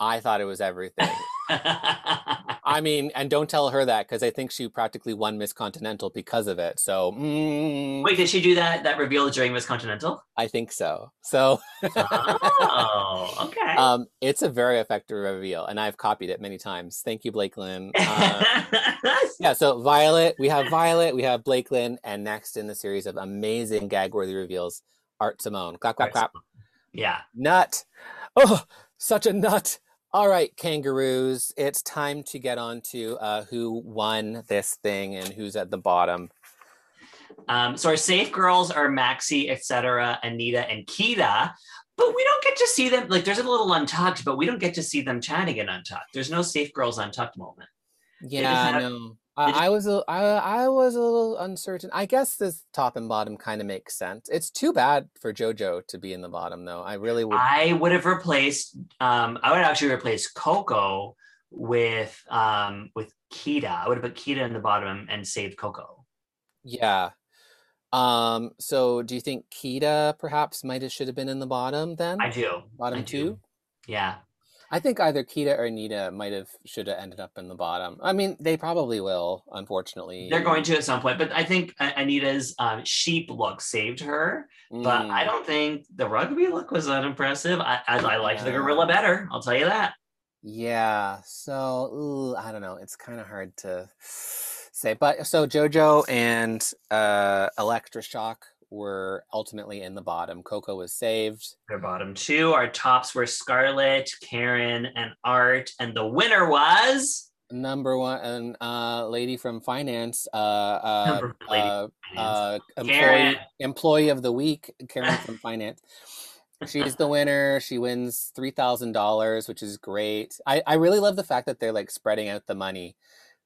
Speaker 3: I thought it was everything. I mean, and don't tell her that because I think she practically won Miss Continental because of it. So mm,
Speaker 2: Wait, did she do that that reveal during Miss Continental?
Speaker 3: I think so. So
Speaker 2: Oh, okay.
Speaker 3: um, it's a very effective reveal, and I've copied it many times. Thank you, Blake Lynn. Uh, yeah, so Violet, we have Violet, we have Blake Lynn, and next in the series of amazing gag worthy reveals, Art Simone. Clap, clap,
Speaker 2: Art
Speaker 3: clap.
Speaker 2: yeah.
Speaker 3: Nut. Oh, Such a nut. All right, kangaroos, it's time to get on to uh, who won this thing and who's at the bottom.
Speaker 2: Um, so our safe girls are Maxi, Etcetera, Anita, and Kita. But we don't get to see them. Like, there's a little untucked, but we don't get to see them chatting in untucked. There's no safe girls untucked moment.
Speaker 3: Yeah,
Speaker 2: have-
Speaker 3: no. I, I was a, I, I was a little uncertain. I guess this top and bottom kind of makes sense. It's too bad for JoJo to be in the bottom, though. I really would.
Speaker 2: I would have replaced. Um, I would actually replace Coco with um with Kita. I would have put Kita in the bottom and saved Coco.
Speaker 3: Yeah. Um. So, do you think Kita perhaps might have should have been in the bottom then?
Speaker 2: I do.
Speaker 3: Bottom
Speaker 2: I
Speaker 3: two.
Speaker 2: do. Yeah.
Speaker 3: I think either Kita or Anita might have should have ended up in the bottom. I mean, they probably will, unfortunately.
Speaker 2: They're going to at some point, but I think uh, Anita's um, sheep look saved her. But I
Speaker 3: Mm,
Speaker 2: don't think the rugby look was that impressive. I I, I liked the gorilla better. I'll tell you that.
Speaker 3: Yeah. So ooh, I don't know. It's kind of hard to say. But so JoJo and uh, Elektra Shock were ultimately in the bottom. Coco was saved.
Speaker 2: Their bottom two. Our tops were Scarlet, Karen, and Art, and the winner was
Speaker 3: Number one, uh, lady from finance, uh, uh,
Speaker 2: lady
Speaker 3: uh, uh, employee employee of the week, Karen from finance. She's the winner. She wins three thousand dollars, which is great. I I really love the fact that they're like spreading out the money.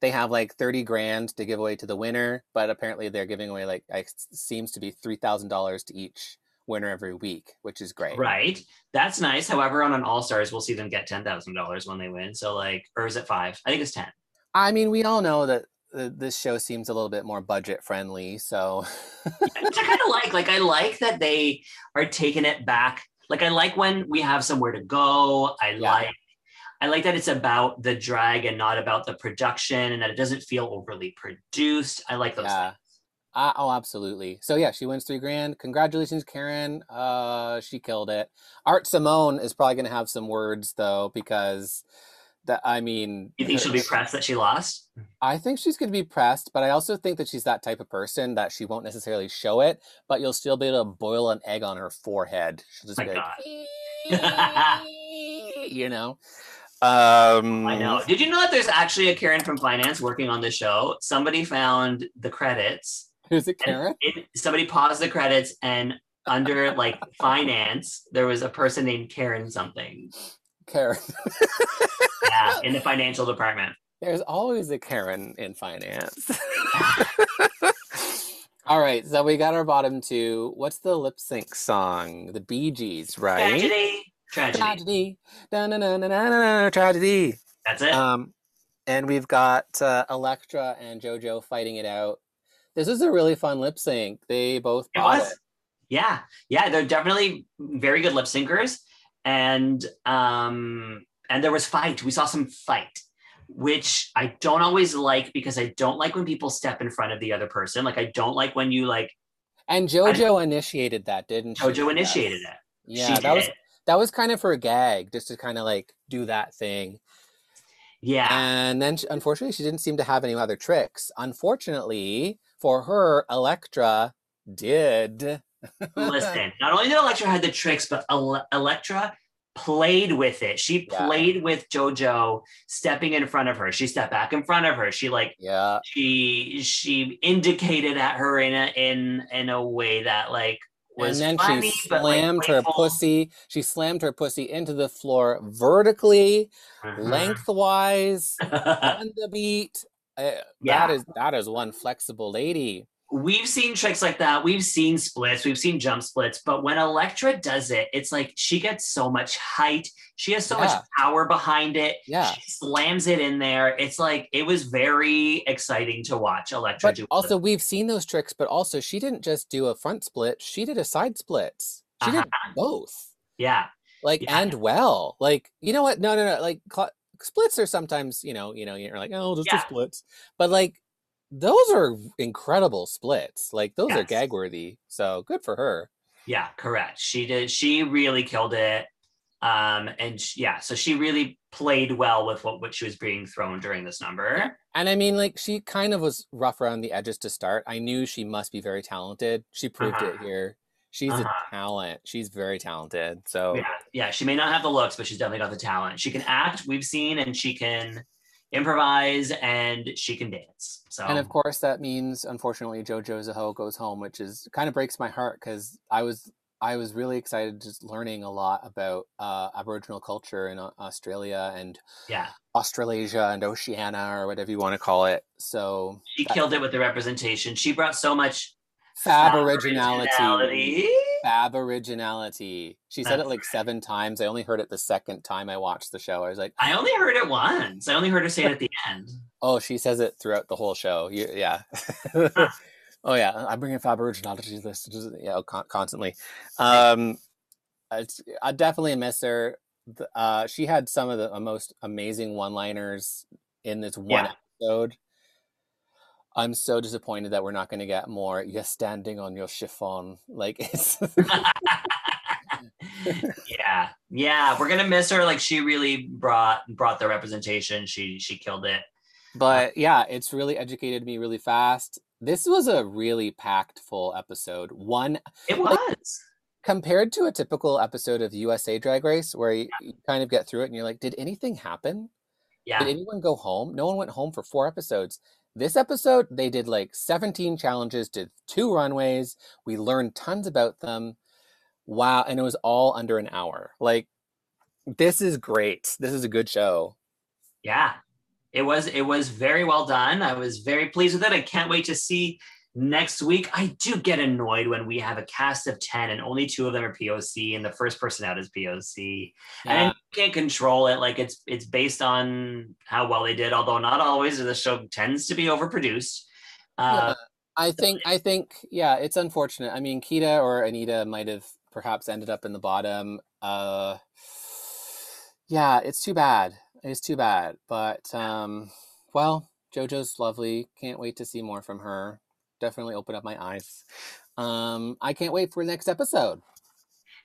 Speaker 3: They have like thirty grand to give away to the winner, but apparently they're giving away like I, seems to be three thousand dollars to each winner every week, which is great.
Speaker 2: Right. That's nice. However, on an All Stars, we'll see them get ten thousand dollars when they win. So like, or is it five? I think it's ten.
Speaker 3: I mean, we all know that this show seems a little bit more budget friendly, so
Speaker 2: Which I kind of like. Like, I like that they are taking it back. Like, I like when we have somewhere to go. I
Speaker 3: Yeah.
Speaker 2: like. I like that it's about the drag and not about the production, and that it doesn't feel overly produced. I like those.
Speaker 3: Yeah.
Speaker 2: things.
Speaker 3: Uh, oh, absolutely. So yeah, she wins three grand. Congratulations, Karen. Uh, she killed it. Art Simone is probably going to have some words though, because that I mean,
Speaker 2: You think she'll be pressed that she lost?
Speaker 3: I think she's going to be pressed, but I also think that she's that type of person that she won't necessarily show it, but you'll still be able to boil an egg on her forehead. She'll just
Speaker 2: My
Speaker 3: be
Speaker 2: God.
Speaker 3: like, you know. Um,
Speaker 2: I know. Did you know that there's actually a Karen from finance working on the show? Somebody found the credits.
Speaker 3: Who's it, Karen?
Speaker 2: it- somebody paused the credits and under like finance, there was a person named Karen something.
Speaker 3: Karen.
Speaker 2: Yeah, in the financial department.
Speaker 3: There's always a Karen in finance. All right, so we got our bottom two. What's the lip sync song? The Bee Gees, right?
Speaker 2: Tragedy. Tragedy.
Speaker 3: Tragedy. Tragedy.
Speaker 2: That's it.
Speaker 3: Um, and we've got uh, Elektra and JoJo fighting it out. This is a really fun lip sync. They both
Speaker 2: It was.
Speaker 3: it.
Speaker 2: Yeah, yeah, they're definitely very good lip syncers, and um, and there was fight. We saw some fight, which I don't always like because I don't like when people step in front of the other person. Like I don't like when you like
Speaker 3: And JoJo initiated that, didn't she?
Speaker 2: JoJo
Speaker 3: Yes.
Speaker 2: initiated it.
Speaker 3: Yeah,
Speaker 2: she
Speaker 3: that was
Speaker 2: did.
Speaker 3: That was kind of her gag, just to kind of like do that thing.
Speaker 2: Yeah,
Speaker 3: And then, she, unfortunately, she didn't seem to have any other tricks. Unfortunately for her, Elektra did.
Speaker 2: listen. Not only did Elektra had the tricks, but Ele- Elektra played with it. She
Speaker 3: Yeah.
Speaker 2: played with JoJo stepping in front of her. She stepped back in front of her. She like
Speaker 3: Yeah,
Speaker 2: she she indicated at her in a in in a way that like was
Speaker 3: and then
Speaker 2: funny,
Speaker 3: she
Speaker 2: but, like,
Speaker 3: slammed her
Speaker 2: playful.
Speaker 3: pussy. She slammed her pussy into the floor vertically,
Speaker 2: Uh-huh.
Speaker 3: lengthwise, on the beat. Uh,
Speaker 2: Yeah.
Speaker 3: That is that is one flexible lady.
Speaker 2: We've seen tricks like that. We've seen splits. We've seen jump splits. But when Elektra does it, it's like she gets so much height. She has so much power behind it.
Speaker 3: Yeah.
Speaker 2: She slams it in there. It's like it was very exciting to watch Elektra
Speaker 3: But
Speaker 2: do.
Speaker 3: also, we've seen those tricks. But also, she didn't just do a front split; she did a side split. She did
Speaker 2: Uh-huh.
Speaker 3: both.
Speaker 2: yeah.
Speaker 3: like
Speaker 2: Yeah.
Speaker 3: and well like you know what no no no like cl- splits are sometimes you know you know you're like oh just
Speaker 2: Yeah.
Speaker 3: splits but like those are incredible splits like those are
Speaker 2: Yes.
Speaker 3: gag worthy so good for her
Speaker 2: Yeah, correct. She did. She really killed it. Um, and sh- yeah, so she really played well with what, what she was being thrown during this number.
Speaker 3: and i mean like she kind of was rough around the edges to start i knew she must be very talented she proved it
Speaker 2: Uh-huh.
Speaker 3: here She's
Speaker 2: Uh-huh.
Speaker 3: a talent. She's very talented. So
Speaker 2: Yeah, yeah. She may not have the looks, but she's definitely got the talent. She can act. We've seen, and she can improvise, and she can dance. So
Speaker 3: And of course, that means unfortunately JoJo Zaho goes home, which is kind of breaks my heart because I was I was really excited just learning a lot about uh, Aboriginal culture in Australia and
Speaker 2: yeah,
Speaker 3: Australasia and Oceania or whatever you want to call it. So
Speaker 2: she killed it with the representation. She brought so much
Speaker 3: fab originality,
Speaker 2: originality.
Speaker 3: Fab originality. She said it
Speaker 2: That's
Speaker 3: like seven times. I only heard it the second time I watched the show. I was like,
Speaker 2: I only heard it once. I only heard her say it at the end.
Speaker 3: Oh, she says it throughout the whole show. You, yeah. oh yeah, I bring in fab originality to this. Yeah, con- constantly. Um, I definitely miss her. The- Uh, she had some of the most amazing one-liners in this one
Speaker 2: Yeah.
Speaker 3: episode. I'm so disappointed that we're not going to get more. You're standing on your chiffon, like it's.
Speaker 2: yeah, yeah. We're gonna miss her. Like she really brought brought the representation. She she killed it.
Speaker 3: but yeah, it's really educated me really fast. This was a really packed full episode. One
Speaker 2: It
Speaker 3: Like-
Speaker 2: was.
Speaker 3: compared to a typical episode of USA Drag Race, where you, you kind of get through it and you're like, did anything happen?
Speaker 2: Yeah.
Speaker 3: Did anyone go home? No one went home for four episodes. This episode, they did like 17 challenges, did two runways. We learned tons about them. Wow. And it was all under an hour. Like, this is great. This is a good show.
Speaker 2: Yeah. It was it was very well done. I was very pleased with it. I can't wait to see next week. I do get annoyed when we have a cast of 10 and only two of them are POC and the first person out is POC. And you can't control it. Like it's it's based on how well they did, although not always. The show tends to be overproduced. Uh,
Speaker 3: I think I think yeah, it's unfortunate. I mean, Kita or Anita might have perhaps ended up in the bottom. Uh yeah, it's too bad. It's too bad. But um well, JoJo's lovely. Can't wait to see more from her. Definitely open up my eyes. Um I can't wait for the next episode.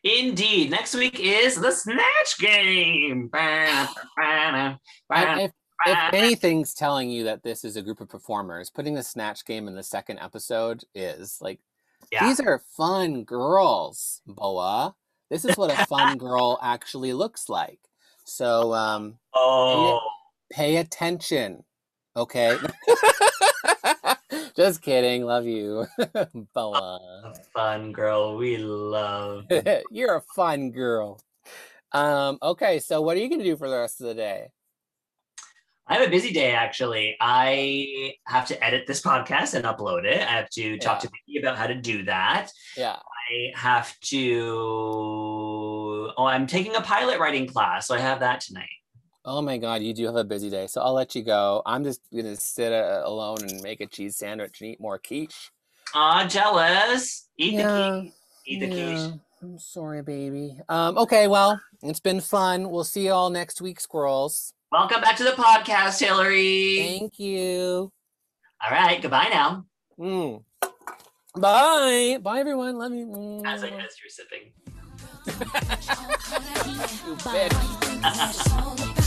Speaker 2: Indeed. Next week is the Snatch Game.
Speaker 3: If if anything's telling you that this is a group of performers, putting the snatch game in the second episode is like
Speaker 2: Yeah.
Speaker 3: these are fun girls, Boa. This is what a fun girl actually looks like. So um
Speaker 2: Oh,
Speaker 3: pay attention. Okay. Just kidding. Love you. Boa.
Speaker 2: a fun girl. We love.
Speaker 3: You're a fun girl. Um, okay, so what are you gonna do for the rest of the day?
Speaker 2: I have a busy day actually. I have to edit this podcast and upload it. I have to talk to Vicky about how to do that.
Speaker 3: Yeah.
Speaker 2: I have to. Oh, I'm taking a pilot writing class, so I have that tonight.
Speaker 3: Oh my God, you do have a busy day, so I'll let you go. I'm just gonna sit uh, alone and make a cheese sandwich and eat more quiche.
Speaker 2: Ah, jealous. Eat the quiche. Eat the quiche.
Speaker 3: I'm sorry, baby. Um, okay, well, it's been fun. We'll see you all next week, squirrels.
Speaker 2: Welcome back to the podcast, Hillary.
Speaker 3: Thank you.
Speaker 2: All right, goodbye now.
Speaker 3: Mm. Bye. Bye, everyone. Love you.
Speaker 2: As, I,
Speaker 3: Mm.
Speaker 2: as you're sipping.
Speaker 3: You bitch.